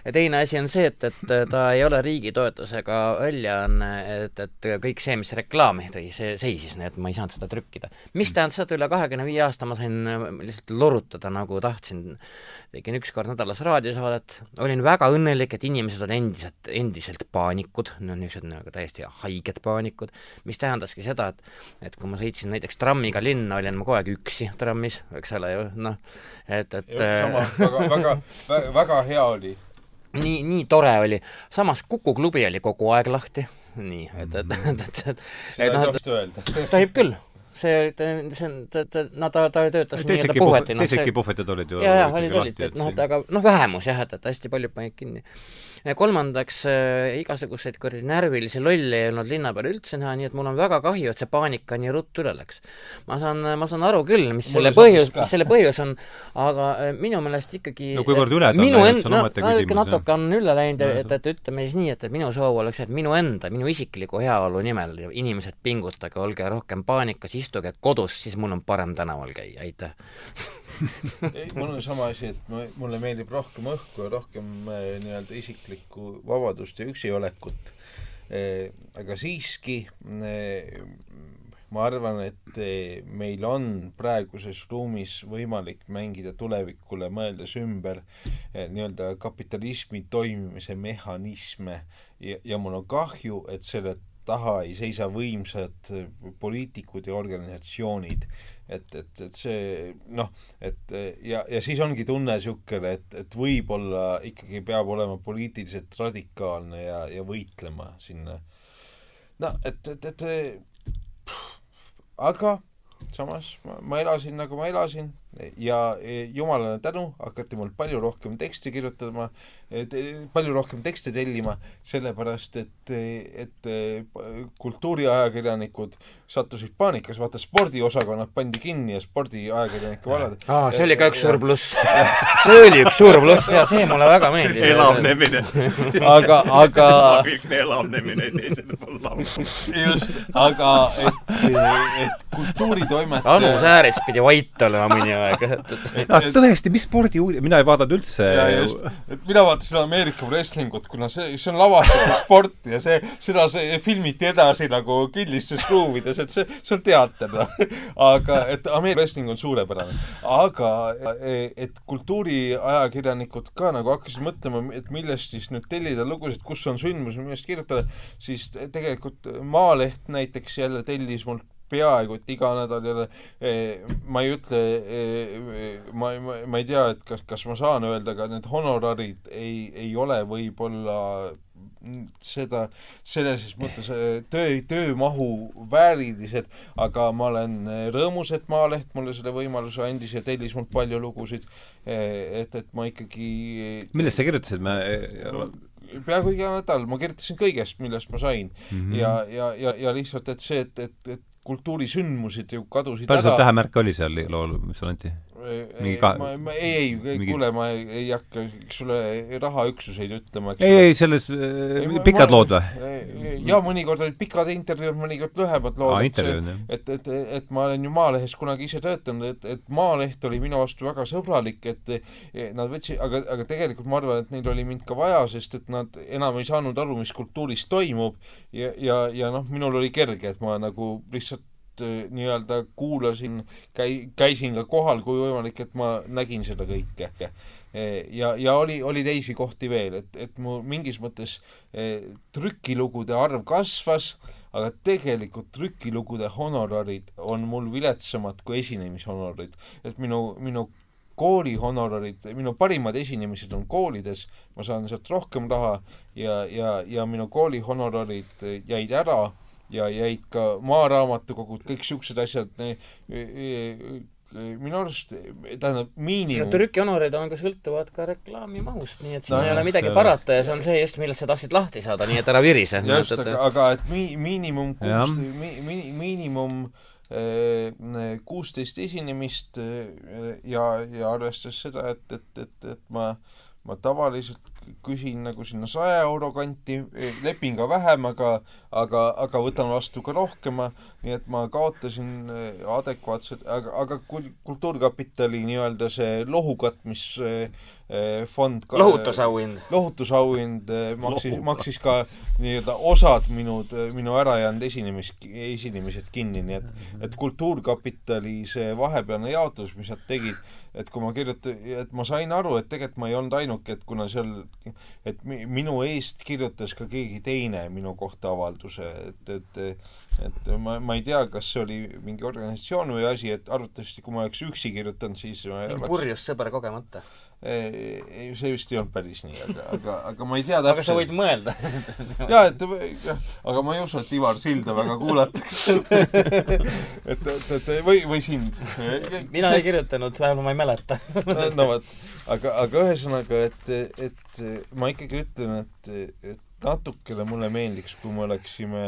ja teine asi on see, et, et ta ei ole riigi toetusega väljaanne, et, et kõik see, mis reklaami tõi, see seisis, nii et ma ei saanud seda trükkida. mis tähendas seda, et üle kahekümne viie aasta ma sain lihtsalt lorutada, nagu tahtsin. tegin üks kord nädalas raadiosaadet, olin väga õnnelik, et inimesed on endiselt, endiselt paanikud, no niisugused nagu täiesti haiged paanikud, mis tähendaski seda, et et kui ma sõitsin näiteks trammiga linna, olin ma kogu aeg üksi trammis, eks ole ju, noh, et, et sama, väga, väga, väga hea oli nii, nii tore oli. samas Kuku klubi oli kogu aeg lahti. nii, et, et, et, et, et, et noh, et tohib küll see, see on, ta, ta, no ta, ta töötas nii-öelda puhvetina. teisedki puhvetid olid ju jaa, jaa, olid, olid, et noh, et aga noh, vähemus jah, et, et hästi paljud panid kinni kolmandaks äh,, igasuguseid kuradi närvilisi lolle ei olnud linna peal üldse näha, nii et mul on väga kahju, et see paanika nii ruttu üle läks. ma saan, ma saan aru küll, mis Mulle selle põhjus, mis selle põhjus on, aga äh, minu meelest ikkagi no kuivõrd üle ta on läinud, see on omaette no, küsimus. natuke on üle läinud, et, et ütleme siis nii, et, et minu soov oleks, et minu enda, minu isikliku heaolu nimel inimesed pingutage, olge rohkem paanikas, istuge kodus, siis mul on parem tänaval käia, aitäh ei, mul on sama asi, et ma, mulle meeldib rohkem õhku ja rohkem äh, nii-öelda isiklikku vabadust ja üksiolekut äh,. aga siiski äh, ma arvan, et äh, meil on praeguses ruumis võimalik mängida tulevikule mõeldes ümber äh, nii-öelda kapitalismi toimimise mehhanisme ja, ja mul on kahju, et selle taha ei seisa võimsad poliitikud ja organisatsioonid et, et, et see noh, et ja, ja siis ongi tunne niisugune, et, et võib-olla ikkagi peab olema poliitiliselt radikaalne ja, ja võitlema sinna. no et, et, et pff, aga samas ma, ma elasin nagu ma elasin ja jumalale tänu hakati mul palju rohkem teksti kirjutama palju rohkem tekste tellima, sellepärast et, et kultuuriajakirjanikud sattusid paanikas, vaata spordiosakonnad pandi kinni ja spordiajakirjanike valad. aa, see oli ka üks suur pluss. see oli üks suur pluss ja see mulle väga meeldis. elavnemine. aga, aga elavnemine teisel pool lauda. just, aga et, et kultuuritoimetaja Anu Sääris pidi vait olema mõni aeg. tõesti, mis spordiuudis, mina ei vaadanud üldse. mina vaatasin vaatasin Ameerika wrestlingut, kuna see, see on lavastatud sport ja see, seda see filmiti edasi nagu kinnistes ruumides, et see, see on teater, noh. aga, et Ameerika wrestling on suurepärane. aga et kultuuriajakirjanikud ka nagu hakkasid mõtlema, et millest siis nüüd tellida lugusid, kus on sündmus, millest kirjutada, siis tegelikult Maaleht näiteks jälle tellis mult peaaegu et iga nädal jälle eh, ma ei ütle, eh, ma, ma, ma ei tea, et kas, kas ma saan öelda, aga need honorarid ei, ei ole võib-olla seda, selles mõttes eh, töö, töömahu väärilised, aga ma olen rõõmus, et Maaleht mulle selle võimaluse andis ja tellis mult palju lugusid, et, et ma ikkagi millest sa kirjutasid, me peaaegu iga nädal ma kirjutasin kõigest, millest ma sain mm. -hmm. ja, ja, ja, ja lihtsalt, et see, et, et, et kultuurisündmused ju kadusid palju sul tähemärke oli seal lool, mis sulle anti? Ka-? ma, ma ei, ei mingi..., kuule, ma ei, ei hakka sulle rahaüksuseid ütlema, eks ei, ei, selles ei, pikad ma, lood või? jaa, mõnikord olid pikad intervjuud, mõnikord lühemad lood. et, et, et, et ma olen ju Maalehes kunagi ise töötanud, et, et Maaleht oli minu vastu väga sõbralik, et nad võtsid, aga, aga tegelikult ma arvan, et neil oli mind ka vaja, sest et nad enam ei saanud aru, mis kultuuris toimub ja, ja, ja noh, minul oli kerge, et ma nagu lihtsalt Äh, nii-öelda kuulasin, käi-, käisin ka kohal, kui võimalik, et ma nägin seda kõike. E, ja, ja oli, oli teisi kohti veel, et, et mu mingis mõttes eh, trükilugude arv kasvas, aga tegelikult trükilugude honorarid on mul viletsamad kui esinemishonorarid. et minu, minu kooli honorarid, minu parimad esinemised on koolides, ma saan sealt rohkem raha ja, ja, ja minu kooli honorarid jäid ära ja jäid ka maaraamatukogud, kõik niisugused asjad, minu arust, tähendab, miinimum no trükihonorid on ka, sõltuvad ka reklaami mahust, nii et siin no, ei ole midagi parata ja see on see just, millest sa tahtsid lahti saada, nii et ära virise. just, aga, aga et mi-, miinimum kuus, mi-, mi-, miinimum eh, kuusteist esinemist eh, ja, ja arvestades seda, et, et, et, et ma ma tavaliselt küsin nagu sinna saja euro kanti, lepin ka vähem, aga aga, aga võtan vastu ka rohkem, nii et ma kaotasin eh, adekvaatselt, aga, aga Kultuurkapitali nii-öelda see lohu katmisfond ka, lohutusauhind. lohutusauhind maksis, maksis ka nii-öelda osad minu, minu ärajäänud esinemis, esinemised kinni, nii et et Kultuurkapitali see vahepealne jaotus, mis nad tegid, et kui ma kirjutan, et ma sain aru, et tegelikult ma ei olnud ainuke, et kuna seal, et minu eest kirjutas ka keegi teine minu kohta avalduse, et, et et ma, ma ei tea, kas see oli mingi organisatsioon või asi, et arvatavasti kui ma oleks üksi kirjutanud, siis ma ei oleks purjus sõber kogemata ei, see vist ei olnud päris nii, aga, aga, aga ma ei tea täpselt. aga sa võid mõelda. Jaa, et jah, aga ma ei usu, et Ivar Silda väga kuulatakse. Et, et, et või, või sind. mina ei kirjutanud, vähemalt ma ei mäleta. No vot, aga, aga ühesõnaga, et, et ma ikkagi ütlen, et, et natukene mulle meeldiks, kui me oleksime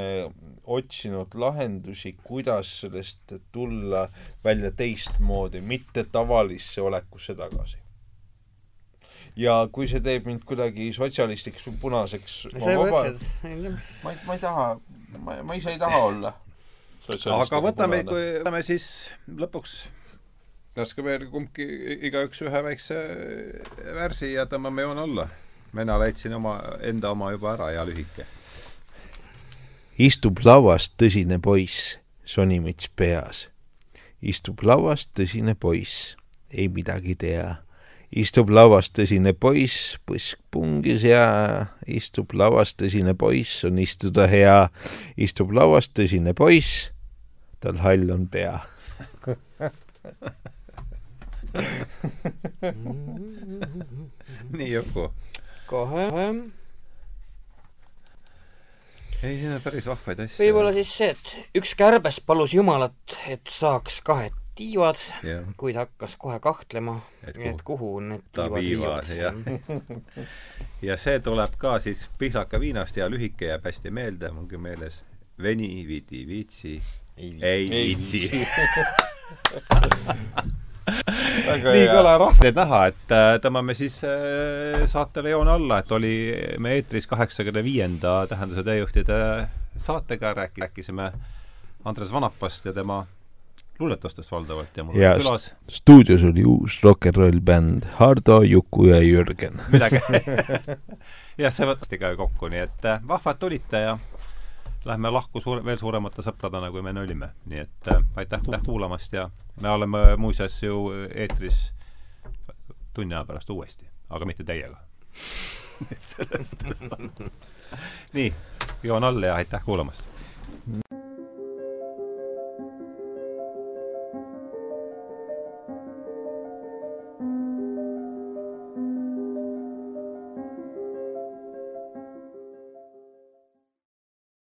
otsinud lahendusi, kuidas sellest tulla välja teistmoodi, mitte tavalisse olekusse tagasi ja kui see teeb mind kuidagi sotsialistiks või punaseks ma vaba, ma ei, ma ei taha, ma, ma ise ei taha olla aga võtame, kui võtame siis lõpuks laske veel kumbki, igaüks ühe väikse värsi ja tõmbame joone alla. mina leidsin oma, enda oma juba ära ja lühike. istub lauas tõsine poiss, sonimüts peas. istub lauas tõsine poiss, ei midagi tea istub lauas tõsine poiss, põsk pungis ja istub lauas tõsine poiss, on istuda hea. istub lauas tõsine poiss, tal hall on pea nii, Juku. kohe. ei, siin on päris vahvaid asju. võib-olla siis see, et üks kärbes palus Jumalat, et saaks kahet tiivad, kuid hakkas kohe kahtlema, et kuhu, et kuhu need tiivad viivad. ja see tuleb ka siis pihlaka viinast ja lühike jääb hästi meelde, mulgi meeles. veni, vidi, viitsi, ei viitsi. nii kõla rahvaid näha, et äh, tõmbame siis äh, saatele joone alla, et oli me eetris kaheksakümne viienda Tähenduse teejuhtide saatega, rääkisime Andres Vanapast ja tema luuletustest valdavalt ja mul ja oli külas stuudios oli uus rock n roll bänd Hardo, Juku ja Jürgen. midagi jah, see võttis ka kokku, nii et äh, vahvad tulite ja lähme lahku suure, veel suuremate sõpradena, kui me olime. nii et äh, aitäh, aitäh kuulamast ja me oleme muuseas ju eetris tunni aja pärast uuesti, aga mitte teiega sellest nii, joon alla ja aitäh kuulamast!